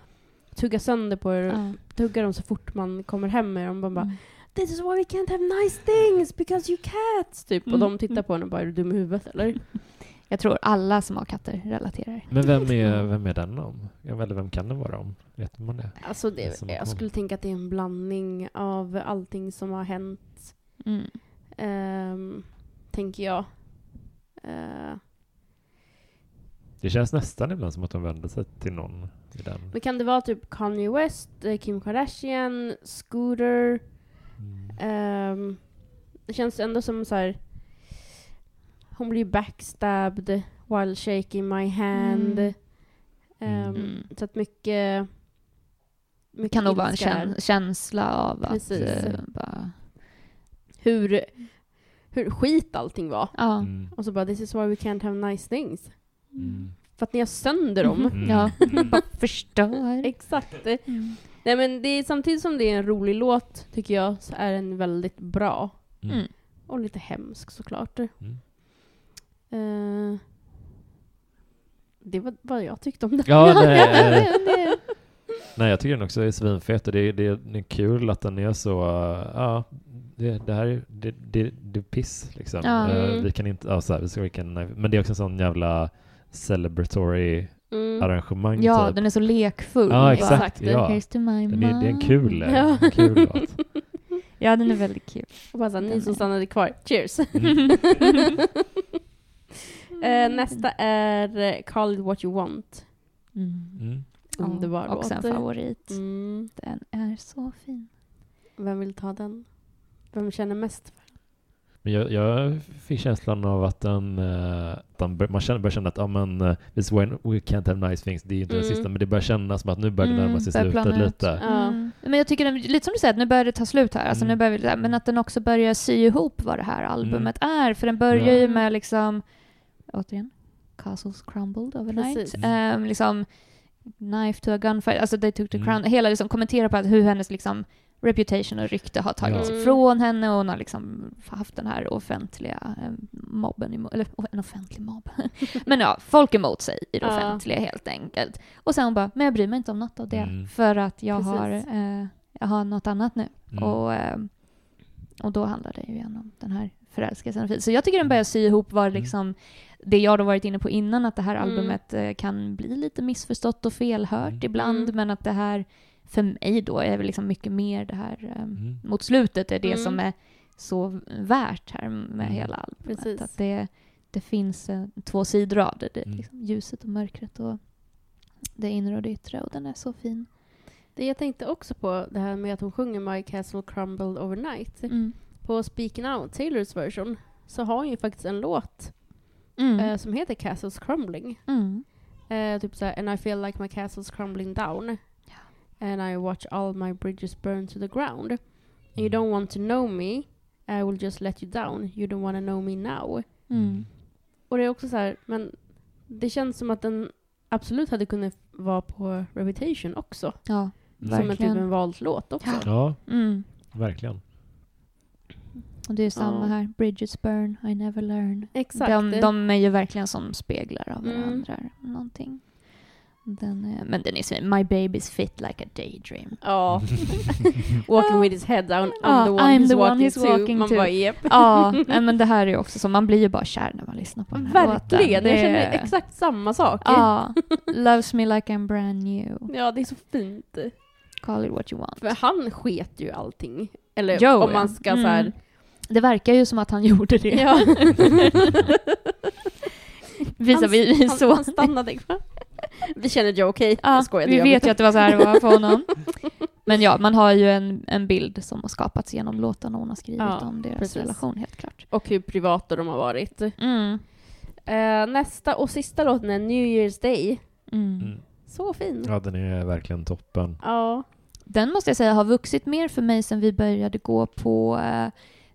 Speaker 1: tuggar sönder på er,
Speaker 3: Ja.
Speaker 1: tuggar dem så fort man kommer hem med dem. De bara,
Speaker 3: Mm.
Speaker 1: This is why we can't have nice things because you cats! Typ. Och
Speaker 3: Mm.
Speaker 1: de tittar på en och bara, är du dum i huvudet eller?
Speaker 3: Jag tror alla som har katter relaterar.
Speaker 2: Men vem är, vem är den om? Eller vem kan den vara om? Vet man det?
Speaker 1: Alltså
Speaker 2: Det är
Speaker 1: det, jag skulle tänka att det är en blandning av allting som har hänt,
Speaker 3: Mm.
Speaker 1: ehm, tänker jag. Eh,
Speaker 2: Det känns nästan ibland som att de vänder sig till någon.
Speaker 1: Men kan det vara typ Kanye West, eh, Kim Kardashian, Scooter?
Speaker 2: Mm.
Speaker 1: ehm, det känns ändå som så här. Hon blir backstabbed while shaking my hand.
Speaker 3: Mm.
Speaker 1: Ehm,
Speaker 3: Mm.
Speaker 1: Så att mycket...
Speaker 3: Det
Speaker 1: mycket
Speaker 3: kan nog vara en käns- känsla av
Speaker 1: Precis.
Speaker 3: att eh, bara,
Speaker 1: Hur, hur skit allting var.
Speaker 3: ja.
Speaker 2: Mm.
Speaker 1: Och så bara, this is why we can't have nice things. För att ni har sönder dem.
Speaker 2: Mm.
Speaker 3: Ja, bara förstör.
Speaker 1: Exakt.
Speaker 3: Mm.
Speaker 1: Nej men det är, samtidigt som det är en rolig låt, tycker jag, så är den väldigt bra.
Speaker 2: Mm.
Speaker 3: Mm.
Speaker 1: Och lite hemsk såklart.
Speaker 2: Mm.
Speaker 1: Eh, det var vad jag tyckte om den.
Speaker 2: Ja, nej, eh,
Speaker 1: det,
Speaker 2: nej, jag tycker den också är svinfet och det, är- det, är- det är kul att den är så, uh, ja, det, det här är, det, det, det är piss liksom. Eh,
Speaker 1: Mm.
Speaker 2: vi kan inte, ja, så här, vi ska, vi kan, men det är också en sån jävla celebratory
Speaker 1: mm.
Speaker 2: arrangemang
Speaker 3: Ja,
Speaker 2: typ.
Speaker 3: den är så lekfull.
Speaker 2: Ja, exakt. Ja.
Speaker 3: Here's to my
Speaker 2: Den är, det är en kul, eh,
Speaker 1: Ja.
Speaker 2: en kul låt.
Speaker 3: Ja, den är väldigt kul.
Speaker 1: Och bara så ni som stannade kvar, cheers!
Speaker 2: Mm.
Speaker 1: Eh, nästa är eh, Call it what you want.
Speaker 3: Mm.
Speaker 2: Mm.
Speaker 1: Underbar
Speaker 3: ja, också en
Speaker 1: låt.
Speaker 3: favorit.
Speaker 1: Mm.
Speaker 3: Den är så fin.
Speaker 1: Vem vill ta den? Vem känner mest för
Speaker 2: Men jag, jag fick känslan av att den, eh, att den bör, man känner, börjar känna att ja, men, uh, this when we can't have nice things, det är ju inte
Speaker 1: Mm.
Speaker 2: den sista, men det börjar kännas som att nu börjar det närma sig
Speaker 3: börjar
Speaker 2: slutet lite.
Speaker 1: Ja.
Speaker 3: Mm. Men jag tycker, den, lite som du säger, att nu börjar det ta slut här. Alltså
Speaker 2: Mm.
Speaker 3: nu börjar vi, men att den också börjar sy ihop vad det här albumet är. För den börjar
Speaker 2: Ja.
Speaker 3: ju med liksom, återigen, Castles crumbled overnight. Ehm, liksom, Knife to a gunfight, alltså they took the
Speaker 2: Mm.
Speaker 3: crown. Hela liksom kommentera på att hur hennes liksom reputation och rykte har tagits
Speaker 1: Ja.
Speaker 3: ifrån henne och hon har liksom haft den här offentliga eh, mobben, eller oh, en offentlig mobb. men ja, folk emot sig i det
Speaker 1: Ja.
Speaker 3: offentliga helt enkelt. Och sen hon bara, men jag bryr mig inte om något av det
Speaker 2: Mm.
Speaker 3: för att jag
Speaker 1: Precis.
Speaker 3: har, eh, jag har något annat nu.
Speaker 2: Mm.
Speaker 3: Och, eh, och då handlar det ju igen om den här förälskelsen. Så jag tycker den börjar sy ihop vad
Speaker 2: Mm.
Speaker 3: liksom, det jag då varit inne på innan, att det här
Speaker 1: Mm.
Speaker 3: albumet eh, kan bli lite missförstått och felhört
Speaker 2: Mm.
Speaker 3: ibland,
Speaker 1: Mm.
Speaker 3: men att det här för mig då är väl liksom mycket mer det här eh,
Speaker 2: Mm.
Speaker 3: mot slutet är det
Speaker 1: Mm.
Speaker 3: som är så värt här med
Speaker 2: Mm.
Speaker 3: hela albumet.
Speaker 1: Precis.
Speaker 3: Att det, det finns eh, två sidor av det, det
Speaker 2: Mm.
Speaker 3: liksom ljuset och mörkret och det inre och det yttre och den är så fin.
Speaker 1: Det jag tänkte också på, det här med att hon sjunger My Castle Crumbled Overnight.
Speaker 3: Mm.
Speaker 1: På Speaking Out, Taylors version, så har hon ju faktiskt en låt
Speaker 3: Mm.
Speaker 1: eh, som heter Castles Crumbling.
Speaker 3: Mm.
Speaker 1: Eh, typ såhär, and I feel like my castle's crumbling down. And I watch all my bridges burn to the ground. And you don't want to know me, I will just let you down. You don't want to know me now.
Speaker 3: Mm.
Speaker 1: Och det är också så här, men det känns som att den absolut hade kunnat vara på Reputation också.
Speaker 3: Ja,
Speaker 2: Mm.
Speaker 1: Som en typ
Speaker 3: verkligen.
Speaker 1: en vald låt också.
Speaker 3: Ja. Mm.
Speaker 2: verkligen.
Speaker 3: Och det är samma
Speaker 1: Ja.
Speaker 3: här. Bridges burn, I never learn.
Speaker 1: Exakt.
Speaker 3: De, de är ju verkligen som speglar av
Speaker 1: Mm.
Speaker 3: varandra. Någonting. Den är, men den är så My baby's fit like a daydream.
Speaker 1: Ja. walking with his head down, I'm
Speaker 3: Ja,
Speaker 1: the one,
Speaker 3: I'm
Speaker 1: he's,
Speaker 3: the one
Speaker 1: walking
Speaker 3: he's
Speaker 1: to.
Speaker 3: walking
Speaker 1: Man
Speaker 3: to.
Speaker 1: bara, yep.
Speaker 3: Ja, men det här är också så. Man blir ju bara kär när man lyssnar på den här låten.
Speaker 1: Verkligen,
Speaker 3: Det
Speaker 1: jag känner
Speaker 3: är-
Speaker 1: exakt samma sak.
Speaker 3: Ja, loves me like I'm brand new.
Speaker 1: Ja, det är så fint.
Speaker 3: Call it what you want.
Speaker 1: För han sket ju allting. Eller
Speaker 3: Jo,
Speaker 1: om man ska
Speaker 3: Mm.
Speaker 1: så här...
Speaker 3: Det verkar ju som att han gjorde det.
Speaker 1: Ja.
Speaker 3: Visar vi, så.
Speaker 1: han stannade kvar. Vi känner Joe, okej?
Speaker 3: Ja,
Speaker 1: jag skojar, det
Speaker 3: vi vet
Speaker 1: inte.
Speaker 3: ju att det var så här det var för honom. Men ja, man har ju en, en bild som har skapats genom låtarna hon har skrivit
Speaker 1: Ja,
Speaker 3: om deras
Speaker 1: precis.
Speaker 3: relation, helt klart.
Speaker 1: Och hur privata de har varit.
Speaker 3: Mm.
Speaker 1: Eh, nästa och sista låten är New Year's Day.
Speaker 3: Mm.
Speaker 2: Mm.
Speaker 1: Så fin.
Speaker 2: Ja, den är verkligen toppen.
Speaker 1: Ja.
Speaker 3: Den måste jag säga har vuxit mer för mig sen vi började gå på eh,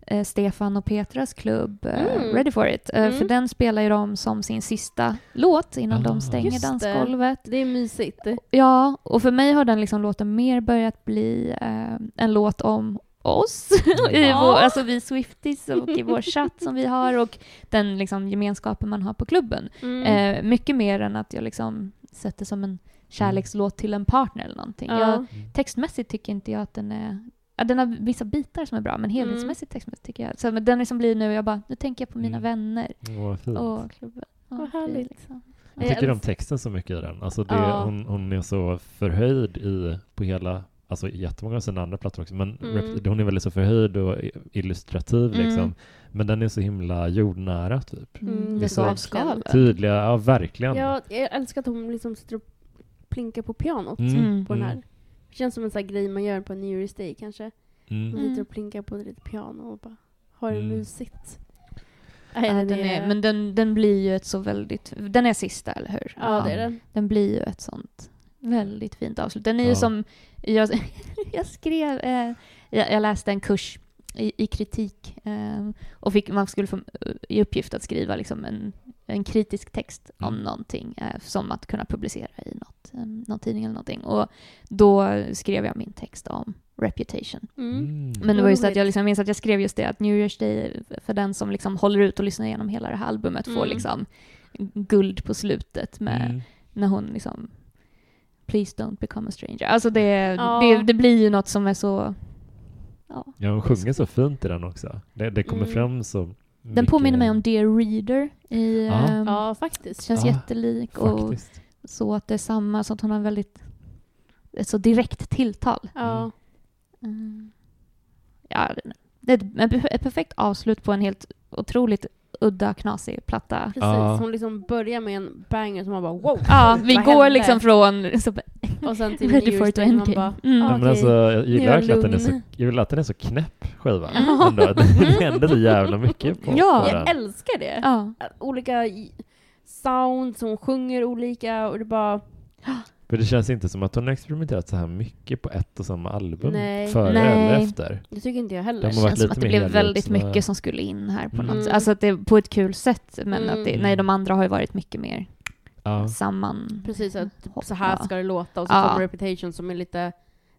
Speaker 3: eh, Stefan och Petras klubb eh,
Speaker 1: Mm.
Speaker 3: Ready for it. Eh,
Speaker 1: Mm.
Speaker 3: För den spelar ju de som sin sista låt innan
Speaker 2: Ah.
Speaker 3: de stänger
Speaker 1: Just det.
Speaker 3: dansgolvet.
Speaker 1: Det är mysigt.
Speaker 3: Ja, och för mig har den liksom låten mer börjat bli eh, en låt om oss, i
Speaker 1: Ja.
Speaker 3: vår, alltså vi Swifties och i vår chatt som vi har och den liksom gemenskapen man har på klubben.
Speaker 1: Mm.
Speaker 3: Eh, mycket mer än att jag liksom sätter som en kärlekslåt till en partner eller någonting.
Speaker 1: ja.
Speaker 3: Jag, textmässigt tycker inte jag att den är... Ja, den har vissa bitar som är bra, men helhetsmässigt textmässigt tycker jag... Så, men den liksom blir nu, jag bara, nu tänker jag på mina
Speaker 2: Mm.
Speaker 3: vänner
Speaker 2: Åh, vad fint.
Speaker 3: och klubben. Ja,
Speaker 1: Vad
Speaker 3: det är
Speaker 1: härligt.
Speaker 3: Liksom.
Speaker 2: Jag tycker om texten så mycket i den. Alltså det,
Speaker 1: Ja.
Speaker 2: hon, hon är så förhöjd i, på hela, alltså jättemånga av sina andra plattor också, men
Speaker 1: Mm.
Speaker 2: rep- hon är väldigt så förhöjd och illustrativ
Speaker 3: Mm.
Speaker 2: liksom. Men den är så himla jordnära typ.
Speaker 1: Mm,
Speaker 3: Mm,
Speaker 1: det
Speaker 3: det
Speaker 1: är
Speaker 3: så avskalat.
Speaker 2: Tydliga, ja verkligen.
Speaker 1: Ja, jag älskar att hon liksom sitter och plinkar på pianot
Speaker 2: Mm,
Speaker 3: Mm.
Speaker 1: på den här.
Speaker 2: Mm,
Speaker 1: Det känns som en sån här grej man gör på en New Year's Day kanske.
Speaker 2: mm.
Speaker 1: Man
Speaker 3: Mm.
Speaker 1: sitter och plinkar på ett litet piano och bara har det
Speaker 2: Mm.
Speaker 1: mysigt. Nej,
Speaker 3: Ja, den är, men den, den blir ju ett så väldigt... Den är sista, eller hur?
Speaker 1: Ja, det är den.
Speaker 3: Den blir ju ett sånt väldigt fint avslut. Den är ju
Speaker 2: Ja.
Speaker 3: som... Jag, jag skrev... Eh, jag, jag läste en kurs i, i kritik eh, och fick, man skulle få eh, i uppgift att skriva liksom en, en kritisk text om
Speaker 2: Mm.
Speaker 3: någonting eh, som att kunna publicera i något, eh, någon tidning eller någonting. Och då skrev jag min text om Reputation.
Speaker 1: Mm.
Speaker 2: Mm.
Speaker 3: Men det var just att jag liksom minns att jag skrev just det att New Year's Day för den som liksom håller ut och lyssnar igenom hela det här albumet får
Speaker 1: Mm.
Speaker 3: liksom guld på slutet med
Speaker 2: Mm.
Speaker 3: när hon liksom Please don't become a stranger. Alltså det,
Speaker 1: Ja.
Speaker 3: det, det blir ju något som är så... Ja.
Speaker 2: Ja, hon sjunger så fint i den också. Det, det kommer
Speaker 1: Mm.
Speaker 2: fram så
Speaker 3: Den påminner mig om Dear Reader. I,
Speaker 2: Ja.
Speaker 3: ehm,
Speaker 1: Ja, faktiskt.
Speaker 3: Känns
Speaker 2: Ja,
Speaker 3: jättelik och
Speaker 2: Faktiskt.
Speaker 3: så att det är samma, så att hon har en väldigt ett så direkt tilltal.
Speaker 1: Ja.
Speaker 3: Mm. Ja, det- det är ett, ett perfekt avslut på en helt otroligt udda, knasig platta.
Speaker 1: Precis,
Speaker 2: Ja.
Speaker 1: hon liksom börjar med en banger som man bara wow.
Speaker 3: Ja, vi går
Speaker 1: hände?
Speaker 3: liksom från... Så,
Speaker 1: Och sen till
Speaker 3: Ready for
Speaker 1: New
Speaker 3: it
Speaker 1: Year's Day, man
Speaker 3: Endgame.
Speaker 1: bara
Speaker 3: Mm.
Speaker 1: ah,
Speaker 2: Ja, men alltså, jag gillar verkligen att den är så, jag gillar att den är så knäpp skivan. Det händer så jävla mycket på,
Speaker 3: Ja.
Speaker 2: på
Speaker 1: Jag
Speaker 2: den.
Speaker 1: älskar det.
Speaker 3: ja.
Speaker 1: Olika sounds, hon sjunger olika och det bara
Speaker 2: För det känns inte som att hon har experimenterat så här mycket på ett och samma album.
Speaker 1: Nej.
Speaker 2: Före
Speaker 3: Nej.
Speaker 2: eller efter.
Speaker 1: Det tycker inte jag heller.
Speaker 2: De
Speaker 3: Det känns som
Speaker 2: lite
Speaker 3: att det blev väldigt mycket som skulle in här på
Speaker 2: Mm.
Speaker 3: något sätt. Alltså att det på ett kul sätt, men
Speaker 1: Mm.
Speaker 3: att det, nej, de andra har ju varit mycket mer
Speaker 2: Ja.
Speaker 3: samman...
Speaker 1: Precis, att så här ska det låta och så
Speaker 3: Ja.
Speaker 1: kommer Reputation som är lite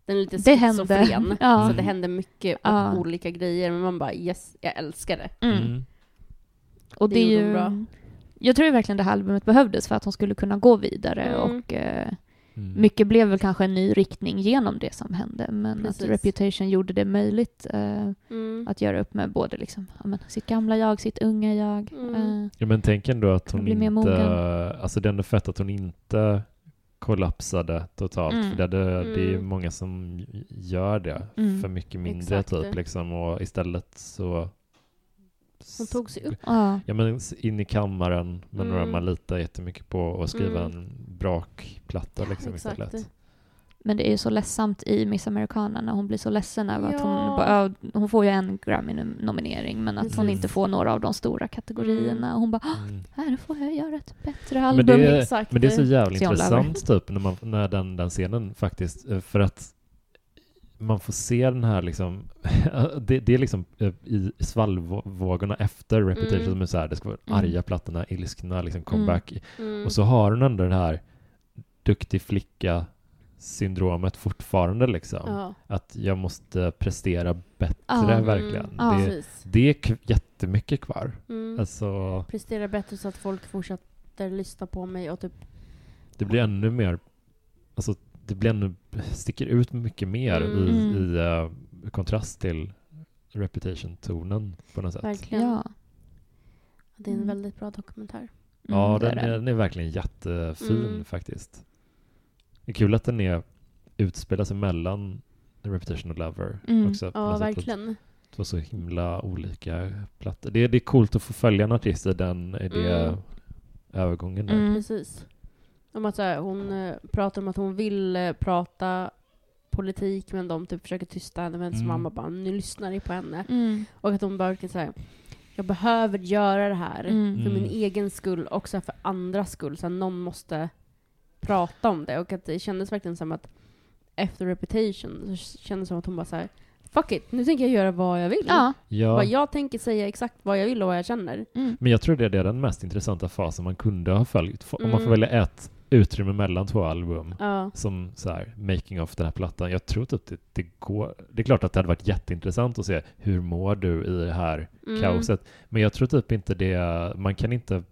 Speaker 1: den är lite
Speaker 3: Det hände.
Speaker 1: schizofren.
Speaker 3: Ja.
Speaker 1: Så det händer mycket
Speaker 3: Ja.
Speaker 1: olika grejer men man bara yes, jag älskar det.
Speaker 3: Mm.
Speaker 2: Mm.
Speaker 3: Och
Speaker 1: Det
Speaker 3: det, är ju...
Speaker 1: bra.
Speaker 3: Jag tror verkligen det här albumet behövdes för att hon skulle kunna gå vidare
Speaker 1: Mm.
Speaker 3: och eh,
Speaker 2: Mm.
Speaker 3: mycket blev väl kanske en ny riktning genom det som hände men
Speaker 1: Precis.
Speaker 3: att Reputation gjorde det möjligt eh,
Speaker 1: Mm.
Speaker 3: att göra upp med både liksom, ja, men, sitt gamla jag, sitt unga jag.
Speaker 1: Mm.
Speaker 3: Eh,
Speaker 2: Ja, men tänk ändå att hon inte...
Speaker 3: mogen.
Speaker 2: Alltså det är ändå fett att hon inte kollapsade totalt.
Speaker 3: Mm.
Speaker 2: För det, det, det är ju
Speaker 1: Mm.
Speaker 2: många som gör det
Speaker 3: Mm.
Speaker 2: för mycket mindre
Speaker 1: Exakt.
Speaker 2: typ. Liksom, och istället så...
Speaker 1: Hon tog sig upp.
Speaker 3: ja.
Speaker 2: Ja men in i kammaren med några
Speaker 1: Mm.
Speaker 2: man litar jättemycket på och skriva
Speaker 1: Mm.
Speaker 2: en brakplatta liksom
Speaker 1: Exakt.
Speaker 2: istället.
Speaker 3: Men det är ju så ledsamt i Miss Americana när hon blir så ledsen över att hon
Speaker 1: Ja.
Speaker 3: bara, ja, hon får ju en Grammy-nominering men att hon
Speaker 1: Precis.
Speaker 3: inte får några av de stora kategorierna. Och hon bara,
Speaker 2: Mm.
Speaker 3: här får jag göra ett bättre
Speaker 2: Men
Speaker 3: album.
Speaker 2: det, är,
Speaker 1: Exakt.
Speaker 2: men det är så jävla intressant typ när, man, när den, den scenen faktiskt, eh, för att man får se den här liksom, det, det är liksom eh, i svallvågorna efter Reputation
Speaker 1: Mm.
Speaker 2: som är så här, det ska vara
Speaker 3: Mm.
Speaker 2: arga plattorna, ilskna liksom comeback.
Speaker 1: Mm.
Speaker 2: Och så har hon ändå det här duktig flicka syndromet fortfarande liksom.
Speaker 1: ja.
Speaker 2: Att jag måste prestera bättre
Speaker 3: Ja.
Speaker 2: verkligen.
Speaker 1: Mm.
Speaker 3: Ja.
Speaker 2: Det,
Speaker 1: Precis.
Speaker 2: det är k- jättemycket kvar.
Speaker 1: Mm.
Speaker 2: Alltså,
Speaker 1: Prestera bättre så att folk fortsätter lyssna på mig och typ
Speaker 2: det blir ännu mer, alltså det blir ännu, sticker ut mycket mer
Speaker 1: Mm.
Speaker 2: i,
Speaker 3: Mm.
Speaker 2: i eh, kontrast till reputation-tonen på något sätt.
Speaker 1: verkligen.
Speaker 3: Ja.
Speaker 1: Det är en
Speaker 3: Mm.
Speaker 1: väldigt bra dokumentär.
Speaker 2: Ja,
Speaker 3: Mm, det
Speaker 2: den,
Speaker 3: är
Speaker 2: den är verkligen jättefin
Speaker 1: Mm.
Speaker 2: faktiskt. Det är kul att den är utspelar sig mellan Reputation och Lover
Speaker 3: Mm.
Speaker 2: också. på
Speaker 1: Ja,
Speaker 2: något sätt. Att
Speaker 1: verkligen.
Speaker 2: Det var så himla olika plattor. Det, är- det är coolt att få följa en artist i den i det
Speaker 1: Mm.
Speaker 2: övergången där.
Speaker 3: Mm.
Speaker 1: Precis. Om att så här, hon eh, pratar om att hon vill eh, prata politik men de typ försöker tysta henne men så
Speaker 2: Mm.
Speaker 1: mamma bara nu lyssnar ni på henne.
Speaker 3: Mm.
Speaker 1: Och att hon bara säger jag behöver göra det här
Speaker 3: Mm.
Speaker 1: för min
Speaker 2: Mm.
Speaker 1: egen skull och så här för andras skull. Så här, någon måste prata om det. Och att det kändes verkligen som att efter Reputation så kändes det som att hon bara så här fuck it, nu tänker jag göra vad jag vill.
Speaker 3: Ja.
Speaker 2: Ja,
Speaker 1: Bara, jag tänker säga exakt vad jag vill och vad jag känner.
Speaker 3: Mm.
Speaker 2: men jag tror det är den mest intressanta fasen man kunde ha följt. Om man får
Speaker 1: Mm.
Speaker 2: välja ett utrymme mellan två album
Speaker 1: Ja.
Speaker 2: som så här, making of den här plattan. Jag tror typ det, det går. Det är klart att det hade varit jätteintressant att se hur mår du i det här
Speaker 1: Mm.
Speaker 2: kaoset. Men jag tror typ inte det, man kan inte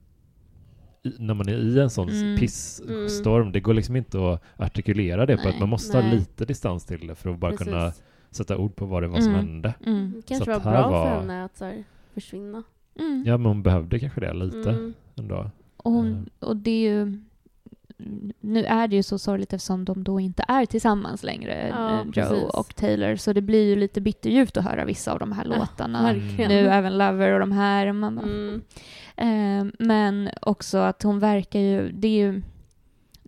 Speaker 2: när man är i en sån
Speaker 3: Mm.
Speaker 2: pissstorm, det går liksom inte att artikulera det på
Speaker 3: Nej,
Speaker 2: att man måste ha
Speaker 1: nej.
Speaker 2: lite distans till det för att bara
Speaker 1: Precis.
Speaker 2: kunna sätta ord på vad det var som
Speaker 3: Mm.
Speaker 2: hände.
Speaker 3: Mm.
Speaker 1: Det kanske
Speaker 2: Så
Speaker 1: var bra för
Speaker 2: var-
Speaker 1: henne att här, försvinna.
Speaker 3: Mm.
Speaker 2: Ja, men hon behövde kanske det lite
Speaker 1: Mm.
Speaker 2: ändå.
Speaker 3: Och, hon, och det är ju... Nu är det ju så sorgligt eftersom de då inte är tillsammans längre,
Speaker 1: Ja,
Speaker 3: eh, Joe
Speaker 1: precis.
Speaker 3: och Taylor. Så det blir ju lite bitterljuvt att höra vissa av de här
Speaker 1: Ja,
Speaker 3: låtarna.
Speaker 1: Verkligen.
Speaker 3: Nu även Lover och de här. Man bara,
Speaker 1: Mm.
Speaker 3: Eh, men också att hon verkar ju... Det är ju...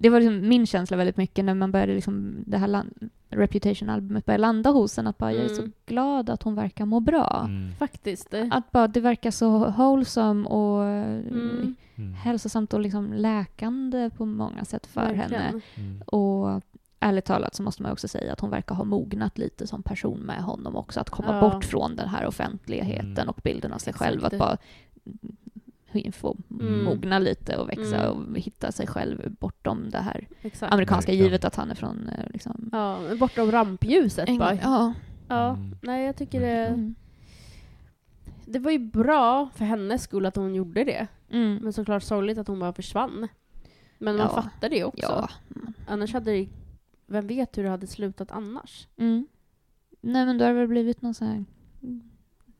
Speaker 3: Det var liksom min känsla väldigt mycket när man började liksom det här land, Reputation-albumet började landa hos en. Att bara, jag är så
Speaker 1: Mm.
Speaker 3: glad att hon verkar må bra.
Speaker 2: Mm.
Speaker 1: Faktiskt.
Speaker 3: Att bara det verkar så wholesome och
Speaker 1: Mm.
Speaker 2: Mm.
Speaker 3: hälsosamt och liksom läkande på många sätt för
Speaker 1: Verkligen.
Speaker 3: henne.
Speaker 2: Mm.
Speaker 3: Och ärligt talat så måste man också säga att hon verkar ha mognat lite som person med honom också. Att komma
Speaker 1: Ja.
Speaker 3: bort från den här offentligheten
Speaker 2: Mm.
Speaker 3: och bilden av sig
Speaker 1: Exakt.
Speaker 3: själv. Att bara få
Speaker 1: Mm.
Speaker 3: mogna lite och växa
Speaker 1: Mm.
Speaker 3: och hitta sig själv bortom det här
Speaker 1: Exakt.
Speaker 3: amerikanska
Speaker 2: Verkligen.
Speaker 3: givet att han är från eh, liksom...
Speaker 1: Ja, bortom rampljuset bara.
Speaker 3: Ja.
Speaker 1: Ja,
Speaker 2: Mm.
Speaker 1: nej jag tycker det,
Speaker 3: Mm.
Speaker 1: det var ju bra för hennes skull att hon gjorde det.
Speaker 3: Mm.
Speaker 1: Men såklart sorgligt att hon bara försvann. Men man
Speaker 3: Ja.
Speaker 1: fattar det också.
Speaker 3: Ja.
Speaker 1: Annars hade det, vem vet hur det hade slutat annars?
Speaker 3: Mm. Nej men då har det väl blivit någon sån här... mm,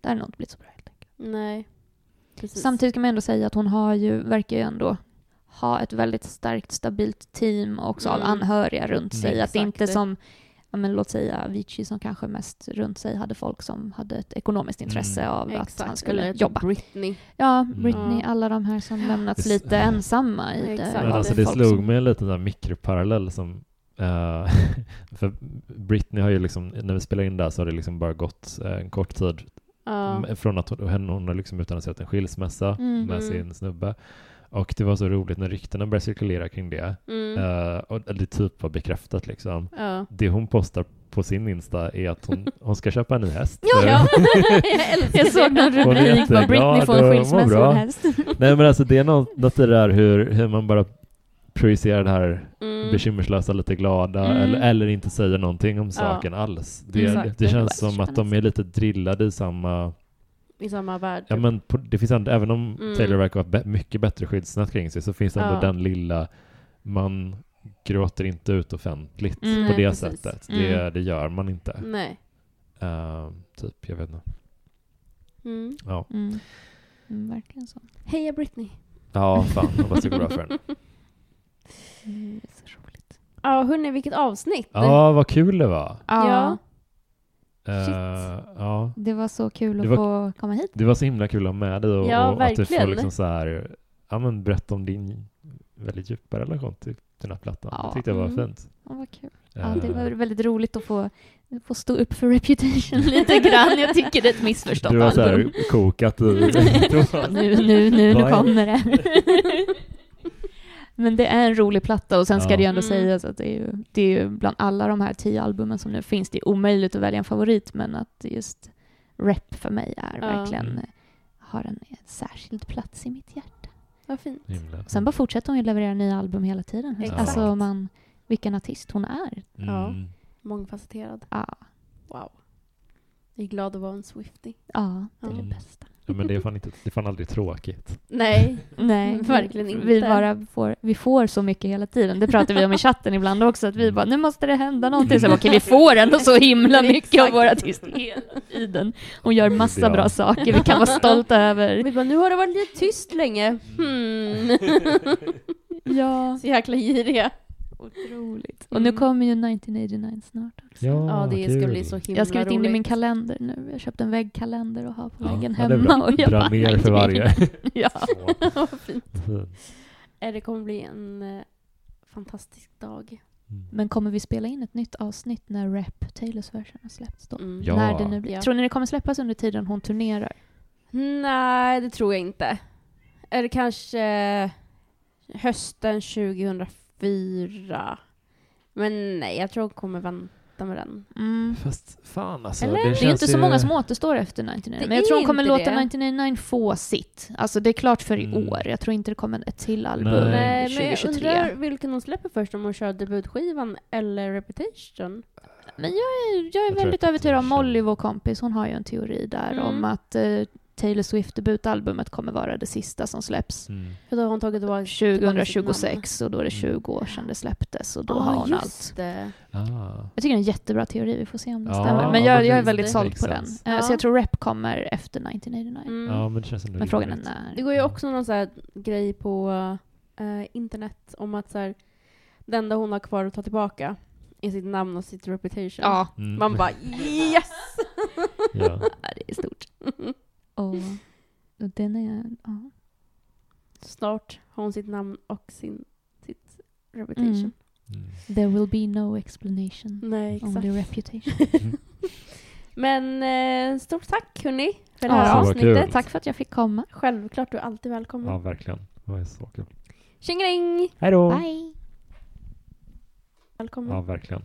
Speaker 3: Det har nog inte blivit så bra helt enkelt.
Speaker 1: Nej. Precis.
Speaker 3: Samtidigt kan man ändå säga att hon har ju, verkar ju ändå ha ett väldigt starkt, stabilt team också av
Speaker 1: Mm.
Speaker 3: anhöriga runt sig.
Speaker 2: Mm.
Speaker 3: Att det inte
Speaker 1: Exakt.
Speaker 3: som ja, men låt säga Avicii som kanske mest runt sig hade folk som hade ett ekonomiskt intresse
Speaker 2: Mm.
Speaker 3: av att han
Speaker 1: Exakt,
Speaker 3: skulle
Speaker 1: eller
Speaker 3: jobba.
Speaker 1: Britney.
Speaker 3: Ja,
Speaker 2: Mm.
Speaker 3: Britney, alla de här som lämnats
Speaker 2: Det-
Speaker 3: lite ensamma i det.
Speaker 1: Exakt.
Speaker 2: Men
Speaker 1: Ja,
Speaker 2: alltså
Speaker 1: det
Speaker 2: det slog
Speaker 1: som-
Speaker 2: mig en liten mikroparallell som eh, för Britney har ju liksom, när vi spelade in där så har det liksom bara gått eh, en kort tid
Speaker 1: Ja.
Speaker 2: m- från att hon, hon har liksom utannonserat en skilsmässa
Speaker 3: Mm.
Speaker 2: med
Speaker 1: Mm.
Speaker 2: sin snubbe. Och det var så roligt när ryktena började cirkulera kring det.
Speaker 1: Mm.
Speaker 2: eh, och det typ var bekräftat liksom.
Speaker 1: ja.
Speaker 2: Det hon postar på sin Insta är att hon, hon ska köpa en ny häst.
Speaker 1: Ja, ja. jag älskar
Speaker 3: Jag såg någon rubrik vad Britney får en skilsmässa häst.
Speaker 2: Nej men alltså det är något, något i det där hur, hur man bara projicerar det här
Speaker 1: Mm.
Speaker 2: bekymmerslösa, lite glada
Speaker 3: Mm.
Speaker 2: eller, eller inte säger någonting om saken alls. Det,
Speaker 1: Exakt.
Speaker 2: det
Speaker 3: Det
Speaker 2: känns som att de är lite drillade i samma...
Speaker 1: I samma värld.
Speaker 2: Ja,
Speaker 1: typ.
Speaker 2: men på, det finns ändå, även om
Speaker 1: Mm.
Speaker 2: Taylor verkar ha be, mycket bättre skyddsnät kring sig så finns det ändå
Speaker 1: Ja.
Speaker 2: den lilla... Man gråter inte ut offentligt
Speaker 3: Mm.
Speaker 2: på
Speaker 1: Nej,
Speaker 2: det
Speaker 1: precis.
Speaker 2: sättet.
Speaker 3: Mm.
Speaker 2: Det, det gör man inte.
Speaker 1: Nej.
Speaker 2: Eh, typ, jag vet inte.
Speaker 1: Mm.
Speaker 2: Ja,
Speaker 3: Mm. Mm, verkligen så.
Speaker 1: Heja Britney.
Speaker 2: ja fan, hoppas det går bra för henne.
Speaker 3: Mm, så roligt.
Speaker 1: Ja, hörni, vilket avsnitt.
Speaker 2: Ja, vad kul det var.
Speaker 1: Ja. Shit.
Speaker 2: ja.
Speaker 3: Det var så kul att
Speaker 2: var-
Speaker 3: få komma hit.
Speaker 2: Det var så himla kul att ha med dig och,
Speaker 1: Ja,
Speaker 2: och att du får liksom så här, ja men berätta om din väldigt djupa relation till den här plattan.
Speaker 3: Ja.
Speaker 2: Det tyckte jag var
Speaker 1: Mm.
Speaker 2: fint.
Speaker 3: Ja, vad kul.
Speaker 2: Eh,
Speaker 3: Ja, det var väldigt roligt att få, få stå upp för Reputation lite grann. Jag tycker det är ett missförstått
Speaker 2: du har så
Speaker 3: album.
Speaker 2: här kokat
Speaker 3: nu, nu, nu, nu kommer det. Men det är en rolig platta och sen ska
Speaker 2: Ja.
Speaker 3: det ju ändå
Speaker 1: Mm.
Speaker 3: sägas att det är, ju, det är ju bland alla de här tio albumen som nu finns, det är omöjligt att välja en favorit men att just rap för mig är
Speaker 1: Ja.
Speaker 3: verkligen,
Speaker 2: Mm.
Speaker 3: har en särskild plats i mitt hjärta.
Speaker 1: Vad fint.
Speaker 2: Himla.
Speaker 3: Sen bara fortsätter hon ju leverera nya album hela tiden.
Speaker 1: Exakt.
Speaker 3: Alltså man, vilken artist hon är.
Speaker 1: Ja.
Speaker 2: Mm.
Speaker 1: Mångfacetterad.
Speaker 3: Ja,
Speaker 1: Wow. Jag är glad att vara en Swiftie.
Speaker 3: ja det är
Speaker 2: Ja.
Speaker 3: det bästa.
Speaker 2: Men det är fan, inte, det är fan aldrig tråkigt.
Speaker 1: Nej.
Speaker 3: Nej,
Speaker 1: Verkligen
Speaker 3: vi,
Speaker 1: inte.
Speaker 3: Vi, bara får, vi får så mycket hela tiden. Det pratar vi om i chatten ibland också, att vi bara, nu måste det hända någonting. Så bara, okej, vi får ändå så himla mycket av
Speaker 1: Exakt.
Speaker 3: vår artist hela tiden. Hon gör massa
Speaker 2: Ja.
Speaker 3: bra saker vi kan vara stolta över.
Speaker 1: Vi bara, nu har det varit lite tyst länge. Hmm.
Speaker 3: Ja,
Speaker 1: Så jäkla giriga.
Speaker 3: Otroligt. Och nu
Speaker 1: Mm.
Speaker 3: kommer ju 1989 snart också.
Speaker 1: Ja, det ska
Speaker 2: kul.
Speaker 1: bli så himla
Speaker 3: Jag har skrivit in det i min
Speaker 1: roligt.
Speaker 3: kalender nu. Jag har köpt en väggkalender och har på
Speaker 2: Ja,
Speaker 3: väggen
Speaker 2: ja, det är
Speaker 3: hemma.
Speaker 2: bra.
Speaker 3: Och jag
Speaker 2: Dra
Speaker 3: bara,
Speaker 2: ner för varje.
Speaker 3: ja.
Speaker 1: Vad fint. Eh, Det kommer bli en eh, fantastisk dag.
Speaker 2: Mm.
Speaker 3: Men kommer vi spela in ett nytt avsnitt när Rap Taylors version har släppts då?
Speaker 1: Mm.
Speaker 2: Ja.
Speaker 3: När det nu blir.
Speaker 1: Ja.
Speaker 3: Tror ni det kommer släppas under tiden hon turnerar?
Speaker 1: Nej, det tror jag inte. Eller kanske hösten 2004. Men nej, jag tror jag kommer vänta med den.
Speaker 3: Mm.
Speaker 2: Fast fan alltså.
Speaker 1: Eller?
Speaker 2: Det,
Speaker 1: Det är
Speaker 3: ju inte så
Speaker 2: ju-
Speaker 3: många som återstår efter 1999.
Speaker 1: Det
Speaker 3: Men jag tror hon kommer
Speaker 1: inte
Speaker 3: låta
Speaker 1: det.
Speaker 3: 1999 få sitt. Alltså det är klart för i
Speaker 2: Mm.
Speaker 3: år. Jag tror inte det kommer ett till album
Speaker 2: Nej.
Speaker 1: Nej, men jag
Speaker 3: 2023.
Speaker 1: undrar vilken hon släpper först, om hon kör debutskivan eller Reputation.
Speaker 3: Men jag är, jag är
Speaker 2: Jag
Speaker 3: väldigt övertygad om Molly, vår kompis. Hon har ju en teori där
Speaker 1: Mm.
Speaker 3: om att eh, Taylor Swift debutalbumet kommer vara det sista som släpps.
Speaker 2: Mm.
Speaker 1: För då har hon tagit tillbaka tillbaka sitt namn.
Speaker 3: 2026 och då är det
Speaker 2: Mm.
Speaker 3: 20 år sedan det släpptes och då
Speaker 1: Ja,
Speaker 3: har hon allt.
Speaker 1: det.
Speaker 2: Ah.
Speaker 3: Jag tycker det är en jättebra teori, vi får se om det
Speaker 2: Ja,
Speaker 3: stämmer. Men
Speaker 2: ja,
Speaker 3: jag, jag är väldigt
Speaker 1: Det
Speaker 3: såld på den.
Speaker 1: Ja.
Speaker 3: Så jag tror rep kommer efter 1989.
Speaker 1: Mm.
Speaker 2: Ja, men det
Speaker 3: Men frågan är när.
Speaker 1: Det går ju också någon så här grej på eh, internet om att så här, det enda hon har kvar att ta tillbaka är sitt namn och sitt reputation.
Speaker 3: Ja,
Speaker 2: Mm.
Speaker 1: Man bara yes!
Speaker 2: ja.
Speaker 3: det är stort. Och och den är... Ja.
Speaker 1: Snart har hon sitt namn och sin, sitt reputation.
Speaker 3: Mm.
Speaker 2: Mm.
Speaker 3: There will be no explanation.
Speaker 1: Nej, exakt.
Speaker 3: Only reputation.
Speaker 1: Men eh, stort tack hörni för det
Speaker 3: Ja.
Speaker 1: här
Speaker 2: vad
Speaker 1: avsnittet.
Speaker 3: Tack för att jag fick komma.
Speaker 1: Självklart, du är alltid välkommen.
Speaker 2: ja, verkligen. Det var så kul.
Speaker 1: Tjingeling!
Speaker 2: Hej då!
Speaker 3: Bye!
Speaker 1: Välkommen.
Speaker 2: Ja, verkligen.